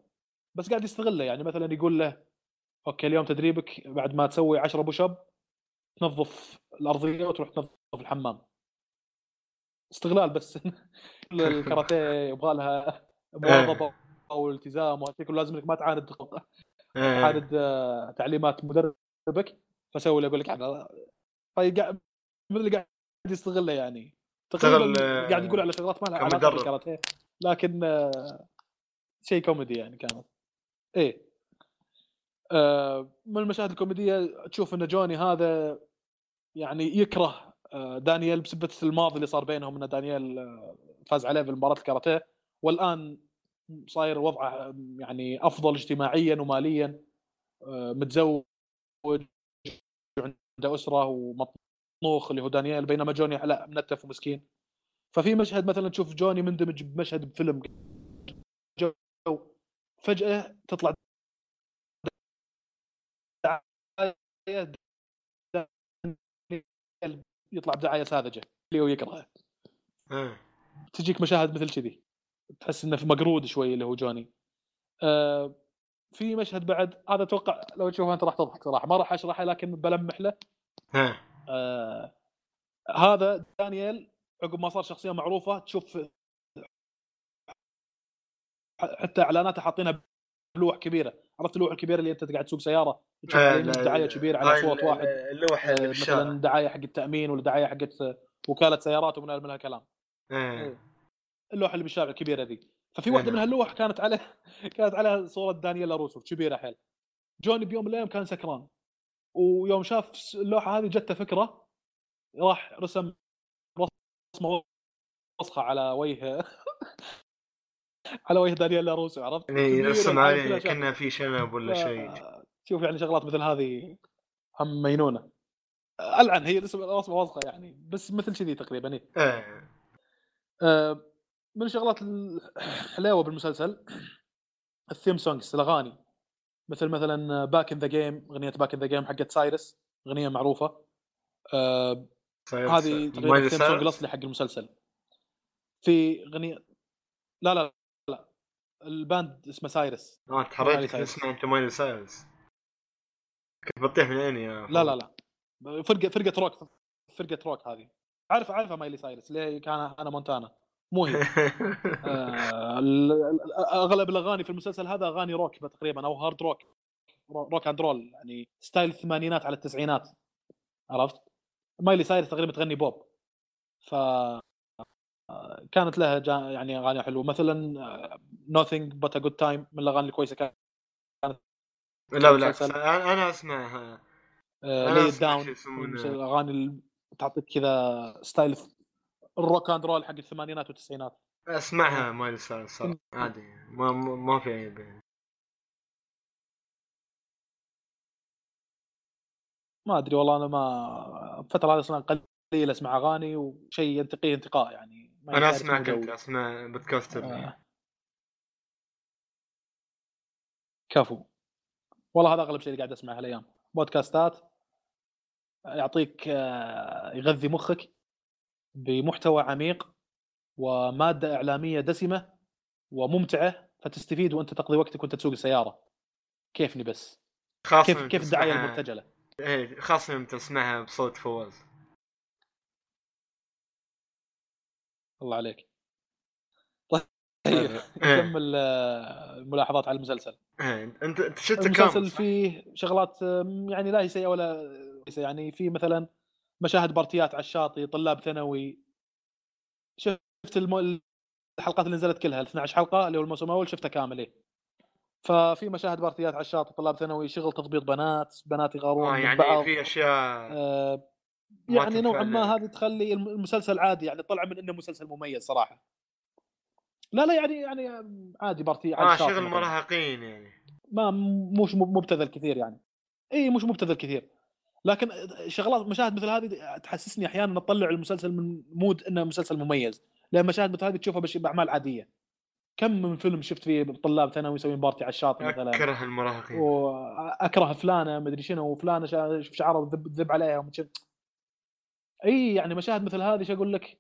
بس قاعد يستغله. يعني مثلا يقول له okay اليوم تدريبك بعد ما تسوي 10 push up تنظف الأرضية وتروح تنظف الحمام. استغلال بس. الكاراتيه يبغى لها مواظبه أو التزام وهالشيء كله لازم انك ما تعاند. إيه. تعاند آه، تعليمات مدربك فسوي له يقول لك هذا فقاعد مثل اللي قاعد يستغله يعني. تقريبا آه، قاعد يقول على شغلات ما لها علاقة. بالكاراتيه. لكن آه، شيء كوميدي يعني كانت. إيه. آه، من المشاهد الكوميدية تشوف إن جوني هذا يعني يكره آه، دانيال بسبة الماضي اللي صار بينهم إن دانيال آه، فاز عليه في مباراه الكاراتيه. والآن صاير وضعه آه، يعني أفضل اجتماعيا وماليا آه، متزوج عنده أسرة ومطنوخ اللي هو دانيال بينما جوني لا منتف ومسكين. ففي مشهد مثلا تشوف جوني مندمج بمشهد بفيلم جو فجأة تطلع دعاية يطلع بدعاية ساذجة اللي هو يكرهه. إيه. تجيك مشاهد مثل كذي. تحس إنه في مقرود شوي اللي هو جوني. آه في مشهد بعد هذا أتوقع لو تشوفه أنت راح تضحك صراحة. ما راح أشرحه لكن بلمح له. إيه. آه هذا دانيال عقب ما صار شخصية معروفة تشوف حتى إعلاناته حاطينها بلوح كبيرة. عرفت اللوح الكبيره اللي أنت قاعد تسوق سيارة؟ تشوف آه، دعاية كبيرة على صوت واحد. اللوحه آه، اللي مثلا دعاية حق التامين ولا دعاية حقت وكالة سيارات ومن من هالكلام. إيه. اللوحة اللي بالشارع الكبيرة ذي ففي إيه واحدة من نعم. هاللوح كانت عليه كانت عليها صورة دانييلا روسو كبيرة حيل جوني بيوم من الأيام كان سكران ويوم شاف اللوحة هذه جته فكرة راح رسم رسمة وسخة على وجه على وجه دانييلا روسو عرفت؟ يعني كبيرة يرسم وعلى عليه. كانه في شنب ولا شيء شوف يعني شغلات مثل هذه هم مينونه العن هي رسم رسمة وسخة يعني بس مثل كذي تقريبا إيه. إيه آه، من الشغلات الحليوه بالمسلسل الثيم سونجز الأغاني. مثل مثلا باك ان ذا جيم أغنية باك ان ذا جيم حقت سايرس أغنية معروفة. آه، صاير- هذه تقريبا ال theme song؟ الأصلي حق المسلسل. في أغنية لا لا لا ال band اسمه سايرس آه تحريت. اسمه أنت مايلي سايرس. كنت بطيح من عيني يا لا لا لا. فرقة فرقة روك فرقة روك هذه. عارف عارفها مايلي سايرس اللي هي كان هانا مونتانا. مو هي آه، أغلب الأغاني في المسلسل هذا أغاني روك تقريبا أو hard rock رو- rock and roll يعني style الثمانينات على التسعينات عرفت؟ مايلي سايرس تقريبا تغني بوب ف آه، كانت لها يعني أغاني حلوة مثلا nothing but a good time من الأغاني الكويسة كانت لا بالعكس. أنا أنا أسمعها أنا لي أسمع داون. الأغاني اللي تعطيك كذا style ال rock and roll حق الثمانينات والتسعينات اسمعها مايلي سايرس. عادي ما ما في عيب يعني. ما أدري والله أنا ما الفترة هذه أصلا قليل أسمع أغاني وشيء ينتقيه انتقاء يعني أنا اسمعك انت جوي. أسمع بودكاست. آه. كفو والله هذا أغلب شيء اللي قاعد أسمعه هالأيام بودكاستات يعطيك آه، يغذي مخك بمحتوى عميق ومادة إعلامية دسمة وممتعة فتستفيد وأنت تقضي وقتك وأنت تسوق السيارة. كيفني بس؟ خاصة كيف كيف الدعايه المرتجلة؟ إيه خاصة يوم تسمعها بصوت فواز. الله عليك. طيب إيه. نكمل آه، الملاحظات على المسلسل. إيه أنت أنت شفت المسلسل فيه شغلات آم، يعني لا هي سيئة ولا. يعني في مثلا مشاهد بارتيات على الشاطئ طلاب ثانوي شفت الم... الحلقات اللي نزلت كلها ال 12 حلقة اللي هو الموسم الأول شفتها كامل إيه. ففي مشاهد بارتيات على الشاطئ طلاب ثانوي شغل تضبيط بنات بنات يغارون من يعني بعض في أشياء آه يعني نوعا ما. هذه تخلي الم- المسلسل عادي يعني طلع من إنه مسلسل مميز صراحة لا لا يعني يعني عادي بارتي على الشاطئ شغل. مراهقين يعني ما مش مبتذل كثير يعني إي مش مبتذل كثير لكن شغلات مشاهد مثل هذه تحسسني أحيانا تطلع المسلسل من mood إنه مسلسل مميز. لأن مشاهد مثل هذه تشوفها بأعمال عادية. كم من فيلم شفت فيه طلاب ثانوي يسوين بارتي على الشاطئ مثلا؟ أكره المراهقين. واكره فلانة مدري شنو وفلانة شوف شعرها وذب ذب عليها ومش إي يعني مشاهد مثل هذه شو أقول لك؟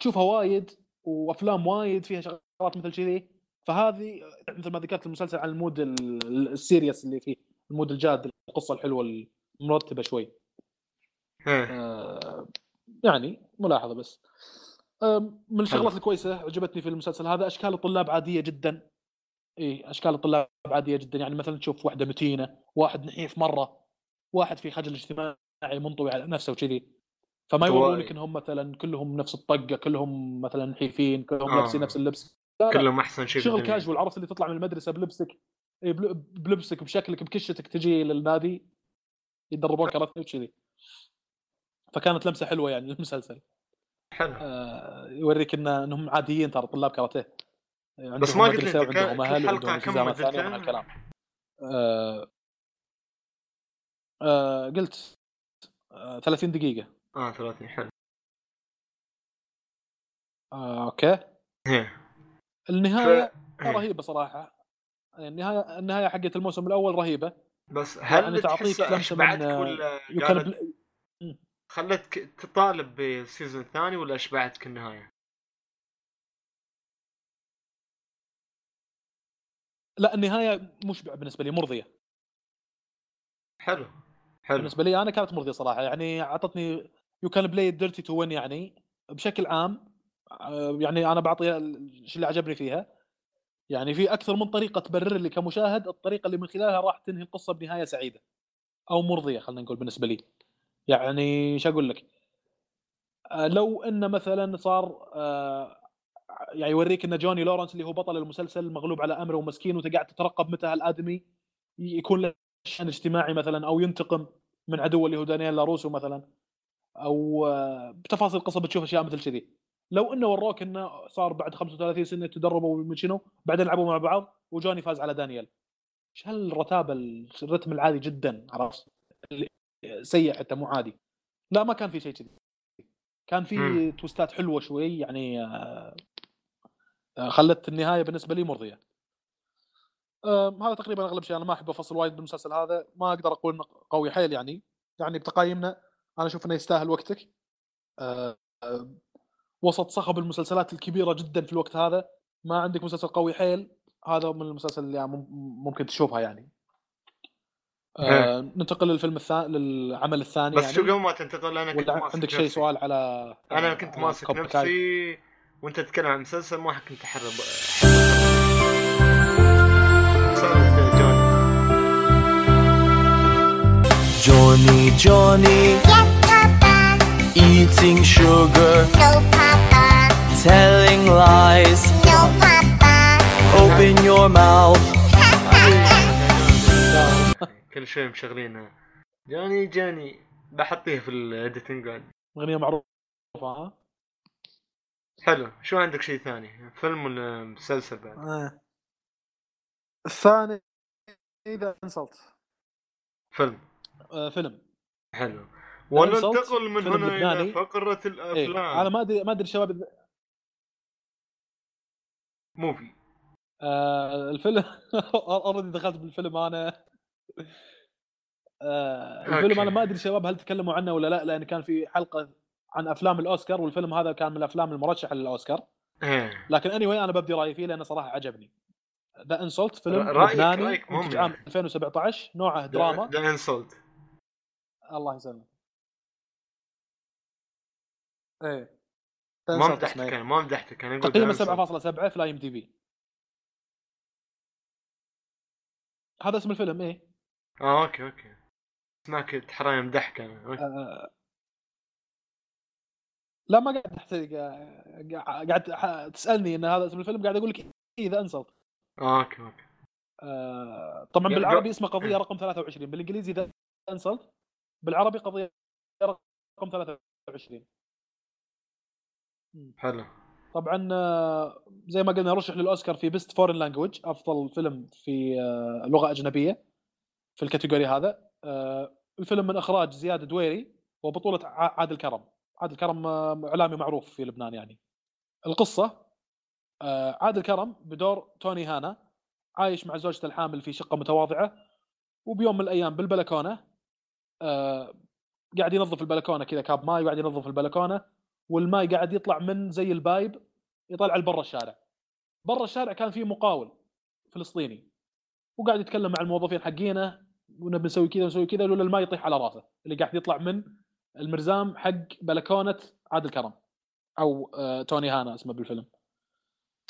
تشوفها وايد وأفلام وايد فيها شغلات مثل كذي. فهذه مثل ما ذكرت المسلسل عن ال mood ال- ال- ال serious اللي فيه ال mood الجاد القصة الحلوة المرتبه شوي. إيه. آه، يعني ملاحظة بس. آم، من الشغلات الكويسة عجبتني في المسلسل هذا أشكال الطلاب عادية جدا. اي أشكال الطلاب عادية جدا. يعني مثلا تشوف واحدة متينة واحد نحيف مرة واحد في خجل اجتماعي منطوي على نفسه وكذي. فما انطوائي. يورونك إنهم مثلا كلهم نفس الطقة كلهم مثلا نحيفين كلهم آه. لابسين نفس اللبس. لا كلهم أحسن شيء شغل. كاجوال عرفت اللي تطلع من المدرسة بلبسك. إي بل- بلبسك بشكلك بكشتك تجي للنادي. يدربون كاراتيه وكذي فكانت لمسة حلوة يعني للمسلسل حلو. آه، يوريك إن إنهم عاديين ترى طلاب كاراتيه. عندهم بس ما قلت وعندهم كل أهل وعندهم التزامات ثانية؟ من هالكلام آه، آه، قلت آه، 30 دقيقة. آه 30 حلو. آه، أوكي. النهاية ف-. رهيبة صراحة. النهايه النهاية حقت الموسم الأول رهيبة. بس هل يعني تعطيك اشبعتك من- ولا can قالت خلتك تطالب بالسيزون الثاني ولا اشبعتك النهايه؟ لا النهاية مشبع بالنسبة لي مرضية. حلو حلو. بالنسبة لي أنا كانت مرضية صراحة يعني أعطتني you can play dirty to win يعني بشكل عام آه، يعني أنا بعطيها الشيء اللي عجبني فيها. يعني في أكثر من طريقة تبرر لي كمشاهد الطريقة اللي من خلالها راح تنهي القصة بنهاية سعيدة أو مرضية خلينا نقول بالنسبة لي. يعني شو أقول لك؟ آه، لو إن مثلا صار آه، يعني يوريك إن جوني لورنس اللي هو بطل المسلسل مغلوب على أمره ومسكين وانت قاعد تترقب متى هالادمي يكون له شأن اجتماعي مثلا أو ينتقم من عدوه اللي هو دانيال لاروسو مثلا أو آه، بتفاصيل القصة بتشوف أشياء مثل كذي. لو إنه وروك إنه صار بعد 35 سنة تدربوا من شنو؟ بعدين لعبوا مع بعض وجوني فاز على دانيال إيش هالرتابه الرتم العالي جدا عرفت؟ سيء حتى مو عادي. لا ما كان في شيء كذي. كان في. توستات حلوة شوي يعني آه، خلت النهاية بالنسبة لي مرضية. آه، هذا تقريبا أغلب شيء. أنا ما أحب أفصل وايد بالمسلسل هذا. ما أقدر أقول إنه قوي حيل يعني. يعني بتقايمنا أنا أشوف إنه يستاهل وقتك. آه، وسط صخب المسلسلات الكبيرة جدا في الوقت هذا. ما عندك مسلسل قوي حيل؟ هذا من المسلسل اللي مم- ممكن تشوفها يعني. آه ننتقل للفيلم الثاني للعمل الثاني بس يعني. شو قبل ما تنتقل أنا كنت عندك شيء. سؤال على أنا آه، كنت ماسك؟ نفسي وأنت تتكلم عن مسلسل ما كنت احرب سالفة جون Johnny, Johnny, Yes, Papa. eating sugar, No, Papa. Telling lies. No, Papa. Open your mouth. كل شوي مشغلينها جاني جاني بحطيها في ال editing بعد أغنية معروفة ها حلو شو عندك شيء ثاني فيلم ولا مسلسل بعد آه. الثاني إذا انسلت فيلم آه فيلم حلو وننتقل من هنا إلى. فقرة إيه. الأفلام أنا ما أدري ما أدري الشباب movie آه الفيلم already دخلت بالفيلم أنا. آه الفيلم okay. أنا ما أدري الشباب هل تكلموا عنه ولا لا لأن كان في حلقة عن أفلام الأوسكار والفيلم هذا كان من الأفلام المرشحه للأوسكار. إيه. لكن anyway أنا ببدي رأيي فيه لأنه صراحة عجبني. The Insult فيلم رأيك- لبناني رأيك عام يعني. 2017 نوعه دراما. The Insult الله يسلمك. إيه. ما مدحتك إيه. أنا ما مدحتك أنا أقول تقييمه The Insult. 7.7 في ال IMDb هذا اسم الفيلم إيه؟ آه okay okay. اسمعك تحراني مدحك أنا okay. آه، لا ما قاعد آه، قاعد ح- تسألني إن هذا اسم الفيلم قاعد أقول لك إيه The Insult آه okay okay. آه، طبعا يا- بالعربي اسمه قضية رقم 23 بالإنجليزي The Insult بالعربي قضية رقم 23 حلو. طبعا آه، زي ما قلنا رشح للأوسكار في best foreign language أفضل فيلم في آه، لغة أجنبية في ال category هذا. آه، الفيلم من إخراج زياد دويري وبطولة عادل كرم. عادل كرم إعلامي معروف في لبنان يعني. القصة عادل كرم بدور توني هانا عايش مع زوجته الحامل في شقة متواضعة وبيوم من الأيام بالبلكونة قاعد ينظف البلكونة كذا كاب ماي وقاعد ينظف البلكونة والماي قاعد يطلع من زي ال pipe يطلع لبرا الشارع. برا الشارع كان في مقاول فلسطيني وقاعد يتكلم مع الموظفين حقينه ونبي نسوي كذا ونسوي كذا إلا الماء يطيح على راسه اللي قاعد يطلع من المرزام حق بلكونه عادل كرم أو آه توني هانا اسمه بالفيلم.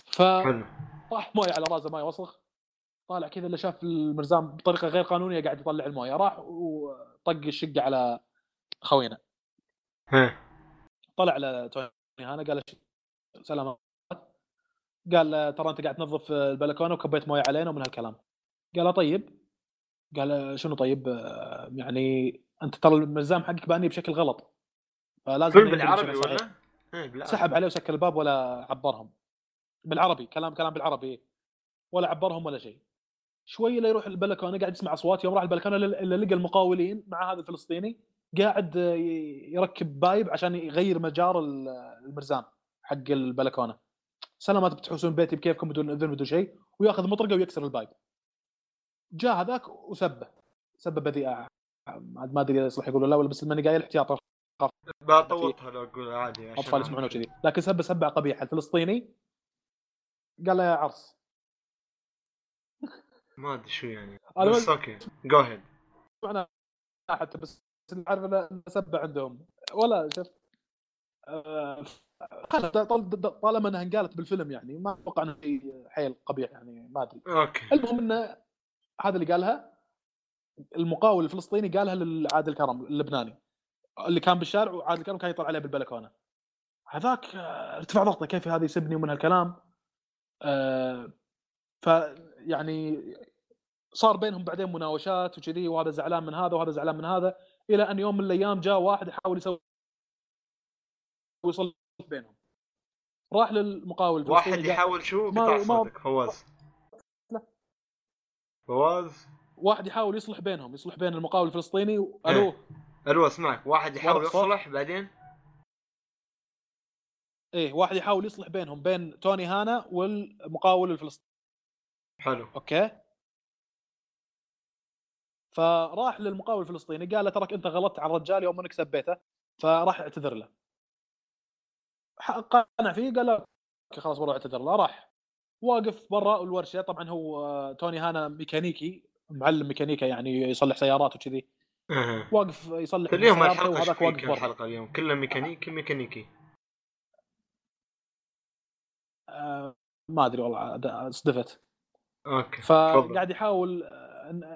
فراح حلو. مويه على راسه مويه وسخ طالع كذا اللي شاف المرزام بطريقة غير قانونية قاعد يطلع المويه راح وطق الشقة على خوينا. طلع على توني هانا قال له سلامات قال ترى أنت قاعد تنظف البلكونة وكبيت موية علينا ومن هالكلام. قال له طيب. قال شنو طيب؟ يعني أنت ترى الملزام حقك بأني بشكل غلط فلازم بالعربي. ولا؟ بالعربي. سحب عليه وسكر الباب ولا عبرهم. بالعربي كلام كلام بالعربي. إيه. ولا عبرهم ولا شيء. شوي لا يروح البلكونة قاعد يسمع أصوات يوم راح البلكونة الا لقى المقاولين مع هذا الفلسطيني قاعد يركب pipe عشان يغير مجرى ال- المرزام حق البلكونة. سلامات بتحوسون بيتي بكيفكم بدون إذن بدون شيء؟ وياخذ مطرقة ويكسر ال pipe. جاء هذاك وسبه. سبه بذيئه عاد ما أدري إذا يصلح يقولوا لا ولا بس ماني قايل احتياطا بطوطها لو أقول عادي أطفال يسمعونه كذي لكن سبه سبه قبيحه الفلسطيني قال له يا عرس. ما أدري شو يعني. بس أوكي جو هيد حتى بس عارف انه سبه عندهم. ولا شفت آه، خلاص طال- طالما إنها انقالت بالفيلم يعني ما أتوقع إنه شيء حيل قبيح يعني ما أدري. أوكي. المهم انه هذا اللي قالها المقاول الفلسطيني قالها لعادل كرم اللبناني اللي كان بالشارع وعادل كرم كان يطلع عليه بالبلكونة. هذاك آه، ارتفع ضغطه كيف هذا يسبني ومن هالكلام آه، ف يعني صار بينهم بعدين مناوشات وكذي وهذا زعلان من هذا وهذا زعلان من هذا. إلى أن يوم من الأيام جاء واحد يحاول يسوي يصلح بينهم. راح للمقاول واحد يحاول شو؟ ما- قطع ما- صوتك فواز. لا. فواز؟ واحد يحاول يصلح بينهم يصلح بين المقاول الفلسطيني و... إيه. ألو. ألو أسمعك. واحد يحاول. يصلح بعدين؟ إيه واحد يحاول يصلح بينهم بين توني هانا والمقاول الفلسطيني. حلو. okay. فراح للمقاول الفلسطيني قال له ترك أنت غلطت على الرجال يوم أنك سبيته فراح اعتذر له. قنع فيه قال له خلاص والله اعتذر له راح. واقف برا الورشة طبعا هو آه، توني هانا ميكانيكي معلم ميكانيكا يعني يصلح سيارات وكذي. أها. واقف يصلح اليوم وهذاك واقف برا. الحلقة اليوم؟ كلها ميكانيكي ميكانيكي. آه، ما أدري والله صدفت okay. فقاعد يحاول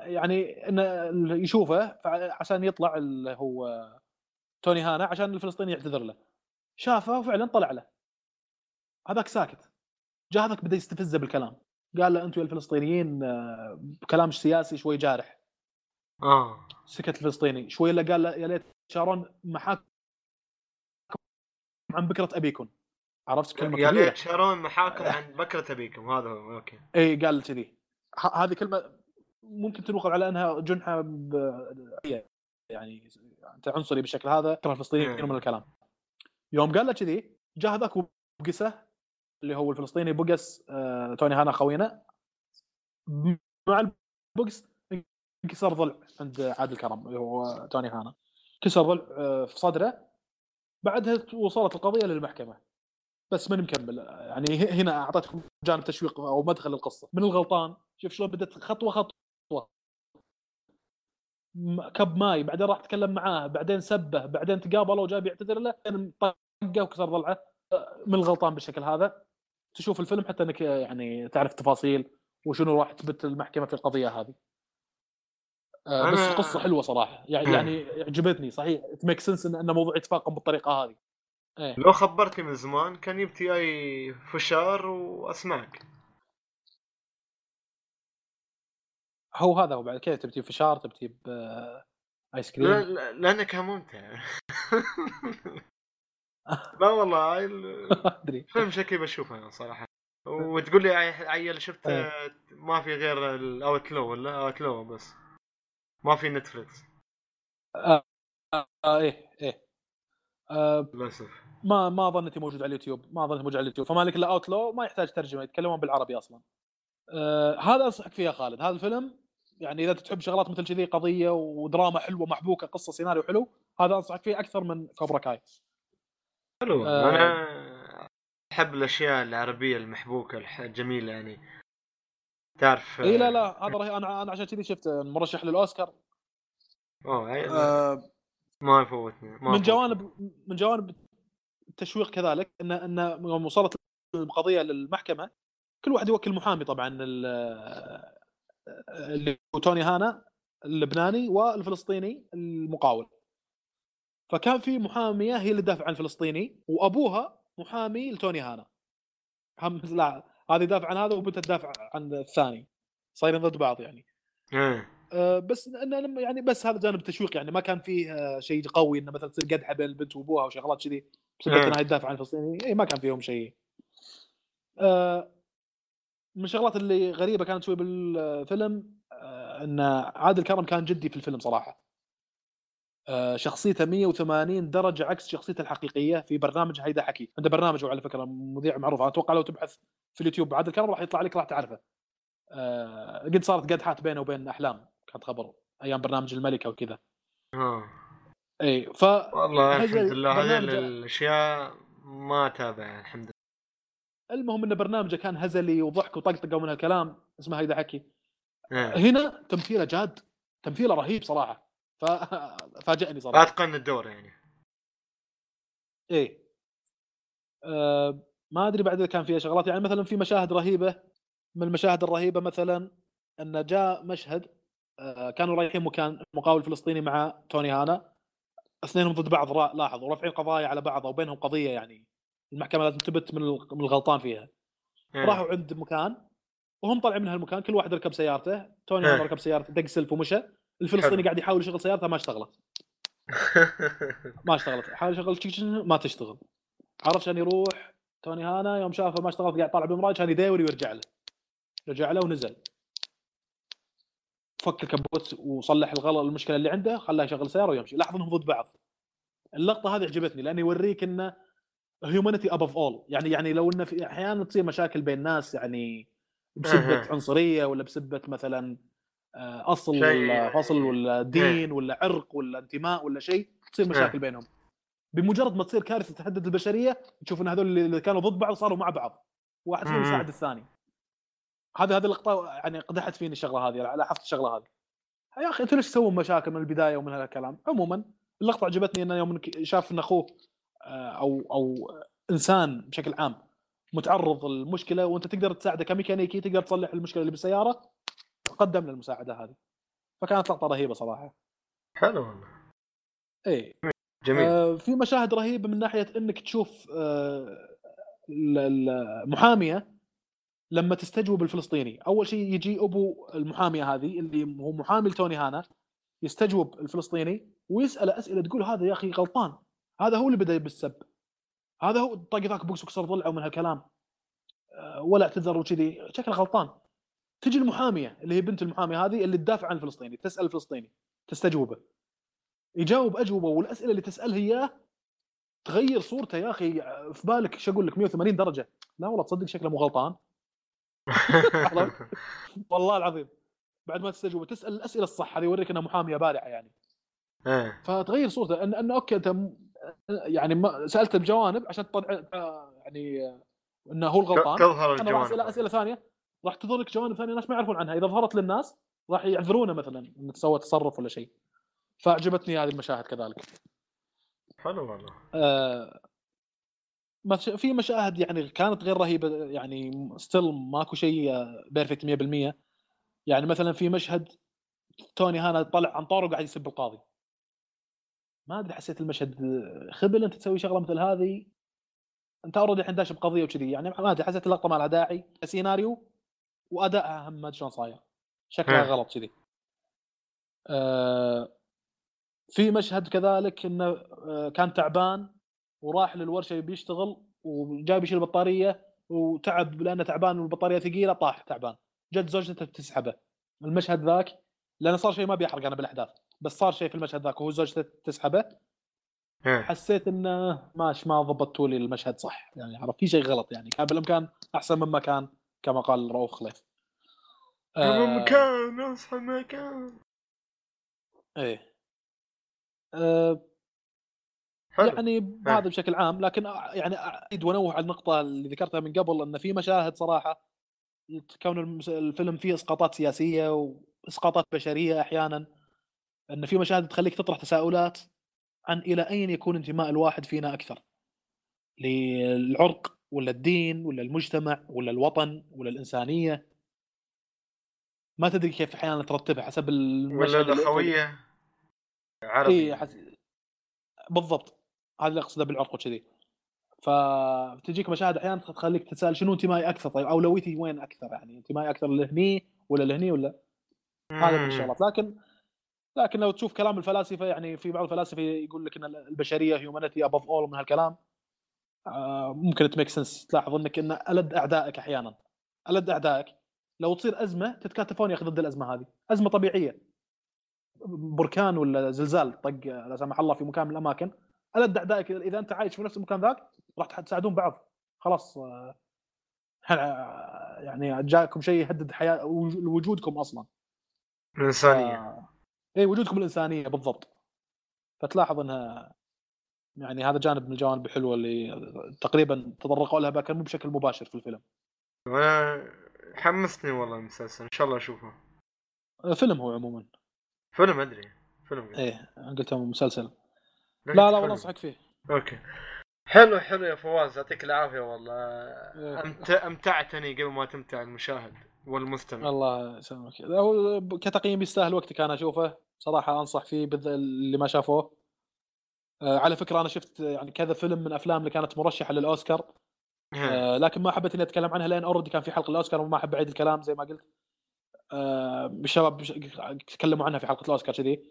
يعني انه يشوفه عشان يطلع اللي هو توني هانا عشان الفلسطيني يعتذر له. شافه وفعلا طلع له. هذاك ساكت. جاء هذاك بدأ يستفزه بالكلام. قال له أنتم يا الفلسطينيين آه، بكلام سياسي شوي جارح. آه. سكت الفلسطيني. شوي إلا قال له يا ليت شارون محاكم عن بكرة أبيكم. عرفت كلمة يا ليت شارون محاكم عن بكرة أبيكم. هذا هو okay. إي قال كذي. هذه كلمة ممكن تنقل على أنها جنحة ب... يعني انت عنصري بالشكل هذا ترى الفلسطينيين. من الكلام. يوم قال له كذي جاء هذاك وبقسه اللي هو الفلسطيني بقس آه توني هانا خوينا. مع البقس انكسر ضلع عند عادل كرم اللي هو توني هانا. كسر ضلع آه في صدره. بعدها وصلت القضية للمحكمة. بس ماني مكمل يعني هنا أعطيتكم جانب تشويق أو مدخل القصة من الغلطان؟ شوف شلون بدت خطوة خطوة. كب ماي بعدين راح تكلم معاه بعدين سبه بعدين تقابلوا وجاب يعتذر له بعدين طقه وكسر ضلعه. من الغلطان بالشكل هذا. تشوف الفيلم حتى إنك يعني تعرف تفاصيل وشنو راح تبت المحكمه في القضية هذه. بس أنا- القصة حلوة صراحة. يعني. يعني عجبتني صحيح. make sense ان إن موضوع يتفاقم بالطريقة هذه. إيه. لو خبرتني من زمان كان يبت لي أي فشار وأسمعك. هو هذا هو بعد كذا تبتي فشار تبتي بايس كريم لا- لا- لأنه كان ممتع لا والله أدري. فيلم شكلي بشوفه أنا صراحة. وتقول لي عي- عيل شفت إيه. ما في غير الاوتلو ولا اوتلو بس. ما في نتفلكس آه إيه إيه. آه للأسف. ما ما ظنيتي موجود على اليوتيوب ما ظنيتي موجود على اليوتيوب. فما لك إلا اوتلو ما يحتاج ترجمة يتكلمون بالعربي أصلا. آه هذا أنصحك فيه يا خالد. هذا الفيلم يعني إذا تحب شغلات مثل كذي قضية ودراما حلوة محبوكة قصة سيناريو حلو هذا أنصحك فيه أكثر من كوبرا كاي حلو. آه. أنا أحب الأشياء العربية المحبوكة الجميلة يعني. تعرف إي لا لا هذا رهيب أنا أنا عشان كذي شفت مرشح للأوسكار. أوه عي- آه ما يفوتني ما من. جوانب من جوانب التشويق كذلك إن إن وصلت القضية للمحكمة كل واحد يوكل محامي طبعا ال- اللي هو توني هانا اللبناني والفلسطيني المقاول. فكان في محامية هي اللي تدافع عن الفلسطيني وأبوها محامي لتوني هانا. هم لا هذه يدافع عن هذا وبنتها تدافع عن الثاني. صايرين ضد بعض يعني. إيه. أه، بس انه يعني بس هذا جانب تشويق يعني. ما كان فيه أه، شيء قوي إنه مثلا تصير قدحة بين البنت وأبوها وشغلات كذي. بسبب إيه. إنها تدافع عن الفلسطيني. اي ما كان فيهم شيء. أه، من الشغلات اللي غريبة كانت شوي بالفيلم أه، إن عادل كرم كان جدي في الفيلم صراحة. أه، شخصيته 180 درجة عكس شخصيته الحقيقية في برنامج هيدا حكي، عنده برنامج هو على فكرة مذيع معروف أنا أتوقع لو تبحث في اليوتيوب عادل كرم راح يطلع لك راح تعرفه. أه، قد صارت قدحات بينه وبين أحلام كانت خبر أيام برنامج الملكة وكذا. اي ف والله الحمد لله هذه الأشياء ما اتابع الحمد لله المهم إن برنامجه كان هزلي وضحك وطقطقة ومن هالكلام اسمه هيدا حكي. إيه. هنا تمثيله جاد تمثيله رهيب صراحة. ف... فاجأني صراحة. اتقن الدور يعني. إيه. أه ما أدري بعد إذا كان فيها شغلات. يعني مثلا في مشاهد رهيبة. من المشاهد الرهيبة مثلا إن جاء مشهد أه كانوا رايحين مكان مقاول فلسطيني مع توني هانا. اثنينهم ضد بعض را- لاحظ ورافعين قضايا على بعض أو بينهم قضية يعني. المحكمة لازم تثبت من من الغلطان فيها. إيه. راحوا عند مكان وهم طالعين من هالمكان كل واحد ركب سيارته توني إيه. هانا ركب سيارته دق سلف ومشى. الفلسطيني. قاعد يحاول يشغل سيارته ما اشتغلت. ما اشتغلت. حاول يشغل ما تشتغل. عرف عشان يروح؟ توني هانا يوم شافه ما اشتغلت قاعد طالع بالمرايه كان يداور ويرجع له. رجع له ونزل. فك الكبوت وصلح الغلط المشكلة اللي عنده خلاه يشغل سيارة ويمشي. لاحظ إنهم ضد بعض. اللقطة هذه عجبتني لأنه يوريك إنه هيومانيتي ابوف اول يعني يعني لو إنه في أحيانا تصير مشاكل بين ناس يعني بسبة. عنصرية ولا بسبة مثلا آه، أصل ولا فصل ولا دين ولا عرق ولا انتماء ولا شيء تصير مشاكل بينهم. بمجرد ما تصير كارثة تهدد البشرية تشوف إن هذول اللي كانوا ضد بعض صاروا مع بعض. واحد فيهم. يساعد الثاني. هذه هذه اللقطة يعني قدحت فيني الشغلة هذه لاحظت الشغلة هذه. يا أخي أنتوا ليش تسوون مشاكل من البداية ومن هذا الكلام؟ عموما اللقطة عجبتني انه يوم شاف إن أخوه أو أو إنسان بشكل عام متعرض للمشكلة وأنت تقدر تساعده كميكانيكي تقدر تصلح المشكلة اللي بالسيارة قدم له المساعدة هذه. فكانت لقطة رهيبة صراحة. حلو والله. إيه. جميل. آه، في مشاهد رهيبة من ناحية إنك تشوف آه، ال- المحامية لما تستجوب الفلسطيني. أول شيء يجي أبو المحامية هذه اللي هو محامي لتوني هانا يستجوب الفلسطيني ويسأله أسئلة تقول هذا يا أخي غلطان. هذا هو اللي بدأ بالسب. هذا هو طق ذاك بوكس وكسر ضلعه من هالكلام. آه، ولا اعتذر وكذي. شكله غلطان. تجي المحامية اللي هي بنت المحامي هذه اللي تدافع عن الفلسطيني تسأل الفلسطيني تستجوبه. يجاوب أجوبة والأسئلة اللي تسالها اياه تغير صورته يا أخي. في بالك إيش أقول لك؟ 180 درجة. لا والله تصدق شكله مو غلطان. والله العظيم. بعد ما تستجوبه تسأل الأسئلة الصح هذه يوريك إنها محامية بارعة يعني. إيه. فتغير صورته. ان إنه أوكي أنت يعني ما سالته بجوانب عشان تطلع آه، يعني آه، إنه هو الغلطان. تظهر أنا راح اسال الجوانب. اسئله ثانية. راح تظهر لك جوانب ثانية الناس ما يعرفون عنها. إذا ظهرت للناس راح يعذرونه مثلا إنه سوى تصرف ولا شيء. فأعجبتني هذه المشاهد كذلك. حلو والله. آه، في مشاهد يعني كانت غير رهيبة يعني still ماكو شيء perfect 100% يعني مثلا في مشهد توني هنا طلع عن طاره وقاعد يسب القاضي. ما أدري حسيت المشهد خبل أنت تسوي شغلة مثل هذه؟ أنت already الحين داش بقضية وكذي يعني ما أدري حسيت اللقطة ما لها داعي سيناريو وادائها هم ما شلون صاير. شكلها. غلط كذي. آه، في مشهد كذلك إنه آه، كان تعبان وراح للورشة يبي يشتغل وجاي بيشيل البطارية وتعب لأنه تعبان والبطارية ثقيلة طاح تعبان. جت زوجته تسحبه. المشهد ذاك لأنه صار شيء ما بيحرق أنا الأحداث. بس صار شيء في المشهد ذاك وهو زوجته تسحبه. حسيت إنه ماش ما ضبطتوا لي المشهد صح. يعني عرفت في شيء غلط يعني. كان بالإمكان أحسن مما كان كما قال رؤوف خليف آه، مكان اصحى مكان إيه. آه. حلو. يعني هذا بشكل عام لكن يعني أعيد وانوه على النقطة اللي ذكرتها من قبل إن في مشاهد صراحة كون الفيلم فيه إسقاطات سياسية وإسقاطات بشرية أحيانا. أن في مشاهد تخليك تطرح تساؤلات عن إلى أين يكون انتماء الواحد فينا أكثر؟ للعرق ولا الدين ولا المجتمع ولا الوطن ولا الإنسانية؟ ما تدري كيف أحيانا ترتبها حسب ولا الأخوية؟ عربي. اي حس... بالضبط. هذا اللي أقصده بالعرق وكذي. فتجيك مشاهد أحيانا تخليك تسأل شنو انتمائي أكثر؟ طيب أولويتي وين أكثر يعني؟ انتمائي أكثر لهني ولا لهني ولا؟ هذا من. الشغلات. لكن لكن لو تشوف كلام الفلاسفة يعني في بعض الفلاسفة يقول لك إن البشرية هيومانيتي ابوف اول من هالكلام آه، ممكن تميك سنس تلاحظ إنك إن ألد أعدائك أحيانا ألد أعدائك لو تصير أزمة تتكاتفون يا أخي ضد الأزمة هذه أزمة طبيعية. بركان ولا زلزال طق لا سمح الله في مكان من الأماكن ألد أعدائك إذا أنت عايش في نفس المكان ذاك راح تساعدون بعض. خلاص آه، آه، يعني جاكم شيء يهدد حياة وجودكم أصلا. الانسانيه آه، اي وجودكم الإنسانية بالضبط. فتلاحظ إنها يعني هذا جانب من الجوانب الحلوة اللي تقريبا تطرقوا لها لكن مو بشكل مباشر في الفيلم. حمستني والله المسلسل إن شاء الله أشوفه. فيلم هو عموما. فيلم أدري فيلم إيه قلت هو مسلسل. لكن لا لا فيلم. والله أنصحك فيه. okay. حلو حلو يا فواز يعطيك العافية والله. إيه. أمت... أمتعتني قبل ما تمتع المشاهد. والمستمع. الله يسلمك. هو كتقييم يستاهل وقتك أنا أشوفه. صراحة أنصح فيه بالذ- اللي ما شافوه. آه، على فكرة أنا شفت يعني كذا فيلم من أفلام اللي كانت مرشحة للأوسكار. آه، لكن ما حبيت إني أتكلم عنها لأن already كان في حلقة الأوسكار وما أحب أعيد الكلام زي ما قلت. آه، الشباب تكلموا عنها في حلقة الأوسكار كذي.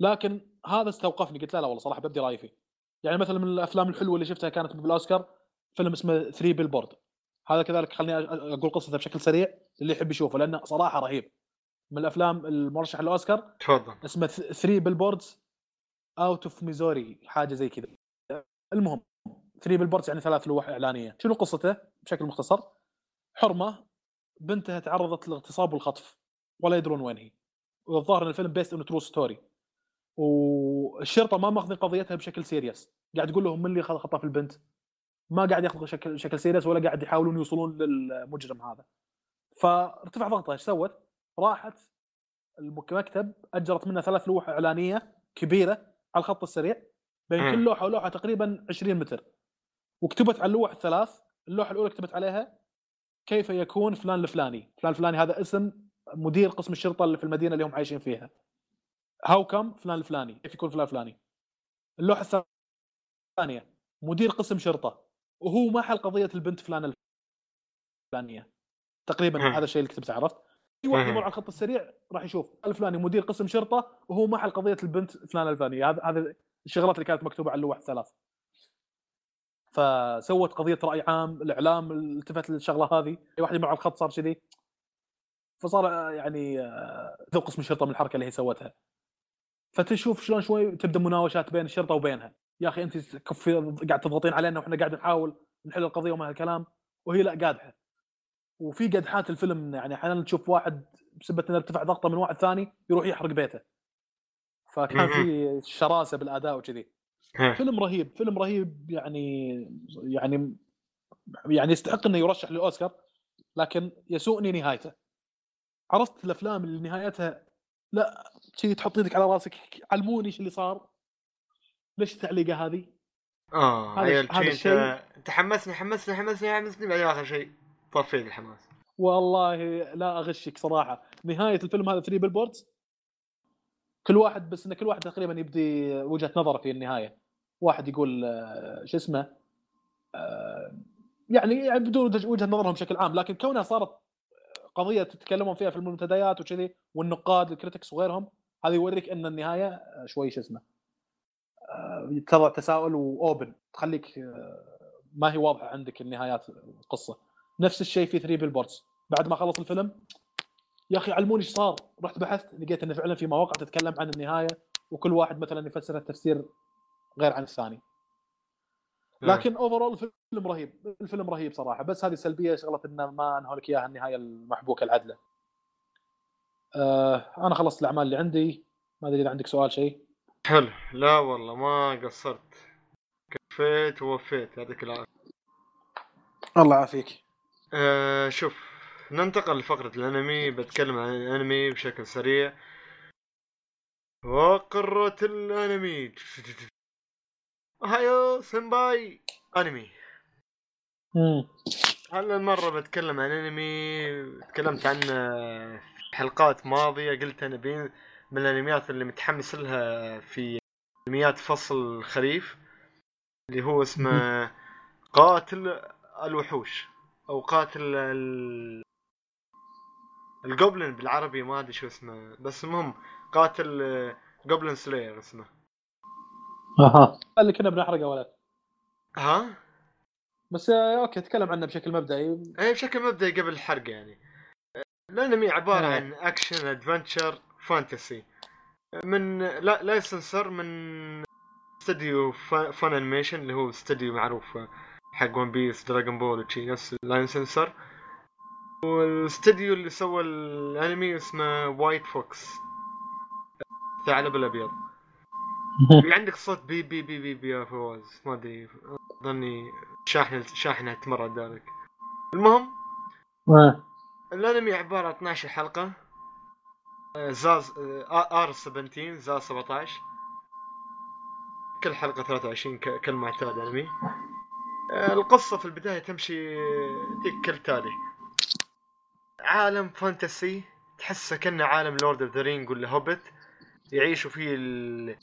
لكن هذا استوقفني. قلت لا لا والله صراحة بدي رأيي فيه. يعني مثلا من الأفلام الحلوة اللي شفتها كانت بالأوسكار فيلم اسمه 3 billboard هذا كذلك خليني أقول قصته بشكل سريع اللي يحب يشوفه لأنه صراحة رهيب. من الأفلام المرشحه للأوسكار تفضل. اسمه 3 billboards out of Missouri حاجة زي كذا. المهم 3 billboards يعني ثلاث لوح إعلانية. شنو قصته؟ بشكل مختصر. حرمة بنتها تعرضت للاغتصاب والخطف ولا يدرون وين هي. والظاهر إن الفيلم based on a true story والشرطة ما ماخذين قضيتها بشكل serious قاعد تقول لهم من اللي خطف البنت؟ ما قاعد ياخذ شكل شكل serious ولا قاعد يحاولون يوصلون للمجرم هذا. فارتفع ضغطها إيش سوت؟ راحت المكتب أجرت منه ثلاث لوح إعلانية كبيرة على الخط السريع بين. كل لوحة ولوحة تقريبا 20 متر. وكتبت على اللوح الثلاث اللوحة الأولى كتبت عليها كيف يكون فلان الفلاني؟ فلان الفلاني هذا اسم مدير قسم الشرطة اللي في المدينة اللي هم عايشين فيها. هاو كم فلان الفلاني؟ كيف يكون فلان الفلاني؟ اللوحة الثانية مدير قسم شرطة. وهو ما حل قضية البنت فلان الفلانية. تقريبا مم. هذا الشيء اللي كتبته عرفت؟ اي واحد. يمر على الخط السريع راح يشوف الفلاني مدير قسم شرطة وهو ما حل قضية البنت فلان الفلانية. هذا هذا الشغلات اللي كانت مكتوبة على اللوح الثلاث. فسوت قضية رأي عام الإعلام التفت للشغله هذه. اي واحد يمر على الخط صار كذي. فصار آه، يعني آه، ذو قسم الشرطه من الحركة اللي هي سوتها. فتشوف شلون شوي تبدأ مناوشات بين الشرطة وبينها. يا أخي أنت كفي قاعد تضغطين علينا وإحنا قاعد نحاول نحل القضية وما هالكلام وهي لا قادحة. وفي قدحات الفيلم يعني أحيانا تشوف واحد بسبة إنه ارتفع ضغطة من واحد ثاني يروح يحرق بيته. فكان في شراسة بالأداء وكذي. فيلم رهيب فيلم رهيب يعني يعني يعني يستحق إنه يرشح للاوسكار لكن يسوءني نهايته. عرفت الأفلام اللي نهايتها لا شي تحط يدك على راسك علموني إيش اللي صار. ليش التعليقة هذه؟ آه هذا عيل الش- هذا شي أنت حمسني حمسني حمسني حمسني بعدين آخر شيء طفيت الحماس. والله لا أغشك صراحة. نهاية الفيلم هذا 3 بيلبوردز كل واحد بس إن كل واحد تقريبا يبدي وجهة نظره في النهاية. واحد يقول آه، شو اسمه؟ آه، يعني يعني بدون وجه- وجهة نظرهم بشكل عام لكن كونها صارت قضية تتكلمون فيها في المنتديات وكذي والنقاد ال critics وغيرهم هذا يوريك إن النهاية آه، شوي شو اسمه آه، تضع تساؤل و open. تخليك آه، ما هي واضحة عندك النهايات القصة. نفس الشيء في 3 billboards. بعد ما خلص الفيلم يا أخي علموني إيش صار. رحت بحثت لقيت إنه فعلا في مواقع تتكلم عن النهاية وكل واحد مثلا يفسرها تفسير غير عن الثاني. لكن overall الفيلم رهيب الفيلم رهيب صراحة. بس هذه سلبية شغلة إنه ما انهوا لك إياها النهاية المحبوكة العدلة. آه أنا خلصت الأعمال اللي عندي. ما أدري إذا عندك سؤال شيء؟ حلو. لا والله ما قصرت. كفيت ووفيت يعطيك العافية. الله يعافيك. آه شوف ننتقل لفقرة الأنمي. بتكلم عن الأنمي بشكل سريع. فقرة الأنمي. هايو سنباي أنمي. هلا المرة بتكلم عن أنمي. تكلمت عنه في حلقات ماضية قلت أنا بين من الأنميات اللي متحمس لها في أنميات فصل الخريف اللي هو اسمه قاتل الوحوش أو قاتل ال... ال goblin بالعربي ما أدري شو اسمه بس المهم قاتل goblin slayer اسمه. أها. اللي كنا بنحرقه ولا ها؟ بس آه، okay تكلم عنه بشكل مبدئي. اي بشكل مبدئي قبل الحرق يعني. الأنمي عبارة آه. عن action adventure fantasy. من لا licensor من استوديو Funimation اللي هو استوديو معروف حق One Piece Dragon Ball وشي نفس ال licensor والاستوديو اللي سوى الانمي اسمه White Fox الثعلب الأبيض. في عندك صوت بي بي بي بي بي يا فواز. ما أدري ظني شاحنه شاحنه تمرد ذلك. المهم. الانمي عبارة عن 12 حلقة. آه، زاز آه، R 17 زاز 17 كل حلقة 23 ك- كالمعتاد أنمي. آه، القصة في البداية تمشي كالتالي عالم fantasy تحسه كأنه عالم Lord of the Rings ولا هوبت يعيشوا فيه ال...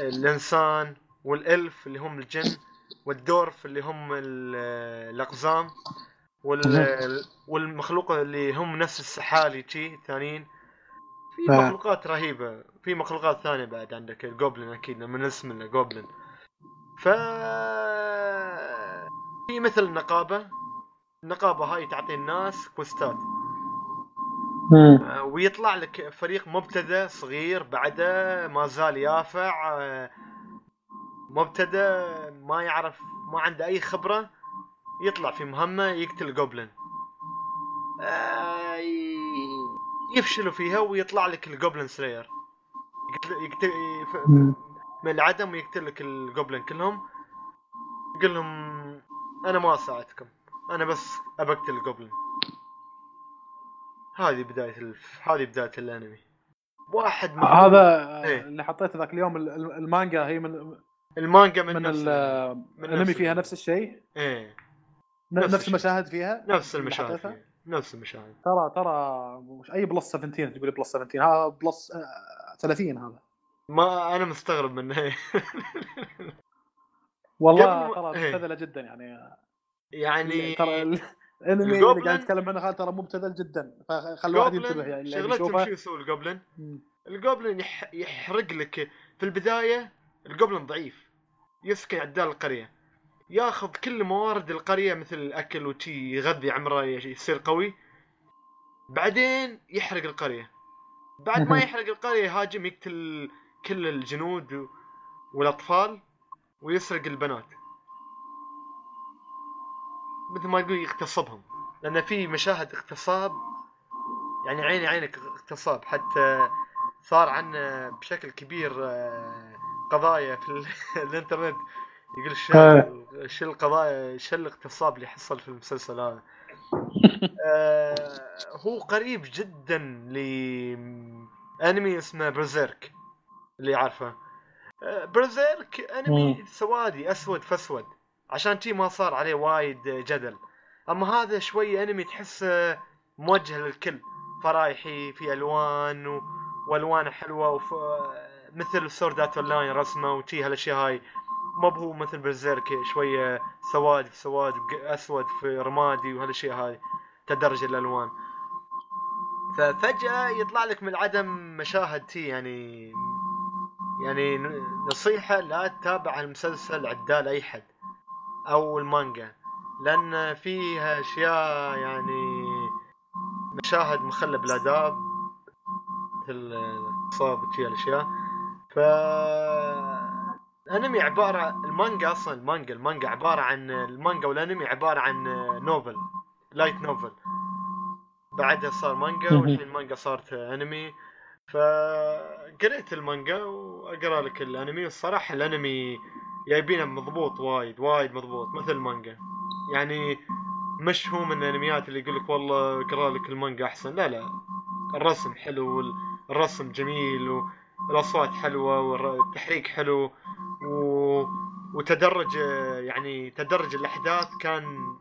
الإنسان وال elf اللي هم الجن والدورف اللي هم ال- الأقزام. وال... والمخلوق اللي هم نفس السحالي تشي الثانيين في آه. مخلوقات رهيبة. في مخلوقات ثانية بعد عندك الجوبلin أكيد من اسم الجوبلin ف في مثل النقابة النقابة هاي تعطي الناس كوستات. آه، ويطلع لك فريق مبتدأ صغير بعده ما زال يافع آه، مبتدأ ما يعرف ما عنده أي خبرة. يطلع في مهمة يقتل جوبلن آه، يفشلوا فيها ويطلع لك الجوبلن سلاير يقتل, يقتل. من العدم ويقتل لك الجوبلن كلهم يقول لهم أنا ما أساعدكم أنا بس أبقتل الجوبلن هذه بداية الف... هذه بداية الانمي واحد من هذا إيه. اللي حطيته ذاك اليوم ال- ال- المانجا هي من المانجا من, من نفس ال- الانمي. من الانمي نفس فيها. نفس الشيء إيه نفس نفس. المشاهد فيها؟ نفس المشاهد حطيتها؟ فيه. نفس المشاهد. ترى ترى مش أي بلس 17 تقول بلس 17 هذا بلس آه، 30 هذا. ما أنا مستغرب منه. والله ترى إيه. مبتذلة جدا يعني. يعني ترى ال- الأنمي اللي قاعد نتكلم عنه ترى مبتذل جدا. فخلي الواحد ينتبه يعني شغلتهم شو يسوي الجوبلن. الجوبلن يح... يحرق لك في البداية الجوبلن ضعيف. يسكن عدال القرية. ياخذ كل موارد القرية مثل الأكل وشي يغذي عمره يصير قوي. بعدين يحرق القرية. بعد ما. يحرق القرية يهاجم يقتل كل الجنود و... والأطفال ويسرق البنات. مثل ما تقول يغتصبهم. لأن في مشاهد اغتصاب يعني عيني عينك اغتصاب. حتى صار عنا بشكل كبير آه، قضايا في ال- الإنترنت. يقول شو آه. القضايا شو الاغتصاب اللي حصل في المسلسل هذا آه، هو قريب جدا ل أنمي اسمه برزيرك اللي عارفه آه، برزيرك أنمي. سوادي أسود فأسود عشان شي ما صار عليه وايد جدل أما هذا شوي أنمي تحسه موجه للكل فرايحي في ألوان و... والوانه حلوة وف... مثل سوردات اون لاين رسمة وشي هالأشياء هاي ما هو مثل برزيرك شوية سواد في سواد أسود في رمادي وهالأشياء هاي تدرج الألوان. ففجأة يطلع لك من العدم مشاهد تي يعني يعني ن- نصيحة لا تتابع المسلسل عدال أي حد أو المانجا لأن فيها أشياء يعني مشاهد مخلة بالآداب مثل الاغتصاب وشي الأشياء. ف الانمي عبارة المانجا أصلا المانجا المانجا عبارة عن المانجا والانمي عبارة عن novel light novel. بعدها صار مانجا. والحين المانجا صارت انمي. فقريت المانجا وأقرأ لك الانمي. والصراحة الانمي جايبينه مضبوط وايد وايد مضبوط مثل المانجا. يعني مش هو من الانميات اللي يقول لك والله اقرأ لك المانجا أحسن. لا لا. الرسم حلو وال- الرسم جميل والأصوات حلوة والتحريك حلو. و... وتدرج يعني تدرج الأحداث كان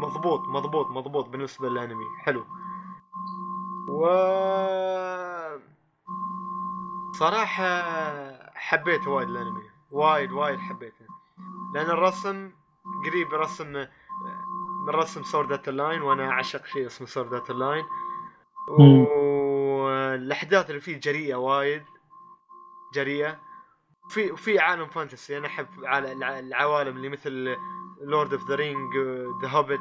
مضبوط مضبوط مضبوط بالنسبة للأنمي. حلو. و صراحة حبيت وايد الأنمي. وايد وايد حبيته. لأن الرسم قريب رسم من رسم Sword Online وأنا أعشق شيء اسمه Sword Online مم. والأحداث اللي فيه جريئة وايد جريئة. في في عالم fantasy أنا أحب العوالم اللي مثل Lord of the Rings ذا هوبت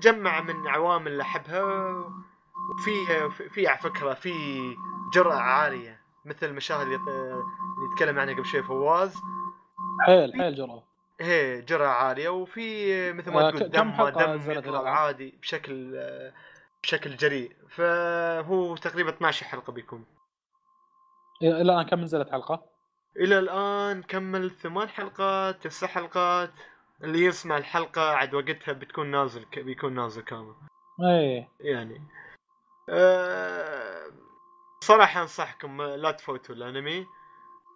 تجمع من عوامل اللي أحبها وفي في على فكرة في جرأة عالية مثل المشاهد اللي يتكلم عنها قبل شوي فواز. حيل حيل جرأة. هي جرأة عالية وفي مثل ما آه، تقول دم دم يطلع؟ عادي بشكل بشكل جريء. فهو تقريبا 12 حلقة بيكون. إلى الآن كم نزلت حلقة؟ إلى الآن كمل ثمان حلقات تسع حلقات. اللي يسمع الحلقة عاد وقتها بتكون نازل ك- بيكون نازل كامل. إيه. يعني. أه صراحة أنصحكم لا تفوتوا الأنمي.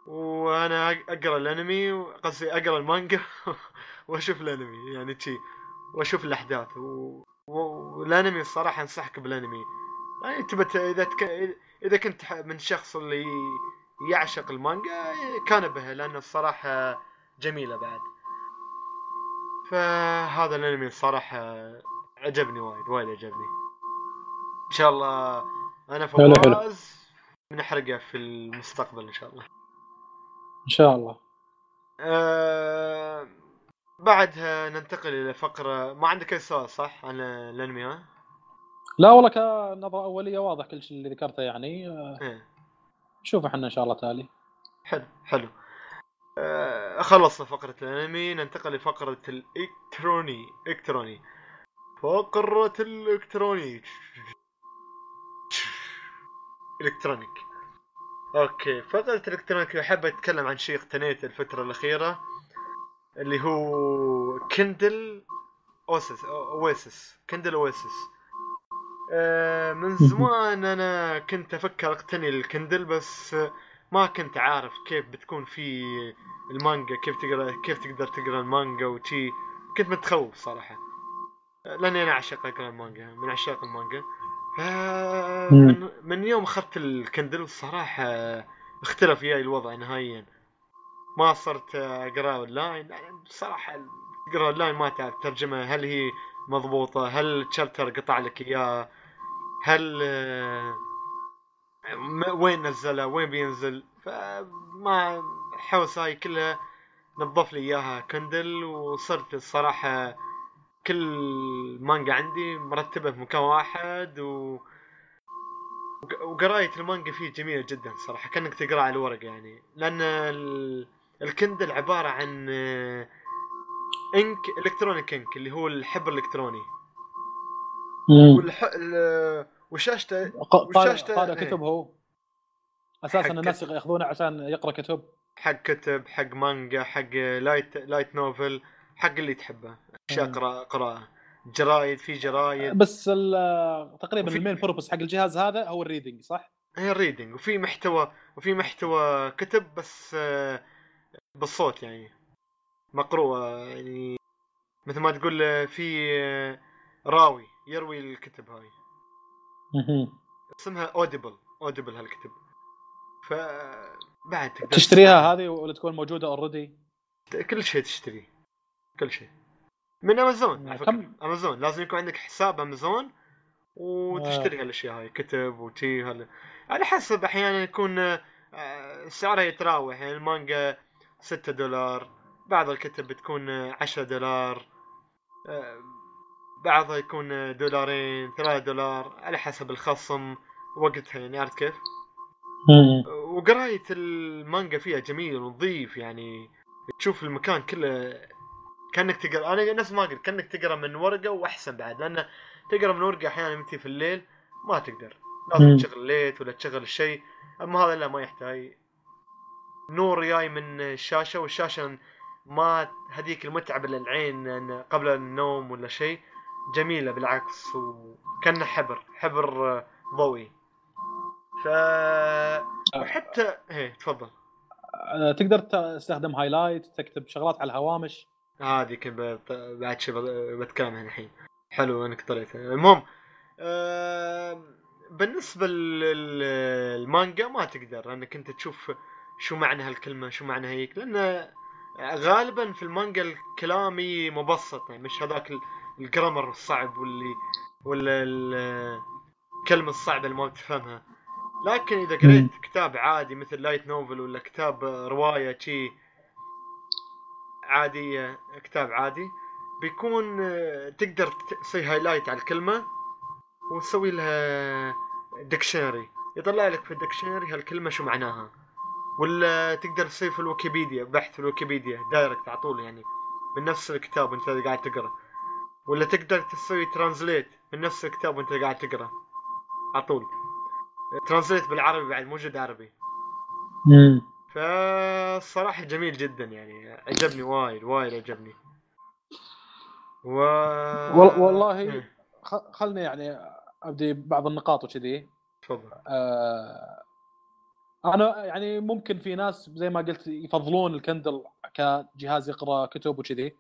وأنا أق- أقرأ الأنمي قصدي أقرأ المانجا وأشوف الأنمي يعني شي وأشوف الأحداث. و... و... والأنمي الصراحة أنصحك بالأنمي. يعني تبى ت- إذا تك... إذا كنت من الشخص اللي يعشق المانجا كان بها لأنه الصراحة جميلة بعد. فهذا الأنمي الصراحة عجبني وايد وايد عجبني. إن شاء الله أنا. فواز بنحرقه في المستقبل إن شاء الله. إن شاء الله. أه بعدها ننتقل إلى فقرة ما عندك أي سؤال صح؟ عن الأنمي ها؟ لا والله كنظرة أولية واضح كل شيء اللي ذكرته يعني. آه، إيه. نشوف إحنا إن شاء الله تالي. حلو حلو. أه خلصنا فقرة الأنمي ننتقل لفقرة الإلكتروني إلكتروني. فقرة الإلكتروني. electronic. okay فقرة ال electronic أحب أتكلم عن شيء اقتنيته الفترة الأخيرة اللي هو Kindle Oasis Oasis Kindle Oasis آه، من زمان أنا كنت أفكر أقتني ال Kindle بس آه، ما كنت عارف كيف بتكون في المانجا كيف تقرأ كيف تقدر تقرأ المانجا وشي. كنت متخوف صراحة. آه، لأني أنا اعشق أقرأ المانجا من عشاق المانجا. ف من, من يوم أخذت ال Kindle الصراحه اختلف وياي الوضع نهائيا. ما صرت أقرأ أونلاين. يعني بصراحه تقرأ أونلاين ما تعرف ترجمة هل هي مضبوطة هل ال chapter قطع لك إياه. هل وين نزله وين بينزل؟ فما الحوسه هاي كلها نظف لي إياها Kindle وصرت الصراحة كل مانجا عندي مرتبة في مكان واحد و وق- وقراية المانجا فيه جميلة جدا صراحة كأنك تقرأ على الورق يعني. لأن ال... ال Kindle عبارة عن آه، ink electronic ink اللي هو الحبر الإلكتروني. والح... ال... وشاشته وشاشته- قارئ إيه. كتب هو. أساسا الناس ياخذونه عشان يقرأ كتب. حق كتب حق مانجا حق light light novel حق اللي تحبه. أشياء مم. قراءة قراءة. جرايد في جرايد. بس تقريبا ال main purpose حق الجهاز هذا هو ال reading صح؟ هي ال reading وفي محتوى وفي محتوى كتب بس آه، بالصوت يعني. مقروءة يعني مثل ما تقول آه، في آه، راوي. يروي الكتب هاي. اسمها Audible Audible هالكتب. ف بعد تقدر تشتريها هذه ولا تكون موجودة already؟ كل شيء تشتري. كل شيء. من امازون على. كم- امازون لازم يكون عندك حساب امازون وتشتري هالأشياء هاي كتب وتي هال على حسب أحيانا يكون آه، سعرها يتراوح. يعني المانجا ستة دولار بعض الكتب بتكون آه، عشرة دولار. آه، بعضها يكون دولارين ثلاثة دولار على حسب الخصم وقتها يعني عرفت كيف؟ وقراية المانجا فيها جميل ونظيف يعني تشوف المكان كله كأنك تقرأ. أنا نفس ما قلت كأنك تقرأ من ورقة وأحسن بعد لأن تقرأ من ورقة أحيانا انت في الليل ما تقدر. لازم. تشغل ليت ولا تشغل الشيء أما هذا لا ما يحتاج. نور جاي من الشاشة والشاشة ما هذيك المتعبه للعين قبل النوم ولا شيء. جميلة بالعكس وكانه حبر حبر آه، ضوئي. ف وحتى إيه تفضل. آه، تقدر تستخدم هايلايت تكتب شغلات على الهوامش. هذه كنت بت- بعد شيء بت- بتكلم الحين. حلو انك طريتها المهم آه بالنسبة للمانجا ما تقدر انك انت تشوف شو معنى هالكلمة شو معنى هيك لأن غالبا في المانجا الكلام يجي مبسط يعني مش هذاك ال- ال grammar الصعب واللي ولا ال- الكلمة الصعبة اللي ما بتفهمها لكن إذا قريت كتاب عادي مثل light novel ولا كتاب رواية شي عادية كتاب عادي بيكون آه، تقدر تسوي highlight على الكلمة وتسوي لها dictionary يطلع لك في ال dictionary هالكلمة شو معناها. ولا تقدر تسوي في الويكيبيديا بحث في ال Wikipedia direct على طول يعني من نفس الكتاب وانت قاعد تقرأ. ولا تقدر تسوي translate من نفس الكتاب وانت قاعد تقرأ. على طول. translate بالعربي بعد موجود عربي. فالصراحة جميل جدا يعني. عجبني وايد وايد عجبني. و وال- والله إيه، خ- خلني يعني أبدي بعض النقاط وكذي. تفضل. آه، أنا يعني ممكن في ناس زي ما قلت يفضلون الكندل كجهاز يقرأ كتب وكذي.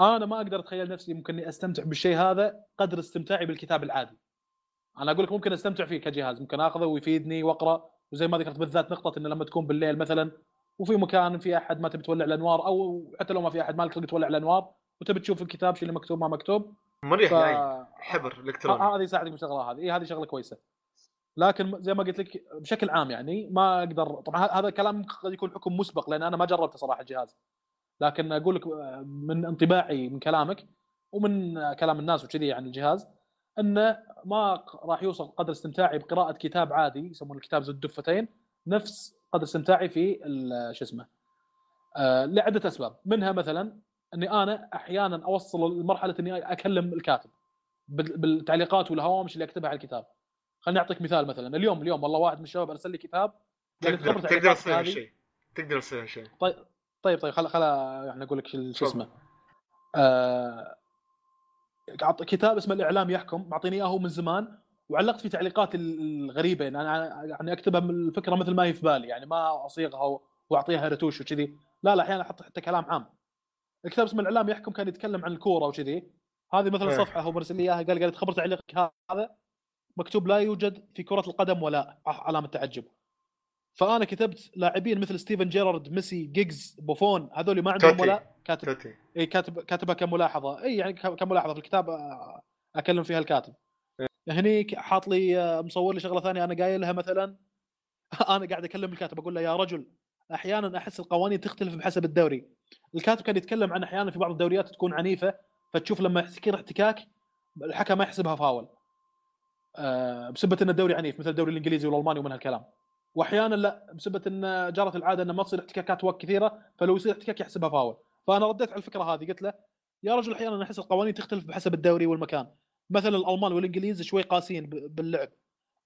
أنا ما أقدر أتخيل نفسي ممكن إني أستمتع بالشيء هذا قدر استمتاعي بالكتاب العادي. أنا أقول لك ممكن أستمتع فيه كجهاز ممكن أخذه ويفيدني وأقرأ وزي ما ذكرت بالذات نقطة إنه لما تكون بالليل مثلا وفي مكان في أحد ما تبي تولع الأنوار أو حتى لو ما في أحد ما لك خلق تولع الأنوار وتبي تشوف الكتاب شو اللي مكتوب ما مكتوب. مريح ف... العين حبر الكتروني ه- هذه يساعدك بالشغله هذه. إيه هذه شغلة كويسة. لكن زي ما قلت لك بشكل عام يعني ما أقدر طبعا هذا كلام قد يكون حكم مسبق لأن أنا ما جربته صراحة الجهاز. لكن أقول لك من انطباعي من كلامك ومن كلام الناس وكذي عن الجهاز إنه ما راح يوصل قدر استمتاعي بقراءة كتاب عادي يسمونه الكتاب ذو الدفتين نفس قدر استمتاعي في شو اسمه آه، لعدة أسباب. منها مثلا إني أنا أحيانا أوصل لمرحلة إني أكلم الكاتب بال- بالتعليقات والهوامش اللي أكتبها على الكتاب. خليني أعطيك مثال مثلا. اليوم اليوم والله واحد من الشباب أرسل لي كتاب لي تقدر تقدر تسوي شيء. تقدر تسوي شيء. طيب طيب طيب خل خل يعني أقول لك شو. اسمه. آه... كتاب اسمه الإعلام يحكم معطيني إياه من زمان وعلقت فيه تعليقات ال- الغريبة يعني أنا يعني أكتبها من الفكرة مثل ما هي في بالي يعني ما أصيغها وأعطيها رتوش وكذي. لا لا أحيانا أحط حتى كلام عام. الكتاب اسمه الإعلام يحكم كان يتكلم عن الكورة وكذي. هذه مثلا إيه. صفحة هو مرسل لي إياها قال قال تخبر تعليقك هذا مكتوب لا يوجد في كرة القدم ولا علامة تعجب. فأنا كتبت لاعبين مثل ستيفن جيرارد ميسي جيجز بوفون هذول ما عندهم. ولا كاتب توتي. إي كاتب كاتبها كملاحظة. إي يعني كملاحظة في الكتاب أكلم فيها الكاتب. هني حاط لي مصور لي شغلة ثانية أنا قايلها مثلا. أنا قاعد أكلم الكاتب أقول له يا رجل أحيانا أحس القوانين تختلف بحسب الدوري. الكاتب كان يتكلم عن أحيانا في بعض الدوريات تكون عنيفة فتشوف لما يصير احتكاك الحكم ما يحسبها فاول. آه، بسبة إن الدوري عنيف مثل الدوري الإنجليزي والألماني ومن هالكلام. واحيانا لا بسبه إن جرت العادة ان ما تصير احتكاكات وقت كثيرة فلو يصير احتكاك يحسبها فاول. فأنا رديت على الفكرة هذه قلت له يا رجل أحيانا أحس القوانين تختلف بحسب الدوري والمكان. مثلا الألمان والإنجليز شوي قاسيين باللعب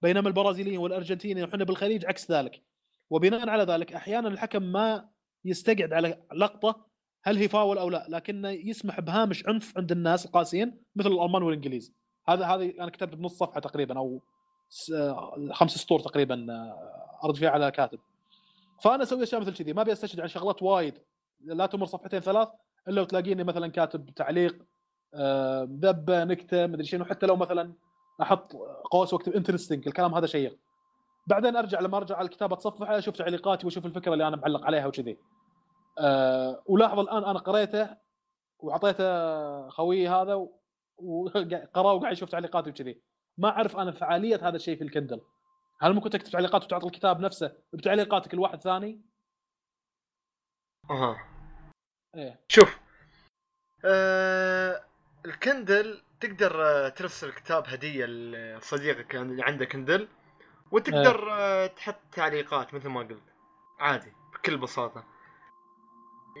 بينما البرازيليين والأرجنتينيين وحنا بالخليج عكس ذلك. وبناء على ذلك أحيانا الحكم ما يستقعد على لقطة هل هي فاول أو لا لكنه يسمح بهامش عنف عند الناس القاسيين مثل الألمان والإنجليز. هذا هذه أنا كتبت بنص صفحة تقريبا أو خمس سطور تقريبا آه، أرد فيها على كاتب. فأنا أسوي اشياء مثل كذي ما أبي أستشهد عن شغلات وايد. لا تمر صفحتين ثلاث إلا وتلاقيني مثلا كاتب تعليق آه، ذبة نكتة مدري شنو. حتى لو مثلا أحط قوس وأكتب interesting الكلام هذا شيق. بعدين أرجع لما أرجع على الكتاب أتصفحه أشوف تعليقاتي وأشوف الفكرة اللي أنا معلق عليها وكذي. أه ولاحظ الآن أنا قريته وأعطيته خويي هذا وقرا وقاعد يشوف تعليقاتي وكذي. ما أعرف أنا فعالية هذا الشيء في ال Kindle. هل ممكن تكتب تعليقات وتعطي الكتاب نفسه بتعليقاتك لواحد ثاني؟ أها. إيه. شوف. آه ال Kindle تقدر آه، ترسل كتاب هدية لصديقك اللي عنده كندل وتقدر آه تحط تعليقات مثل ما قلت. عادي بكل بساطة.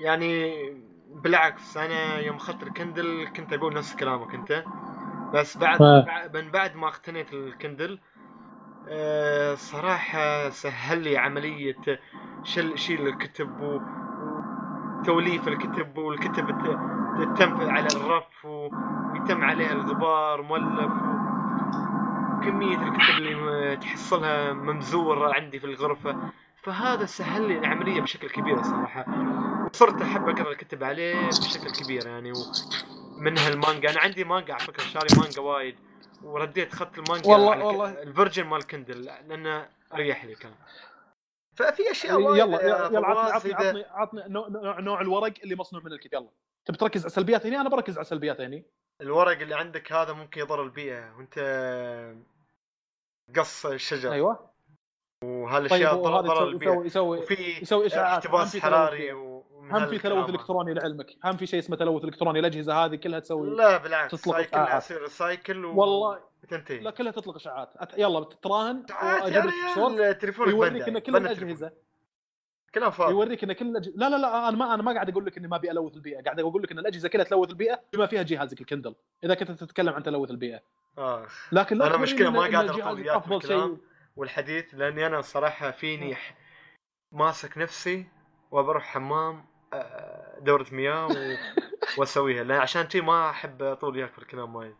يعني بالعكس أنا يوم أخذت ال Kindle كنت أقول نفس كلامك أنت بس بعد. بع- من بعد ما اقتنيت الكندل آه، صراحة سهل لي عملية شل شيل الكتب و- وتوليف الكتب والكتب تتم على الرف و- ويتم عليها الغبار مولف وكمية الكتب اللي تحصلها ممزورة عندي في الغرفة. فهذا سهل لي العملية بشكل كبير صراحة. وصرت أحب أقرأ الكتب عليه بشكل كبير يعني ومنها المانجا أنا عندي مانجا على فكرة شاري مانجا وايد. ورديت اخذت المانجا والله- على والله. ال version مال Kindle لأنه اريح لي كان. ففي أشياء وايد يلا يا يلا عطني عطني عطني, نوع, نوع, نوع الورق اللي مصنوع من الكتاب. يلا تبي تركز على السلبيات هنا أنا بركز على السلبيات هنا الورق اللي عندك هذا ممكن يضر البيئة وأنت قص الشجر. أيوه. وهذه طيب الاشياء ضر, وهذا ضر يسوي البيئة. يسوي يسوي وفي يسوي إشعاعات هم احتباس حراري و- هم في تلوث. إلكتروني لعلمك. هم في شيء اسمه تلوث إلكتروني الأجهزة هذه كلها تسوي لا بالعكس تطلق cycle. يصير cycle و... والله. وتنتهي لا كلها تطلق إشعاعات. أت- يلا تراهن ريال تليفونك يوريك إن كل التليفون. الأجهزة. كلام فاضي. يوريك إن كل. لا لا لا أنا ما أنا ما قاعد أقول لك إني ما أبي ألوث البيئة. قاعد أقول لك إن الأجهزة كلها تلوث البيئة بما فيها جهازك ال Kindle. إذا كنت تتكلم عن تلوث البيئة. آه. لكن لا أنا مشكله ما قادر اطول أفضل شيء. والحديث لأني أنا صراحة فيني ح- ماسك نفسي وبروح حمام آه، دورة مياه و... واسويها لأن عشان شي ما أحب أطول وياك في الكلام وايد.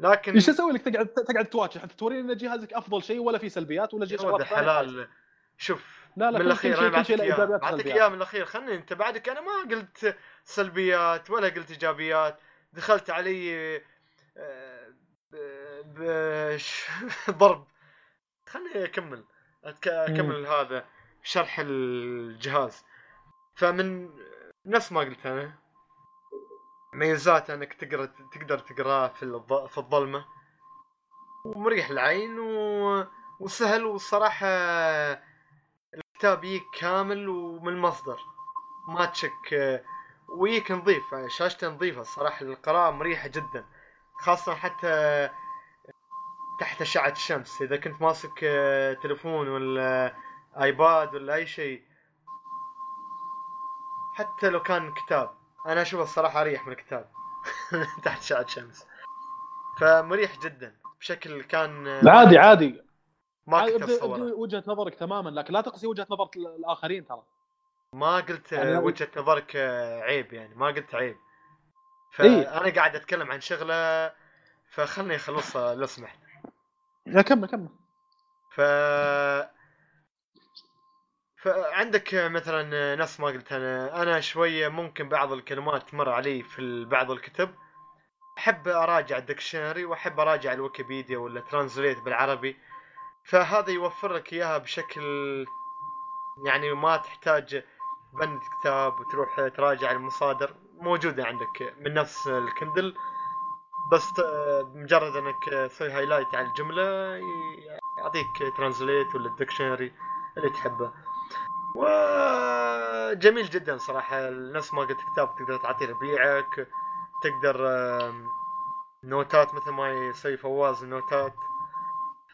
لكن إيش أسوي لك؟ تقعد تقعد تواجه حتى توريني إن جهازك أفضل شيء ولا في سلبيات ولا شيء ولد الحلال شوف لا لا من الأخير أنا بعطيك إياه. بعطيك. إياه من الأخير. خلني أنت بعدك. أنا ما قلت سلبيات ولا قلت إيجابيات. دخلت علي آه، ضرب. خلني أكمل. أكمل هذا شرح الجهاز. فمن نفس ما قلت أنا ميزات إنك تقرا تقدر تقراه في في الظلمة. ومريح العين و... وسهل والصراحه الكتاب يجيك كامل ومن المصدر. ما تشك ويجيك نظيف شاشته نظيفة الصراحه القراءة مريحة جدا. خاصة حتى تحت أشعة الشمس إذا كنت ماسك آه، تليفون ولا آيباد ولا أي شيء حتى لو كان كتاب. أنا أشوف الصراحة أريح من الكتاب. تحت اشعه شمس. فمريح جدا. بشكل كان آه، عادي عادي. ما عادي، كنت اتصوره وجهة نظرك تماما لكن لا تقصي وجهة نظر الآخرين ترى. ما قلت يعني آه، لو- وجهة نظرك آه، عيب يعني. ما قلت عيب. إيه. فأنا قاعد أتكلم عن شغلة فخلني أخلصها لو سمحت. لا كمل كمل. ف فعندك مثلا نفس ما قلت أنا أنا شوية ممكن بعض الكلمات تمر علي في بعض الكتب. أحب أراجع الدكشنري وأحب أراجع الويكيبيديا ولا ترانزليت بالعربي. فهذا يوفر لك إياها بشكل يعني ما تحتاج بند كتاب وتروح تراجع المصادر. موجودة عندك من نفس ال Kindle. بس ت- مجرد إنك تسوي highlight على الجملة يعطيك translate ولا ال dictionary اللي تحبه. وجميل جدا صراحة. نفس ما قلت كتاب تقدر تعطيه ربيعك تقدر نوتات مثل ما يسوي فواز النوتات.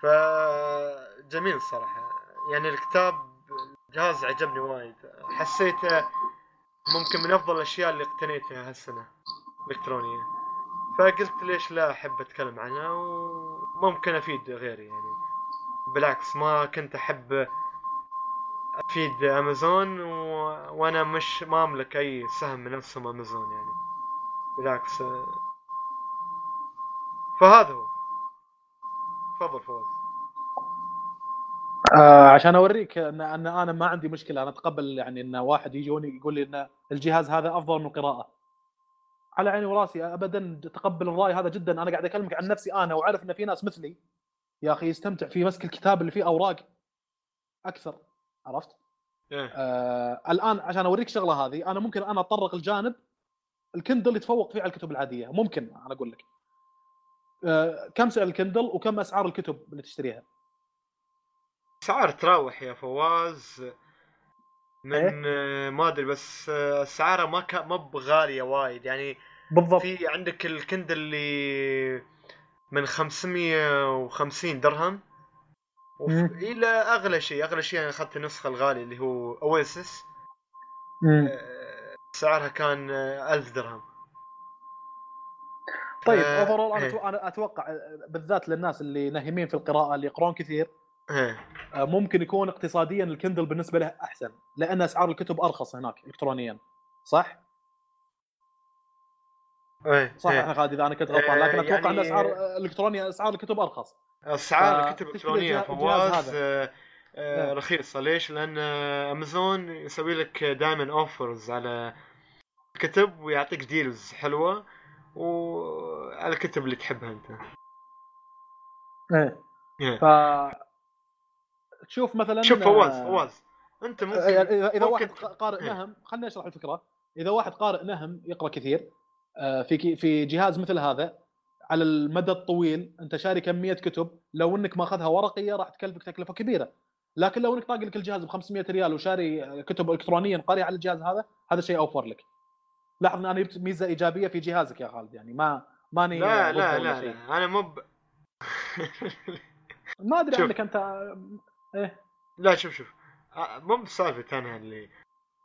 فجميل صراحة. يعني الكتاب جهاز عجبني وايد. حسيته ممكن من أفضل الأشياء اللي اقتنيتها هالسنة الكترونيه فقلت ليش لا أحب أتكلم عنها وممكن أفيد غيري يعني. بالعكس ما كنت أحب أفيد امازون و... وأنا مش ما أملك أي سهم من نفسهم أمازون يعني. بالعكس آه. فهذا هو. تفضل فوز آه عشان أوريك ان إن أنا ما عندي مشكلة. أنا أتقبل يعني إن واحد يجوني يقول لي إن الجهاز هذا أفضل من القراءه على عيني وراسي ابدا اتقبل الرأي هذا جدا. أنا قاعد أكلمك عن نفسي أنا وأعرف إن في ناس مثلي. يا أخي يستمتع في مسك الكتاب اللي فيه أوراق أكثر. عرفت؟ إيه. آه الآن عشان أوريك شغلة هذه أنا ممكن أنا اتطرق الجانب الكندل يتفوق فيه على الكتب العادية ممكن أنا أقول لك آه، كم سعر ال Kindle وكم أسعار الكتب اللي تشتريها؟ اسعار تراوح يا فواز من آه، ما أدري بس آه، اسعارها ما كا ما بغاليه وايد يعني بالضبط في عندك ال Kindle اللي من 550 درهم. إلى أغلى شيء أغلى شيء أنا أخذت النسخة الغالية اللي هو Oasis مم. سعرها كان آه، 1000 درهم طيب overall أنا إيه. أنا أتوقع آه، بالذات للناس اللي ناهمين في القراءة اللي يقرون كثير آه، ممكن يكون اقتصاديا ال Kindle بالنسبة له أحسن لأن أسعار الكتب أرخص هناك الكترونيا صح؟ إيه صح إيه. إحنا خالد إذا أنا كنت غلطان لكن أتوقع أن يعني- أسعار آه، الالكترونيا أسعار الكتب أرخص أسعار الكتب الإلكترونية فواز. آه، آه، إيه. رخيصة ليش؟ لأن أمازون يسوي لك دائما offers على الكتب ويعطيك deals حلوة وعلى الكتب اللي تحبها أنت إيه إيه. ف تشوف مثلا شوف فواز آه، فواز أنت ممكن اذا ممكن واحد قارئ إيه. نهم خليني اشرح الفكرة إذا واحد قارئ نهم يقرأ كثير في كي- في جهاز مثل هذا على المدى الطويل أنت شاري كمية كتب لو إنك ماخذها ورقية راح تكلفك تكلفة كبيرة لكن لو إنك طاق لك الجهاز ب 500 ريال وشاري كتب الكترونيا قاري على الجهاز هذا هذا شيء أوفر لك لاحظ إن أنا جبت ميزة إيجابية في جهازك يا خالد يعني ما ماني لا لا لا, شيء. لا أنا مو. ما أدري. عنك أنت إيه لا شوف شوف آه، مو بسالفة أنا اللي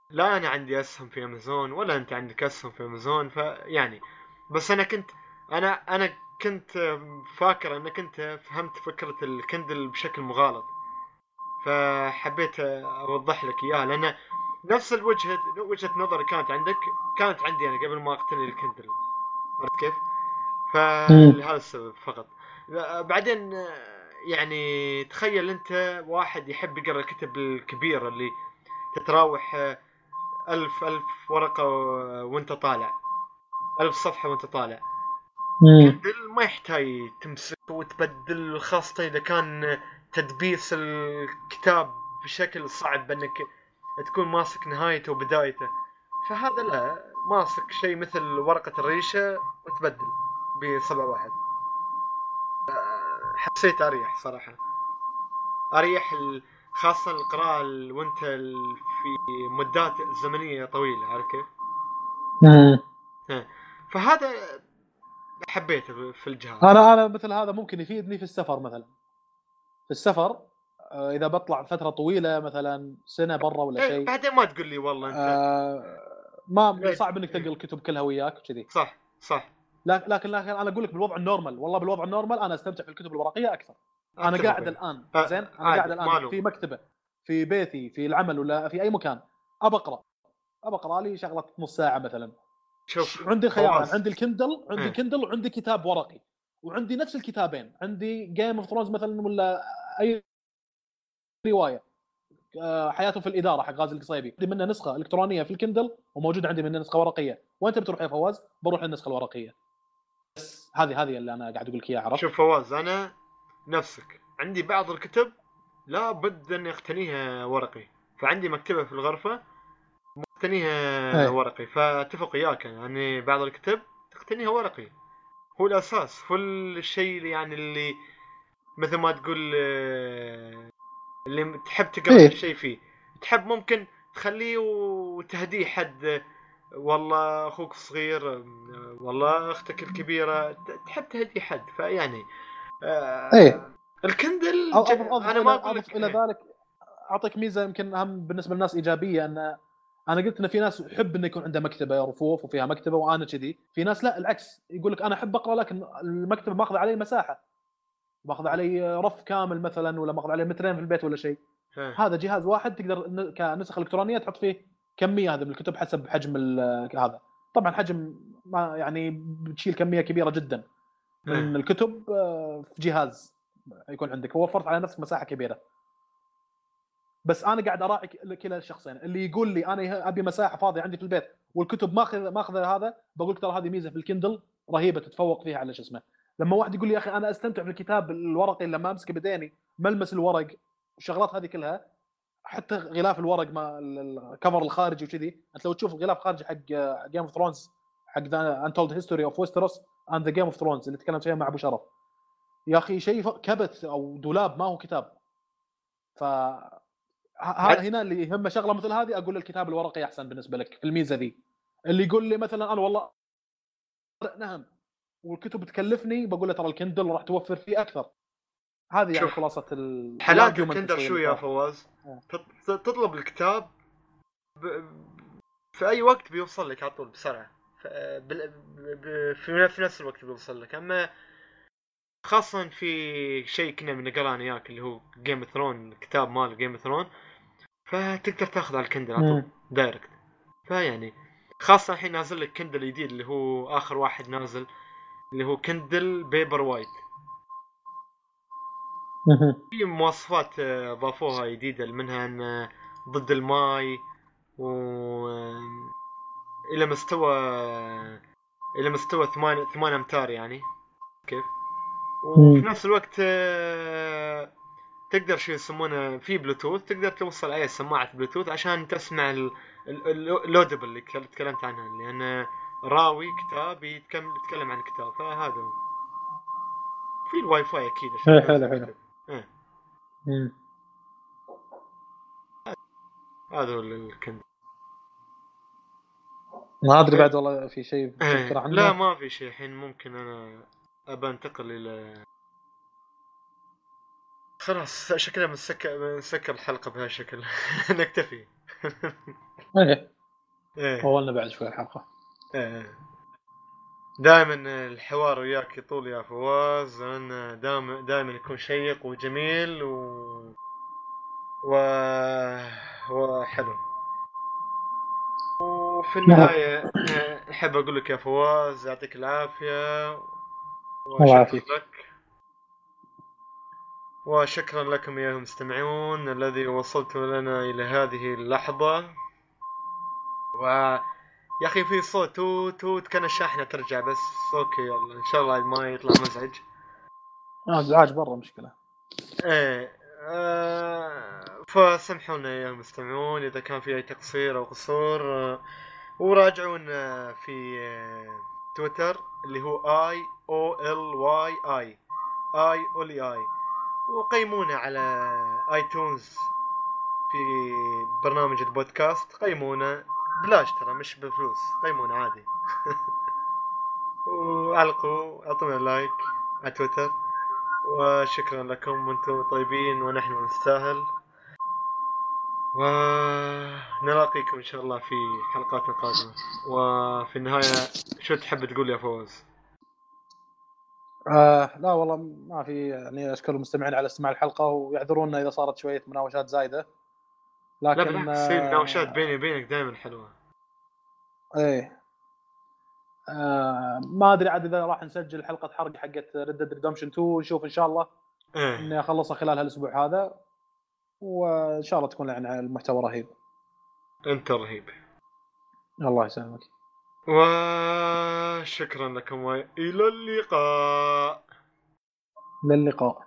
لا أنا عندي أسهم في أمازون ولا أنت عندك أسهم في أمازون فيعني بس أنا كنت أنا أنا كنت فاكر انك انت فهمت فكرة الكندل بشكل مغالط. فحبيت أوضح لك إياها لأن نفس الوجهة وجهة نظري كانت عندك كانت عندي أنا قبل ما أقتني الكندل عرفت كيف؟ فلهذا السبب فقط. بعدين يعني تخيل أنت واحد يحب يقرأ الكتب الكبيرة اللي تتراوح ألف ألف ورقة و- وانت طالع. ألف صفحة وانت طالع. كندل ما يحتاج تمسك وتبدل خاصة إذا كان تدبيس الكتاب بشكل صعب بأنك تكون ماسك نهايته وبدايته. فهذا لا ماسك شيء مثل ورقة الريشة وتبدل بصبع واحد. حسيت أريح صراحة. أريح خاصة القراءة ال- في مدات زمنية طويلة عارف كيف؟ فهذا حبيته في الجهاز. أنا أنا مثل هذا ممكن يفيدني في السفر مثلا. في السفر آه، إذا بطلع فترة طويلة مثلا سنة برا ولا إيه، شيء. بعدين ما تقول لي والله أنت. آه، ما إيه. صعب إنك تلقى الكتب كلها وياك وكذي. صح صح. لكن لكن أنا أقول لك بالوضع ال normal. والله بالوضع ال normal أنا أستمتع في الكتب الورقية أكثر. أنا أتفق قاعد. الآن آه، زين؟ أنا قاعد الآن. في مكتبة. في بيتي في العمل ولا في أي مكان أبى أقرأ. أبى أقرأ لي شغلة نص ساعة مثلا. شوف عندي خيارين فواز. عندي ال Kindle عندي إيه. ال Kindle وعندي كتاب ورقي وعندي نفس الكتابين عندي Game of Thrones مثلا ولا أي رواية. آه، حياته في الإدارة حق غازي القصيبي. عندي منه نسخة إلكترونية في ال Kindle وموجود عندي منه نسخة ورقية. وانت بتروح يا فواز؟ بروح للنسخه الورقية. بس هذه هذه اللي أنا قاعد أقول لك إياها عرفت؟ شوف فواز أنا نفسك. عندي بعض الكتب لا بد اني اقتنيها ورقي فعندي مكتبة في الغرفة مقتنيها. ورقي فاتفق وياك يعني بعض الكتب تقتنيها ورقي هو الأساس هو الشيء اللي يعني اللي مثل ما تقول آه، اللي تحب تقرأ إيه. شيء فيه تحب ممكن تخليه وتهديه حد والله أخوك الصغير والله أختك الكبيرة تحب تهدي حد فيعني آه، إيه. الكندل ج- أضف أضف أنا ما أقول لك إلى إيه. ذلك أعطيك ميزة يمكن أهم بالنسبة للناس إيجابية أن أنا قلت إن في ناس يحب إنه يكون عنده مكتبة رفوف وفيها مكتبة وأنا كذي في ناس لا العكس يقول لك أنا أحب أقرأ لكن المكتبة ماخذ علي مساحة ماخذ علي رف كامل مثلا ولا ماخذ علي مترين في البيت ولا شيء. هذا جهاز واحد تقدر كنسخ إلكترونية تحط فيه كمية هذه من الكتب حسب حجم هذا طبعا حجم ما يعني بتشيل كمية كبيرة جدا من إيه. الكتب آه، في جهاز يكون عندك. ووفرت على نفسك مساحة كبيرة. بس أنا قاعد اراعي كلا الشخصين اللي يقول لي أنا أبي مساحة فاضية عندي في البيت والكتب ماخذ ماخذ هذا بقول لك ترى هذه ميزة في الكندل رهيبة تتفوق فيها على شو اسمه. لما واحد يقول لي يا أخي أنا أستمتع بالكتاب الورقي لما أمسكه بديني ملمس الورق والشغلات هذه كلها حتى غلاف الورق ما ال- ال- الكفر الخارجي وكذي أنت لو تشوف الغلاف الخارجي حق Game of Thrones حق The Untold History of Westeros and the Game of Thrones اللي تكلمت فيها مع أبو شرف. يا أخي شيء كبت أو دولاب ما هو كتاب. ف هنا اللي يهمه شغلة مثل هذه أقول الكتاب الورقي أحسن بالنسبة لك في الميزة ذي. اللي يقول لي مثلا أنا والله نعم والكتب تكلفني بقول له ترى ال Kindle راح توفر فيه أكثر. هذه يعني خلاصة ال حالات شوي شو يا فواز. آه. تط- تطلب الكتاب ب... في أي وقت بيوصل لك على طول بسرعة. في نفس الوقت بيوصل لك. أما خاصة في شيء كنا بنقراه أنا وياك اللي هو Game Throne الكتاب مال Game Throne فتقدر تاخذ على ال Kindle على طول. direct فيعني خاصة الحين نازل لك Kindle جديد اللي هو آخر واحد نازل اللي هو Kindle Paperwhite. في مواصفات آه، ضافوها جديدة منها إن آه، ضد الماي و آه، إلى مستوى إلى مستوى ثمان ثمان أمتار يعني. كيف؟ وفي. نفس الوقت آه، تقدر شو يسمونه في بلوتوث تقدر توصل عليه سماعة بلوتوث عشان تسمع ال- ال- ال- ال Audible اللي تكل- تكلمت عنها لأن راوي كتاب يتكلم يتكلم عن كتاب فهذا هو في الواي فاي أكيد إيه، حلو، حلو. الكتاب. إيه. هذا هو ال Kindle ما أدري بعد والله في شيء إيه، لا ما في شيء الحين ممكن أنا ابى انتقل إلى خلاص شكلها بنسكر بنسكر الحلقة بهالشكل نكتفي. إيه. إيه. طولنا بعد شوي الحلقة. إيه. دائما الحوار وياك يطول يا فواز. لأن دائما دائما يكون شيق وجميل و و وحلو. وفي النهاية آه، أحب أقول لك يا فواز يعطيك العافية. الله يعافيك. وشكرا لك. وشكرا لكم يا المستمعون الذي وصلتم لنا إلى هذه اللحظة. و يا أخي في صوت توت توت كان الشاحنة ترجع بس. okay يلا. إن شاء الله ما يطلع مزعج. ازعاج برا مشكلة. إيه آه فسامحونا يا المستمعون إذا كان في أي تقصير أو قصور. آه وراجعونا في آه تويتر اللي هو I O L Y I. I Oly I. وقيمونا على آيتونز في برنامج البودكاست. قيمونا بلاش ترى مش بفلوس. قيمونا عادي. وعلقوا أعطونا like على تويتر. وشكرا لكم وأنتم طيبين ونحن نستاهل. ونلاقيكم إن شاء الله في حلقات قادمة. وفي النهاية شو تحب تقول يا فوز؟ آه لا والله ما في يعني أشكر المستمعين على استماع الحلقة ويعذرونا إذا صارت شوية مناوشات زايدة. لا لكن بالعكس تصير مناوشات بيني وبينك دائما حلوة. إيه. آه ما أدري عاد إذا راح نسجل حلقة حرق حقت Red Dead Redemption 2 نشوف إن شاء الله إيه. إني أخلصها خلال هالأسبوع هذا. وإن شاء الله تكون يعني المحتوى رهيب. أنت رهيب. الله يسلمك. وشكرا لكم وإلى اللقاء. للقاء